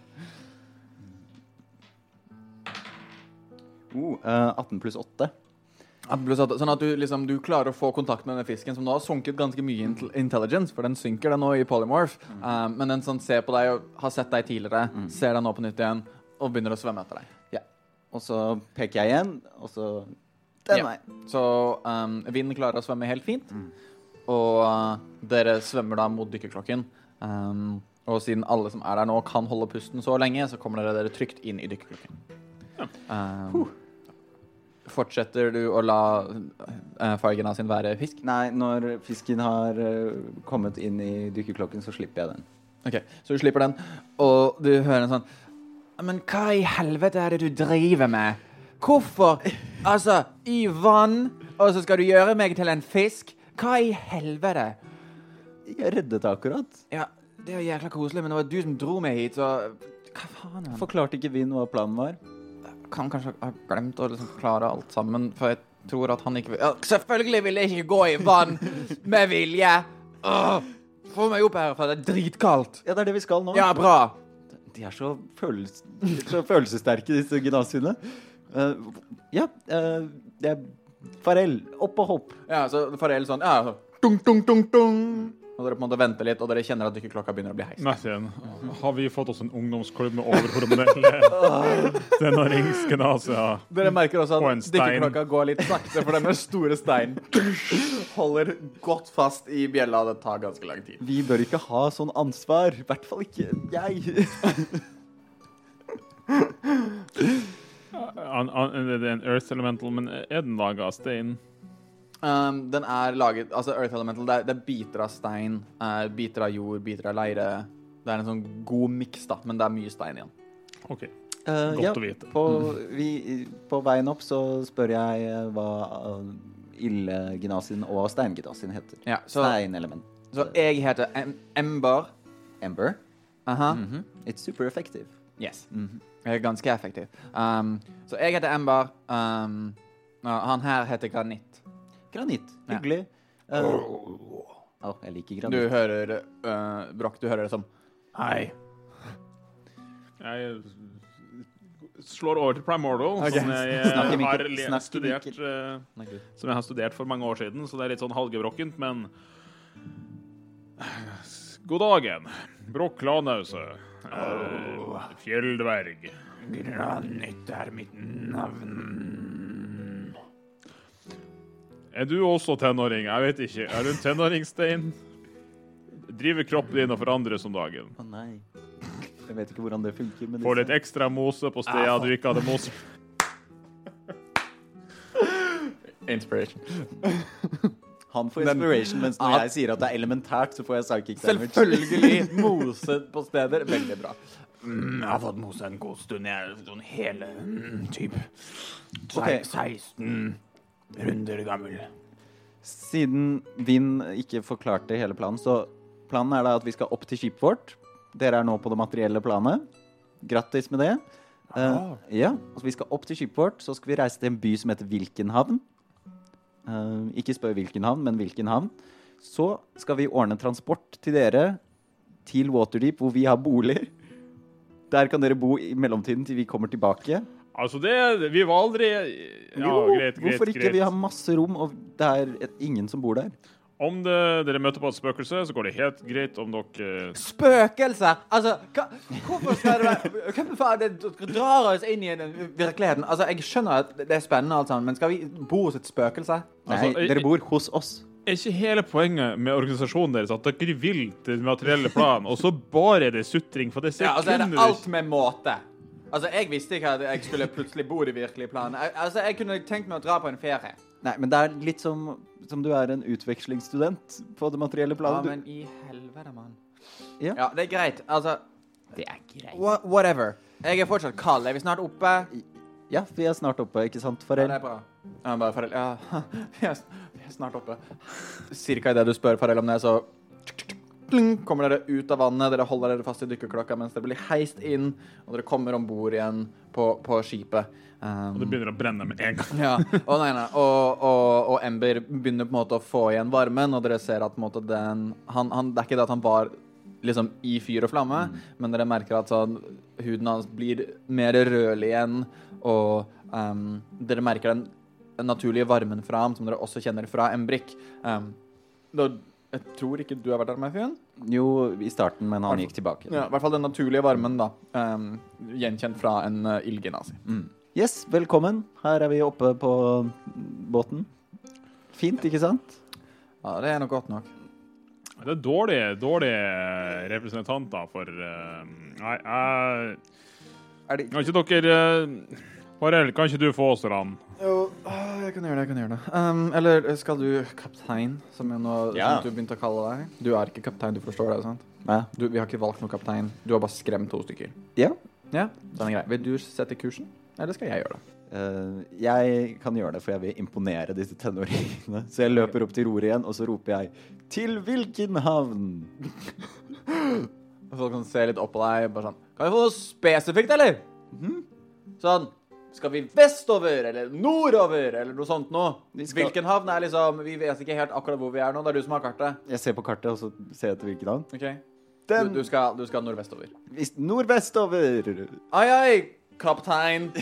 Eh, 18 pluss 8. 18 pluss 8. Sånn at du, liksom, du klarer å få kontakt med denne fisken, som nå har sunket ganske mye i intelligence, for den synker den nå i polymorph. Um, men den sånn ser på deg og har sett deg tidligere, ser deg nå på nytt igjen og begynner å svømme etter deg. Ja. Og så peker jeg igjen, og så den Ja. veien. Så um, vinden klarer å svømme helt fint, og uh, dere svømmer da mot dykkerklokken. Um, og siden alle som er der nå, kan holde pusten så lenge, så kommer dere dere trygt inn i dykkerklokken. Um, fortsetter du å la uh, av sin være fisk? Nei, når fisken har eh, kommet inn i dykkerklokken, så slipper jeg den. Ok, Så du slipper den, og du hører en sånn Men hva i helvete er det du driver med? Hvorfor? Altså, i vann, og så skal du gjøre meg til en fisk? Hva i helvete? Jeg reddet akkurat. Ja, det er jækla koselig, men det var du som dro meg hit, så Hva faen? er Forklarte ikke Vin hva planen var? kan kanskje ha glemt å liksom forklare alt sammen, for jeg tror at han ikke vil ja, Selvfølgelig vil jeg ikke gå i vann med vilje! Åh, få meg opp herfra, det er dritkaldt. Ja, det er det vi skal nå. Ja, bra. De er så, følels så følelsessterke, disse gymnasiene. Uh, ja, uh, det er Farell, opp og hopp. Ja, så Farel sånn Ja, så dung, dung, dung, dung. Og dere på en måte venter litt, og dere kjenner at dykkerklokka begynner å bli heist. Martin, har vi fått oss en ungdomsklubb med overhormonelle tenåringsgnaser? Dere merker også at dykkerklokka går litt sakte, for denne store steinen holder godt fast i bjella. Det tar ganske lang tid. Vi bør ikke ha sånn ansvar. I hvert fall ikke jeg. An, an, det er en Earth Elemental, men er den laga av stein? Um, den er laget Altså Earth Elemental, det er, det er biter av stein, uh, biter av jord, biter av leire. Det er en sånn god miks, da, men det er mye stein igjen. OK. Uh, Godt ja, å vite. På, vi, på veien opp så spør jeg eh, hva uh, ildgymnasien og steingenasien heter. Ja, så, Steinelement. så jeg heter em Ember. Ember. -huh. Mm -hmm. It's super effective. Yes. Jeg er ganske effektiv. Um, så jeg heter Ember. Um, han her heter Granitt. Granitt. Ja. Hyggelig. oh, jeg liker Du hører uh, Broch, du hører det som Hei. Jeg slår over til Primordial, okay. som jeg eh, har snakk studert eh, Gud. Som jeg har studert for mange år siden, så det er litt sånn halvgebrokkent, men God dagen. Brokk Lanause. Uh, Fjelldverg. Granitt er mitt navn. Er du også tenåring? Jeg vet ikke. Er du en tenåringstein? Driver kroppen din og forandres om dagen? Å nei. Jeg vet ikke hvordan det funker. Men Får litt disse- ekstra mose på steder du ikke hadde mose. Inspiration. Han får inspiration, mens når jeg sier at det er elementært, så får jeg psychic damage. Selvfølgelig mose på steder. Veldig bra. Mm, jeg har fått mose en god stund. Jeg er sånn hele mm, type okay. 16 runder gammel. Siden Vinn ikke forklarte hele planen, så planen er da at vi skal opp til skipet vårt. Dere er nå på det materielle planet. Grattis med det. Uh, ja, altså Vi skal opp til skipet vårt, så skal vi reise til en by som heter Vilkenhavn. Uh, ikke spør hvilken havn, men hvilken havn. Så skal vi ordne transport til dere til Waterdeep, hvor vi har boliger. Der kan dere bo i mellomtiden til vi kommer tilbake. Altså, det Vi var aldri Ja, Jo, greit, greit. hvorfor ikke? greit. Vi har masse rom, og det er ingen som bor der. Om det, dere møter på et spøkelse, så går det helt greit om dere Spøkelser! Altså, hva, hvorfor skal det være Hvem faen det drar oss inn i den virkeligheten? Altså, Jeg skjønner at det er spennende, alt sammen, men skal vi bo hos et spøkelse? Nei, Altså, jeg- dere bor hos oss. Er ikke hele poenget med organisasjonen deres at dere vil til den materielle planen, og så bare er det sutring? For det ser Ja, altså er det alt med måte. Altså, Jeg visste ikke at jeg skulle plutselig bo i det virkelige planet. Jeg, altså, jeg kunne tenkt meg å dra på en ferie. Nei, men det er litt som, som du er en utvekslingsstudent på det materielle planet. Ja, men i helvete, mann. Ja. Ja, det er greit. Altså, Det er greit. wha whatever. Jeg er fortsatt kald. Er vi snart oppe? Ja, vi er snart oppe, ikke sant, Ja, det er bra. Ja, bare Farrell Ja, vi er, vi er snart oppe. Cirka idet du spør Farrell om det, så kommer dere ut av vannet. Dere holder dere fast i dykkerklokka mens dere blir heist inn, og dere kommer om bord igjen på, på skipet. Um, Og det begynner å brenne med en gang. ja, og, nei, nei. Og, og, og Ember begynner på en måte å få igjen varmen, og dere ser at måte den han, han, Det er ikke det at han var liksom i fyr og flamme, men dere merker at sånn, huden hans blir mer rødlig igjen, og um, dere merker den, naturlige varmen fra ham, som dere også kjenner fra Embrik. Um, da, jeg tror ikke du har vært der, Matthew? Jo, i starten, men han gikk tilbake. Ja, I hvert fall den naturlige varmen, da. Um, gjenkjent fra en uh, ildgenasi. Yes, velkommen. Her er vi oppe på båten. Fint, ikke sant? Ja, det er nok godt nok. Det er dårlige, dårlige representanter for uh, Nei, jeg Er det Kan ikke dere uh, Farel, kan ikke du få oss den? Jo, ah, jeg kan gjøre det. jeg kan gjøre det. Um, eller skal du kaptein, som jeg nå Ja. som du begynte å kalle deg? Du er ikke kaptein, du forstår det, sant? Ja. Du, vi har ikke valgt noen kaptein. Du har bare skremt to stykker. ja. Ja, den er grei. Vil du sette kursen, eller skal jeg gjøre det? Uh, jeg kan gjøre det, for jeg vil imponere disse tenåringene. Så jeg løper opp til roret igjen, og så roper jeg 'Til hvilken havn?' Og Folk kan se litt opp på deg. Bare sånn Kan vi få noe spesifikt, eller? Mhm. Sånn Skal vi vestover, eller nordover, eller noe sånt noe? Skal- Hvilken havn er liksom Vi vet ikke helt akkurat hvor vi er nå. Det er du som har kartet. Jeg ser på kartet, og så ser jeg til hvilken havn. Okay. Du, Den du, skal, du skal nordvestover. Nordvestover! Ai, ai, kaptein.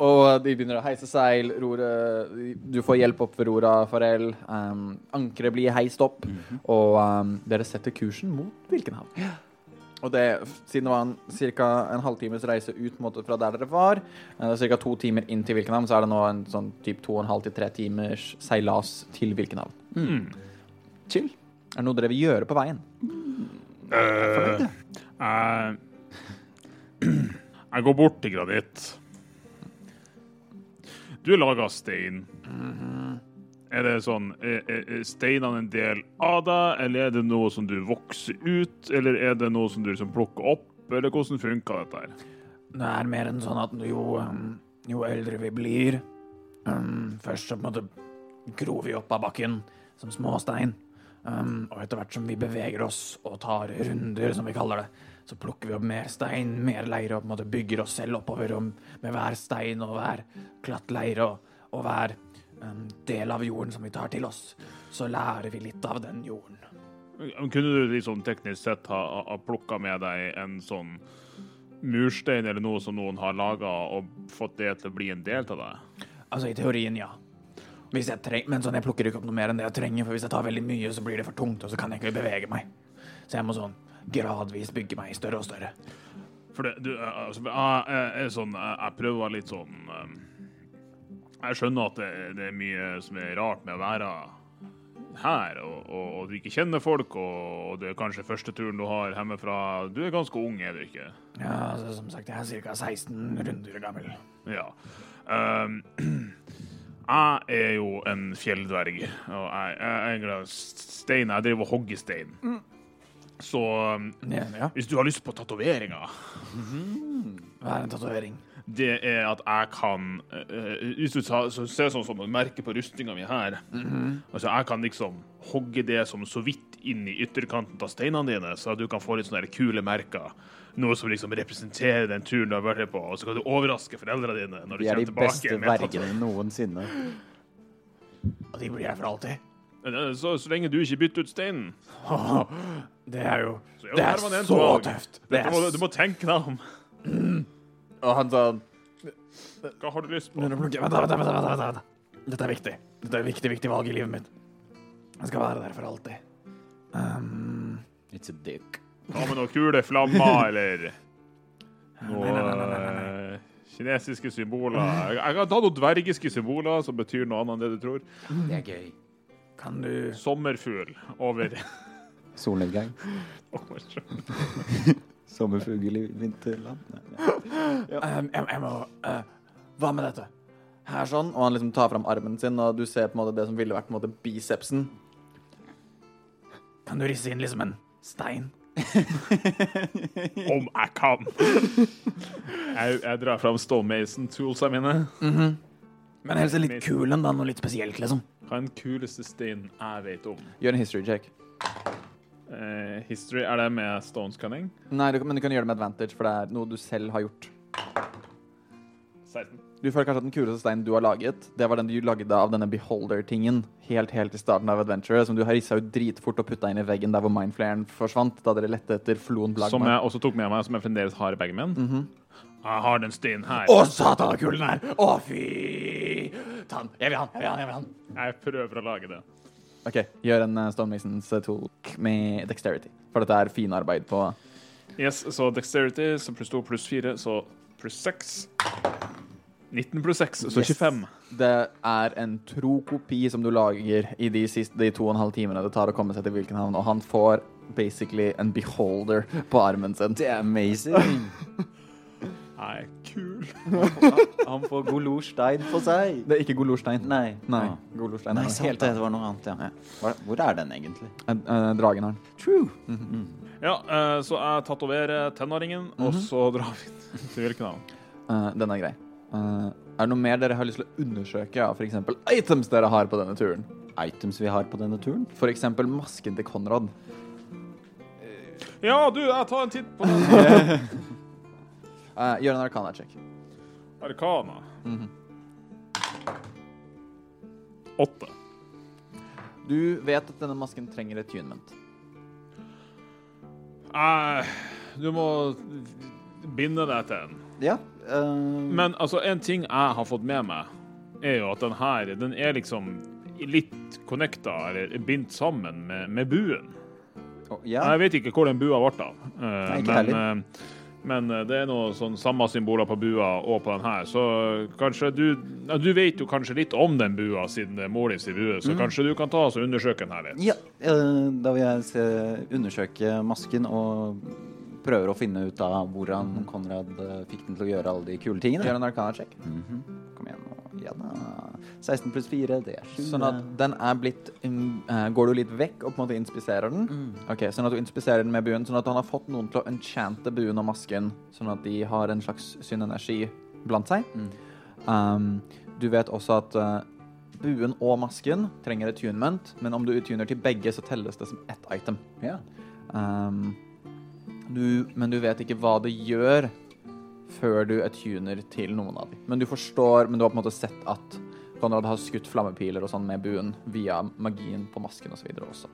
Og de begynner å heise seil. Roret Du får hjelp opp ved rora, Farel. Um, Ankeret blir heist opp. Og um, dere setter kursen mot Vilkenhavn. Og det, siden det var en, ca. en halvtimes reise ut måte, fra der dere var, uh, ca. to timer inn til Vilkenhavn, så er det nå en sånn typ to og en halv til tre timers seilas til Vilkenhavn. Chill. Er det noe dere vil gjøre på veien? Uh, jeg Jeg går bort til granitt. Du lager stein. Mm stein. Er det sånn Er, er steinene en del av deg, eller er det noe som du vokser ut, eller er det noe som du liksom plukker opp, eller hvordan funker dette her? Det er mer enn sånn at jo, um, jo eldre vi blir um, Først så på en måte gror vi opp av bakken som småstein. Um, og etter hvert som vi beveger oss og tar runder, som vi kaller det, så plukker vi opp mer stein, mer leire og på en måte bygger oss selv oppover med hver stein og hver klatt leire og, og hver um, del av jorden som vi tar til oss. Så lærer vi litt av den jorden. Kunne du liksom teknisk sett ha, ha plukka med deg en sånn murstein eller noe som noen har laga, og fått det til å bli en del av deg? Altså, i teorien, ja. Hvis jeg treng, men sånn, jeg plukker ikke opp noe mer enn det jeg trenger, for hvis jeg tar veldig mye, så blir det for tungt, og så kan jeg ikke bevege meg. Så jeg må sånn gradvis bygge meg større og større. For det, du, eh, altså, jeg, jeg, jeg, sånn, jeg, jeg prøver litt sånn eh, Jeg skjønner at det, det er mye som er rart med å være her, og, og, og du ikke kjenner folk, og, og det er kanskje første turen du har hjemmefra. Du er ganske ung, er du ikke? Ja, altså, som sagt, jeg er ca. 16 runder gammel. Ja. Um, jeg er jo en fjelldverg, og jeg, jeg glad stein. Jeg driver og hogger stein. Så um, Ja, ja. hvis du har lyst på tatoveringer Hva er en tatovering? Det er at jeg kan eh, Hvis du ser sånn som et merker på rustninga mi her altså Jeg kan liksom hogge det som så vidt inn i ytterkanten av steinene dine, så at du kan få litt sånne kule merker. Noe som liksom representerer den turen du har vært på, og så kan du overraske foreldrene dine når du De er de tilbake. beste vergene noensinne. Og de blir her for alltid? Så, så lenge du ikke bytter ut steinen. Det er jo Så Det er så tøft! Du er må, du må tenke deg om. Og han sånn Hva har du lyst på? Vent, vent, vent, vent, vent, vent. Dette er viktig. Dette er et viktig, viktig valg i livet mitt. Jeg skal være der for alltid. Um, It's a dick. Hva med noen kule flammer, eller noe Nei, nei, nei, nei, nei, nei. eh, kinesiske symboler? Jeg, jeg kan ta noen dvergiske symboler som betyr noe annet enn det du tror. Det er gøy. kan du Sommerfugl over Solnedgang. Sommerfugl i vinterland. Ja. um, jeg, jeg må uh, Hva med dette? her sånn, og han liksom tar fram armen sin, og du ser på en måte det som ville vært på en måte bicepsen. Kan du risse inn liksom en stein? Om jeg kan! Jeg, jeg drar fram stonemason-toolsa mine. Men helst litt kul en, da, noe litt spesielt, liksom. Hva er den kuleste steinen jeg vet om? Gjør en history check. Eh, history, er det med stones cunning? Nei, du, men du kan gjøre det med advantage, for det er noe du selv har gjort. 16. Du føler kanskje at den kuleste steinen du har laget, det var den du lagde av denne beholder-tingen helt helt i starten av Adventure, som du har rissa ut dritfort og putta inn i veggen der hvor mindflaren forsvant, da dere lette etter floen Som jeg også tok med meg, som jeg fremdeles har i bagen min. Jeg har den steinen her. Å, satan, så kul den er! Å, fy Ta den. Jeg vil ha den. Jeg vil ha den. Jeg vil ha den. Jeg prøver å lage det. OK, gjør en uh, Stonemasons uh, med dexterity, for dette er finarbeid på Yes, så dexterity, så pluss 2 pluss 4, så pluss 6. 19 pluss 6, så Yes. 25. Det er en tro kopi som du lager i de, siste, de to og en halv timene det tar å komme seg til Wilkenhavn, og han får basically en beholder på armen sin. Det er amazing. Er kul. Han får Golorstein på seg. Det er ikke Golorstein. Nei. Nei, Ah. Golorstein Nei, er sant det. Det var noe annet, ja. Hvor, hvor er den egentlig? Eh, eh, Dragen har den. True. Ja, eh, så jeg tatoverer tenåringen, og Mhm. så drar vi til hvilken av dem? den er grei. Eh, er det noe mer dere har lyst til å undersøke av f.eks. items dere har på denne turen? Items vi har på denne turen. F.eks. masken til Konrad. Ja, du, jeg tar en titt på den. Eh, gjør en arcana-check. Arkana. Åtte. Du vet at denne masken trenger et attunement. Uh, du må binde deg til den. Ja. Uh... Men altså, en ting jeg har fått med meg, er jo at den her, den er liksom litt connecta, eller bindt sammen med, med buen. Oh, ja. Jeg vet ikke hvor den bua ble av. Uh, Nei, ikke men, heller. Men eh, det er noe sånn samme symboler på bua og på den her, så kanskje du ja, Du vet jo kanskje litt om den bua, siden det er mor di bue, så Mm. kanskje du kan ta oss og undersøke den her litt. ja. eh, da vil jeg se, undersøke masken og prøver å finne ut av hvordan Konrad eh, fikk den til å gjøre alle de kule tingene. Gjør en arkana-sjekk. Mm nå. Ja da. 16 pluss 4, det er 7. Sånn at den er blitt eh, Går du litt vekk og på en måte inspiserer den? Ok, Sånn at du inspiserer den med buen, sånn at han har fått noen til å enchante buen og masken, sånn at de har en slags synenergi blant seg. Um, du vet også at uh, buen og masken trenger attunement, men om du uttuner til begge, så telles det som ett item. Yeah. Um, du, men du vet ikke hva det gjør før du attuner til noen av dem. Men du forstår, men du har på en måte sett at Konrad har skutt flammepiler og sånn med buen via magien på masken osv. også.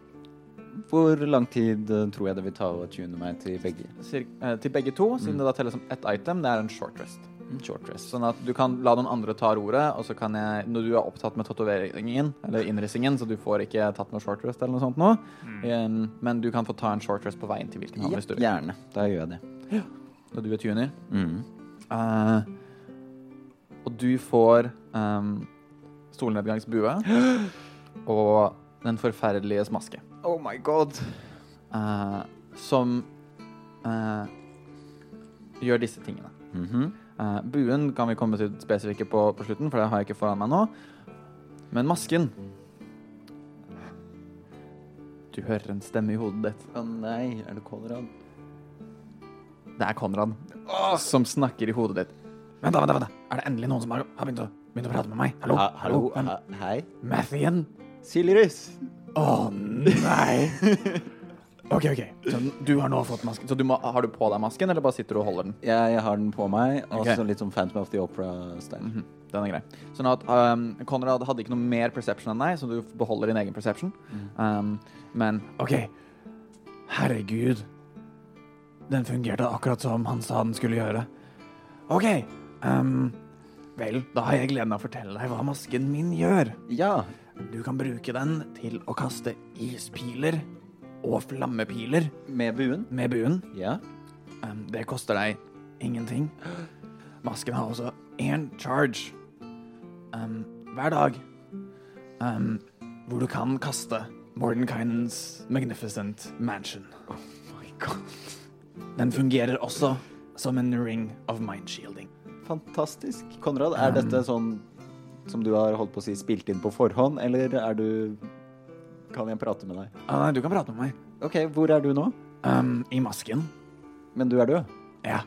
Hvor lang tid eh, tror jeg det vil ta å tune meg til begge? Cir eh, til begge to, siden det da telles som ett item, det er en short rest. Short rest. Sånn at du kan la noen andre ta roret, og så kan jeg, når du er opptatt med tatoveringen, eller innrissingen, så du får ikke tatt noe short rest eller noe sånt nå, um, men du kan få ta en short rest på veien til hvilken havn du vil. gjerne. Da gjør jeg det. Når du er tuner. Mm. Uh, og du får um, solnedgangsbue og den forferdelige maske. Oh my god. Uh, som uh, gjør disse tingene. Mhm. Eh, buen kan vi komme til spesifikke på, på slutten, for det har jeg ikke foran meg nå. Men masken Du hører en stemme i hodet ditt. Å nei, er det Konrad? Det er Konrad som snakker i hodet ditt. Vent, da, vent, da, vent. da. Er det endelig noen som har, har begynt, å, begynt å prate med meg? Hallo? Ha, hallo? Hvem? Ha, hei? Mathien? Silirus? Å nei! OK, OK. Så du har nå fått masken. Så du må, har du på deg masken, eller bare sitter du og holder den? Jeg, jeg har den på meg, og Ok. så litt sånn Phantom of the Opera-stein. Mhm, Den er grei. Sånn at um, Konrad hadde ikke noe mer perception enn deg, så du beholder din egen perception. Um, men OK. Herregud. Den fungerte akkurat som han sa den skulle gjøre. OK. Um, vel, da har jeg gleden av å fortelle deg hva masken min gjør. Ja. Du kan bruke den til å kaste ispiler og flammepiler Med buen? med buen. Ja. Um, det koster deg ingenting. Masken har også én charge um, hver dag, hvor du kan kaste Mordenkainens Magnificent Mansion. Oh my god. Den fungerer også som en ring of mind shielding. Fantastisk. Konrad, er dette sånn som du har holdt på å si spilt inn på forhånd, eller er du Kan jeg prate med deg? Uh, nei, du kan prate med meg. OK, hvor er du nå? Um, I masken. Men du er død? Ja.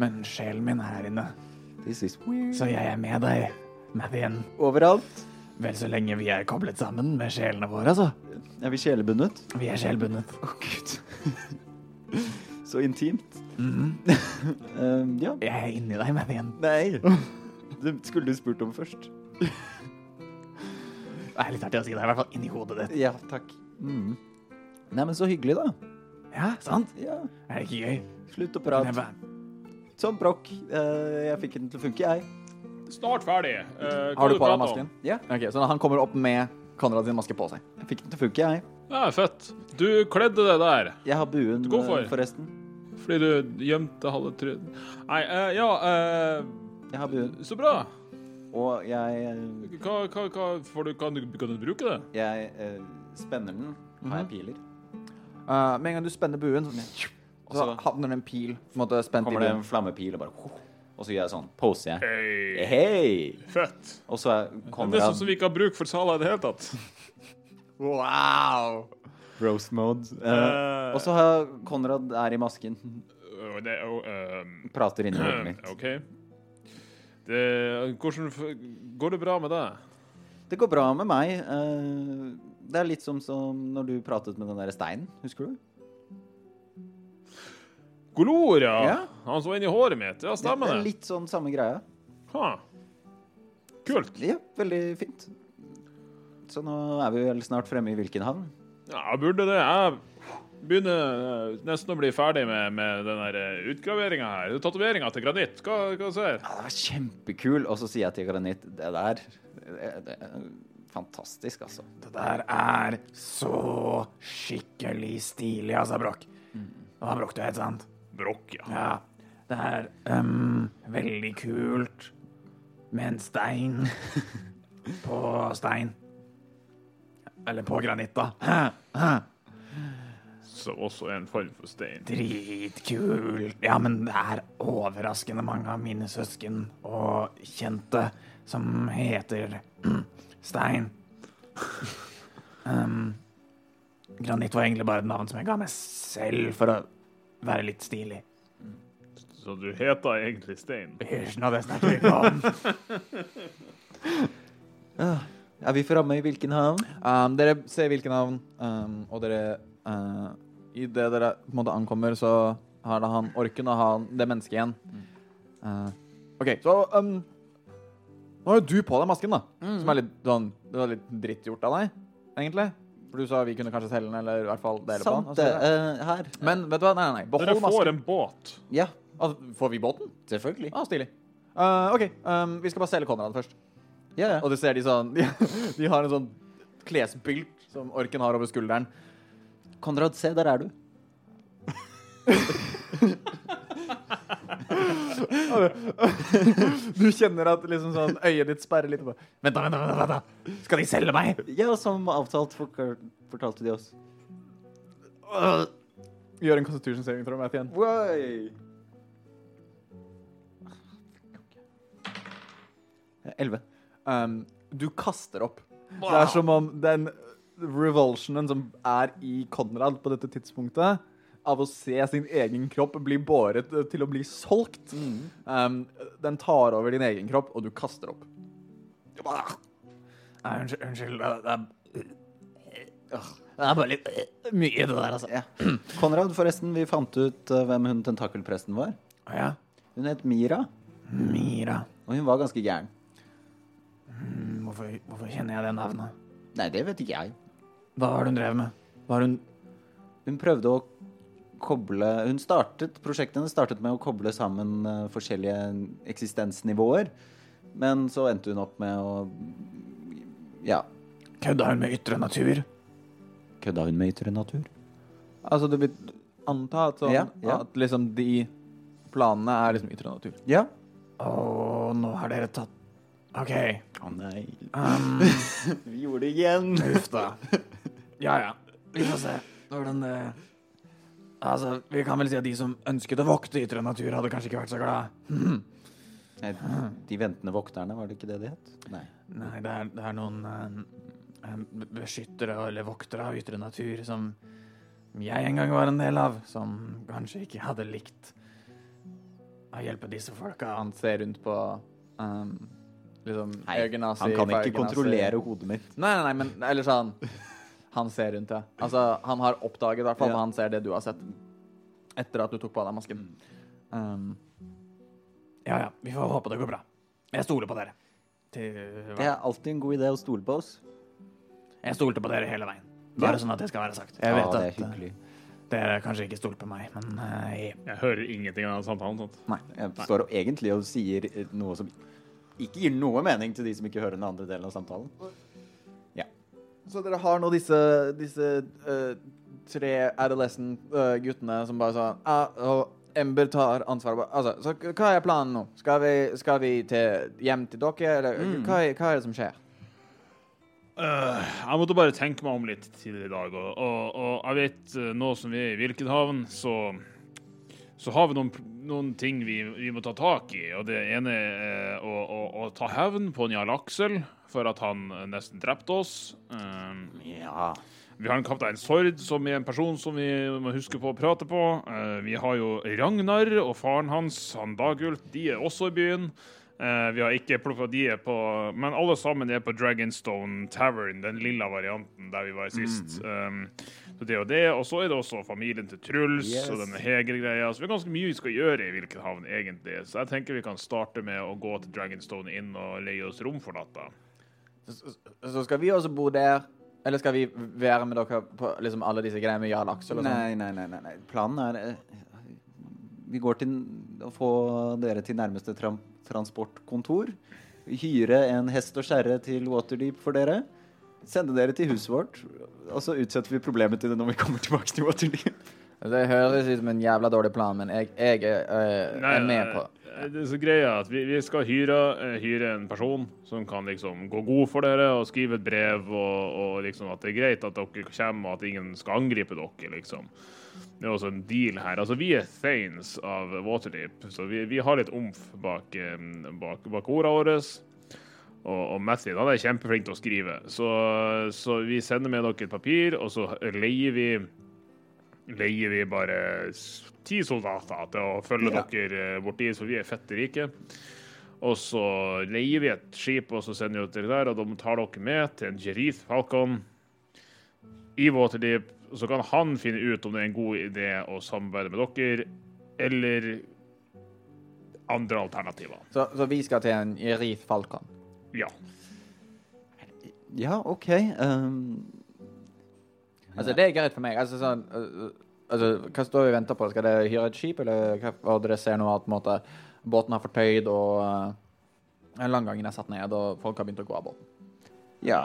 Men sjelen min er her inne, This is weird. så jeg er med deg, Mathien. Overalt? Vel så lenge vi er koblet sammen med sjelene våre, altså. Er vi sjelebundet? Vi er sjelbundet. Å, gud. Så intimt. Mhm. Um, ja. Jeg er inni deg, Mathien. Nei. Det skulle du spurt om først. Det er litt artig å si det, i hvert fall inni hodet ditt. Ja, takk. Mm. Nei, men så hyggelig, da. Ja, sant? Ja. Er det ikke gøy? Slutt å prate. bare- Sånn brokk. Uh, jeg fikk den til å funke, jeg. Snart ferdig. Uh, har du på deg masken? Ja. Okay, Så han kommer opp med Konrad sin maske på seg. Jeg fikk den til å funke, jeg. Ja, fett. Du kledde det der Jeg har buen, eh, forresten. Fordi du gjemte halve trynet. Nei, uh, ja uh, Jeg har buen. Så bra. Og jeg, eh, Hva, hva, hva får du, kan, du, kan du bruke det? jeg uh, spenner den. Har jeg piler? Uh, med en gang du spenner buen, så, Og så havner det en pil på en måte spent i kommer det buen. en flammepil og bare Og så gjør jeg sånn. Poser jeg. Hei. Hey. Fett. Og så er Det er sånn som vi ikke har bruk for Sala i det hele tatt. Wow! Roast mode. Uh, Eh, og så har Konrad er i masken. øh, det ehm, Prater inni hodet mitt. OK. Det, hvordan Går det bra med deg? Det går bra med meg. eh, Det er litt som, som når du pratet med den der steinen, husker du? Golor, ja. Ja. Han så inn i håret mitt. Ja, stemmer det er litt sånn samme greia. Ha. Kult. Ja, veldig fint. Så nå er vi vel snart fremme i hvilken havn? Ja, burde det. Jeg begynner eh, nesten å bli ferdig med, med den eh, utgraveringa her. Tatoveringa til granitt. Hva, hva sier Ja, det var kjempekul. Og så sier jeg til Granit det der det, det er fantastisk, altså. Det der er så skikkelig stilig, altså, Brokk. Det var Brokk du het, sant? Brokk, ja. Ja. Det er um, veldig kult med en stein på stein. Eller på granitt, da. Som også er en form for stein. Dritkult. Ja, men det er overraskende mange av mine søsken og kjente som heter Stein. Um, granitt var egentlig bare et navn som jeg ga meg selv for å være litt stilig. Så du heter egentlig Stein? Hysj nå, det snakker vi ikke om. Er vi framme i hvilken havn? Um, dere ser hvilken havn, um, og dere uh, I det dere på en måte ankommer, så har da han orken og han det mennesket igjen. Uh, OK, så um, Nå har jo du på deg masken, da. Som er litt sånn Det var litt drittgjort av deg, egentlig. For du sa vi kunne kanskje selge den, eller i hvert fall dele på den. Sant det. videre. eh, her. Men vet du hva? Nei, nei, nei. Dere får masken. en båt. Ja, Altså, får vi båten? selvfølgelig. Ah, stilig. Uh, OK, um, vi skal bare selge Konrad først. Ja, ja. Og du ser de sånn De, de har en sånn klesbylt som orken har over skulderen. Konrad, se, der er du. Du kjenner at liksom sånn øyet ditt sperrer litt på. Vent, da, vent, da, vent, da. Skal de selge meg? Ja, som avtalt fortalte de oss. Gjør en constitution saving throw, Matt, igjen. Oi. Elleve. Um, du kaster opp. Det er som om den revulsionen som er i Konrad på dette tidspunktet, av å se sin egen kropp bli båret til å bli solgt, um, den tar over din egen kropp, og du kaster opp. Nei, unnskyld. unnskyld. Det, det, er, det er bare litt mye, det der, altså. Ja. Konrad, forresten, vi fant ut uh, hvem hun tentakelpresten var. Ja. Hun het Mira, Mira. og hun var ganske gæren. Mm, Hvorfor, hvorfor kjenner jeg det navnet? Nei, det vet ikke jeg. Hva var det hun drev med? Var hun Hun prøvde å koble Hun startet, Prosjektene startet med å koble sammen uh, forskjellige eksistensnivåer. Men så endte hun opp med å Ja. Kødda hun med ytre natur? Kødda hun med ytre natur? Altså, du vil anta at, sånn, Ja, ja. at liksom de planene er liksom ytre natur. Ja. Å, nå har dere tatt OK. Å nei. Um, Vi gjorde det igjen. Uff da. Ja ja. Vi får se hvordan det Altså, vi kan vel si at de som ønsket å vokte ytre natur, hadde kanskje ikke vært så glad. Nei, de ventende vokterne, var det ikke det de het? Nei. Nei, det er, det er noen eh, eh, beskyttere eller voktere av ytre natur som jeg en gang var en del av, som kanskje ikke hadde likt å hjelpe disse folka. Han ser rundt på um, liksom Nei, Han kan ikke kontrollere hodet mitt. Nei, nei, nei, men eller sånn Han ser rundt, ja. Altså, han har oppdaget i hvert fall, Ja. han ser det du har sett etter at du tok på deg masken. Um, Ja ja, vi får håpe det går bra. Jeg stoler på dere. Til, Det er alltid en god idé å stole på oss. Jeg stolte på dere hele veien. Bare sånn at det skal være sagt. Jeg vet ja, det er at eh, hyggelig. dere kanskje ikke stoler på meg, men eh, Jeg hører ingenting av samtalen. Sånn. Nei, jeg står og egentlig og sier eh, noe som ikke gir noe mening til de som ikke hører den andre delen av samtalen. Ja. så dere har nå disse, disse uh, tre adolescent-guttene som bare sånn ah, Ember tar ansvaret. Altså, så hva er planen nå? Skal vi, skal vi til, hjem til dere, eller hva, er, hva er det som skjer? Uh, jeg måtte bare tenke meg om litt tidligere i dag, og, og, og jeg vet nå som vi er i Vilkenhaven, så, så har vi noen, noen ting vi, vi må ta tak i. Og det ene er å, å, å ta hevn på Jarl Aksel for at han øh, nesten drepte oss. Um, Ja. vi har en kaptein Sord, som er en person som vi må huske på å prate på. Uh, vi har jo Ragnar og faren hans, han Dagult, de er også i byen. Eh, vi har ikke plukka de på Men alle sammen er på Dragonstone Tavern, den lilla varianten der vi var sist. Um, så det og det. Og så er det også familien til Truls Yes. og denne Hegel-greia. Så vi har ganske mye vi skal gjøre i Hvilken havn, egentlig. Så jeg tenker vi kan starte med å gå til Dragonstone inn og leie oss rom for natta. Så, så skal vi også bo der? Eller skal vi være med dere på liksom alle disse greiene med Jarl Aksel og sånn? Nei, nei, nei, nei. Planen er eh, Vi går til å få dere til nærmeste tram transportkontor. Hyre en hest og skjære til Waterdeep for dere. Sende dere til huset vårt. Og så utsetter vi problemet til det når vi kommer tilbake til Waterdeep. Det høres ut som en jævla dårlig plan, men jeg, jeg er, øh, er med på eh, Det er så greia at vi, vi skal hyre, eh, hyre en person som kan liksom gå god for dere og skrive et brev, og, og liksom at det er greit at dere kommer, og at ingen skal angripe dere, liksom. Det er også en deal her. Altså, vi er Thanes av Waterdeep, så vi, vi har litt omf bak, bak, bak ordene våre. Og, og Matthew han er kjempeflink til å skrive, så, så vi sender med dere et papir, og så leier vi leier vi bare ti soldater til å følge Ja. dere eh, bort dit, for vi er fette rike. Og så leier vi et skip, og så sender vi dere der, og de tar dere med til en Jerith Falcon i Waterdeep. Så kan han finne ut om det er en god idé å samarbeide med dere, eller andre alternativer. Så, så vi skal til en Rif Falcon. Ja. Ja, OK. Um, Altså, det er greit for meg. Altså, sånn Altså, hva står vi og venter på? Skal det hyre et skip, eller hva, dere ser nå at på en måte, båten har fortøyd, og uh, den er satt ned, og folk har begynt å gå av båten? ja.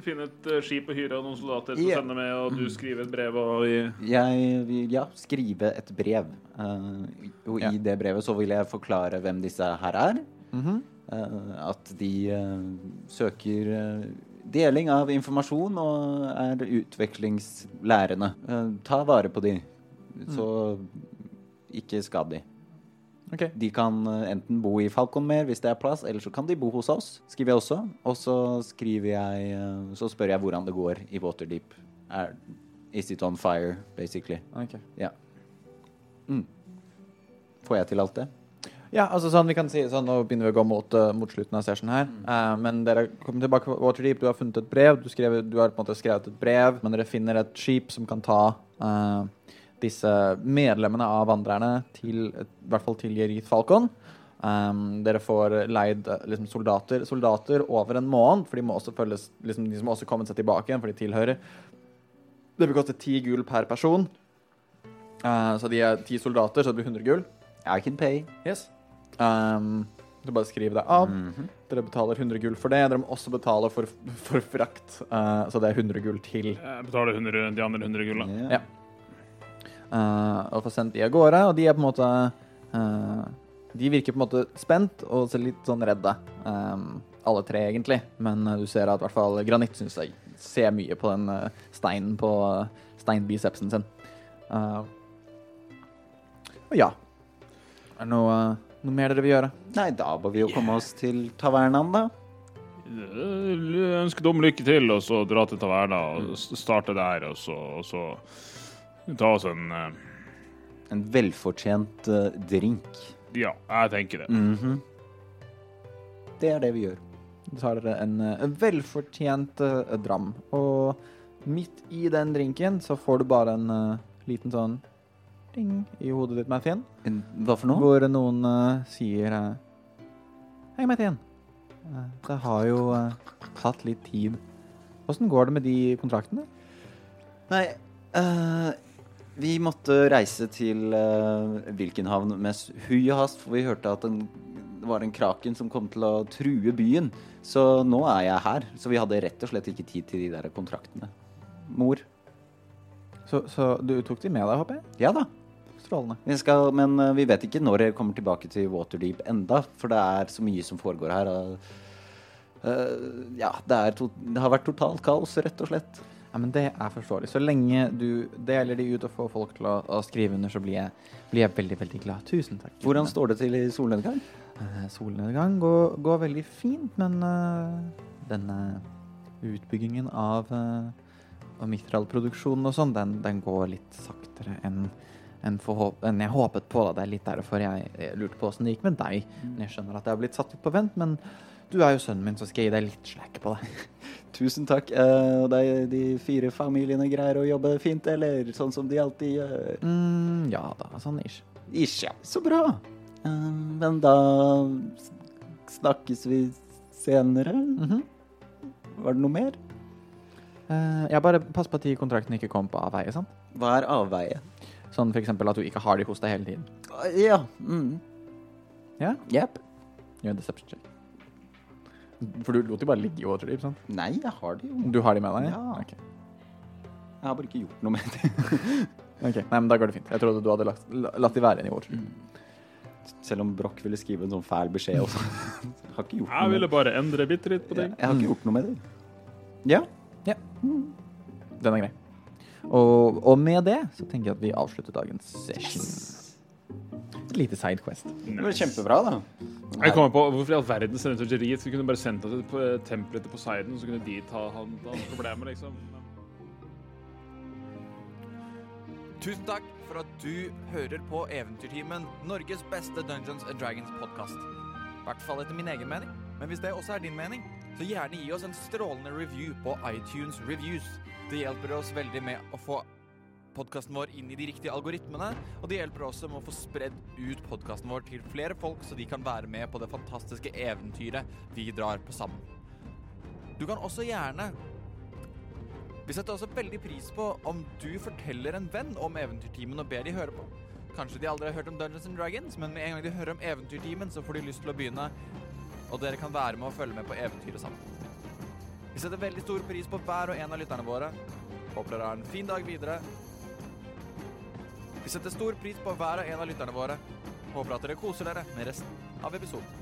Finne et eh, skip og hyre noen soldater til å sende med, og du skriver et brev og Jeg vil ja, skrive et brev. Uh, og Ja. i det brevet så vil jeg forklare hvem disse her er. Mm -hmm. uh, at de uh, søker deling av informasjon og er utvekslingslærende. Ta vare på de, så ikke skad de. OK. De kan eh, enten bo i Falconmer hvis det er plass, eller så kan de bo hos oss, skriver jeg også. Og så skriver jeg eh, Så spør jeg hvordan det går i Waterdeep. Er, is it on fire, basically? Okay. Ja. Mm. Får jeg til alt det? Ja, altså sånn vi kan si sånn, Nå begynner vi å gå mot, uh, mot slutten av session her. Eh, men dere kommer tilbake på Waterdeep. Du har funnet et brev. Du, skrev, du har på en måte skrevet et brev, men dere finner et skip som kan ta eh, disse medlemmene av vandrerne til i hvert fall til Jerith Falcon. Um, dere får leid eh, liksom, soldater, soldater over en måned, for de må også følges liksom, De som også kommet seg tilbake igjen, for de tilhører. Det vil koste ti gull per person. Uh, så de er ti soldater, så det blir 100 gull. I can pay. Yes. Um, du bare skriver det av. Mhm. Dere betaler 100 gull for det. Dere må også betale for, for frakt, uh, så det er 100 gull til. Jeg betaler 100, de andre 100 gulla. Yeah. Ja. Uh, og får sendt de av gårde, og de er på en måte eh, De virker på en måte spent og ser litt sånn redde. Um, alle tre, egentlig. Men eh, du ser at i hvert fall Granitt syns jeg ser mye på den eh, steinen på uh, steinbicepsen sin. Uh, og ja. Er det noe, eh, noe mer dere vil gjøre? Nei, da må vi jo komme oss til tavernaen, da. Jeg ønsker dem lykke til, og så dra til taverna og starte der, og så, og så ta oss en eh, En velfortjent eh, drink. Ja, jeg tenker det. Mhm. Det er det vi gjør. Vi tar dere en, eh, en velfortjent eh, dram. Og midt i den drinken så får du bare en eh, liten sånn ding i hodet ditt, Mathien. En, hva for noe? Hvor noen eh, sier eh, Hei, Mathien. Uh, det har jo eh, tatt litt tid. Åssen går det med de kontraktene? Nei, eh, vi måtte reise til uh, Vilkenhavn med hui og hast, for vi hørte at den, det var en kraken som kom til å true byen. Så nå er jeg her. Så vi hadde rett og slett ikke tid til de der kontraktene. Mor. Så, så du tok de med deg, håper jeg? Ja da. Strålende. Vi skal, men uh, vi vet ikke når jeg kommer tilbake til Waterdeep enda, for det er så mye som foregår her. Uh, eh, ja, det, to, det har vært totalt kaos, rett og slett. Ja, men Det er forståelig. Så lenge du deler de ut og får folk til å, å skrive under, så blir jeg, blir jeg veldig veldig glad. Tusen takk. Hvordan står det til i solnedgang? Eh, Solnedgang går, går veldig fint, men uh, denne utbyggingen av, uh, av Mithral-produksjonen og sånn, den, den går litt saktere enn enn, en jeg håpet på. Da. Det er litt derfor jeg, jeg lurte på åssen det gikk med deg. Men Jeg skjønner at jeg har blitt satt litt på vent, men du er jo sønnen min, så skal jeg gi deg litt slack på det. Tusen takk. Eh, Og de, de fire familiene greier å jobbe fint, eller sånn som de alltid gjør? Mm, ja da, sånn ish. Ish, ja. Så bra. Uh, Men da snakkes vi senere. Mhm. Var det noe mer? Uh, jeg bare pass på at de kontraktene ikke kom på avveie, sant? Hva er avveie? Sånn for eksempel at du ikke har de hos deg hele tiden. Ja. Mm. Ja? Jepp. Gjør en deception check. For du lot de bare ligge i Waterdeep, sant? Nei, jeg har de jo. Du har de med deg? Ja. Ok. Jeg har bare ikke gjort noe med det. Ok, Nei, men da går det fint. Jeg trodde du hadde lagt, la- latt de være igjen i Waterdeep. Selv om Broch ville skrive en sånn fæl beskjed også. Jeg har ikke gjort noe med ville det. bare endre bitte litt på ting. Jeg har ikke gjort noe med det. Ja. ja. Den er grei. Og, og med det så tenker jeg at vi avslutter dagens session. Et lite sidequest. Det var kjempebra, da. Jeg kommer på Hvorfor i all verden sendte du Jerry? Vi kunne bare sendt oss til tempelet til Poseidon, så kunne de ta han, han problemet, liksom. Tusen takk for at du hører på Eventyrtimen, Norges beste Dungeons and Dragons-podkast. I hvert fall etter min egen mening. Men hvis det også er din mening, så gjerne gi oss en strålende review på iTunes Reviews. Det hjelper oss veldig med å få podkasten vår inn i de riktige algoritmene, og det hjelper også med å få spredd ut podkasten vår til flere folk, så de kan være med på det fantastiske eventyret vi drar på sammen. Du kan også gjerne vi setter også veldig pris på om du forteller en venn om Eventyrtimen og ber de høre på. Kanskje de aldri har hørt om Dungeons and Dragons, men med en gang de hører om Eventyrtimen, så får de lyst til å begynne, og dere kan være med og følge med på eventyret sammen. Vi setter veldig stor pris på hver og en av lytterne våre. Håper dere har en fin dag videre. Vi setter stor pris på hver og en av lytterne våre. Håper at dere koser dere med resten av episoden.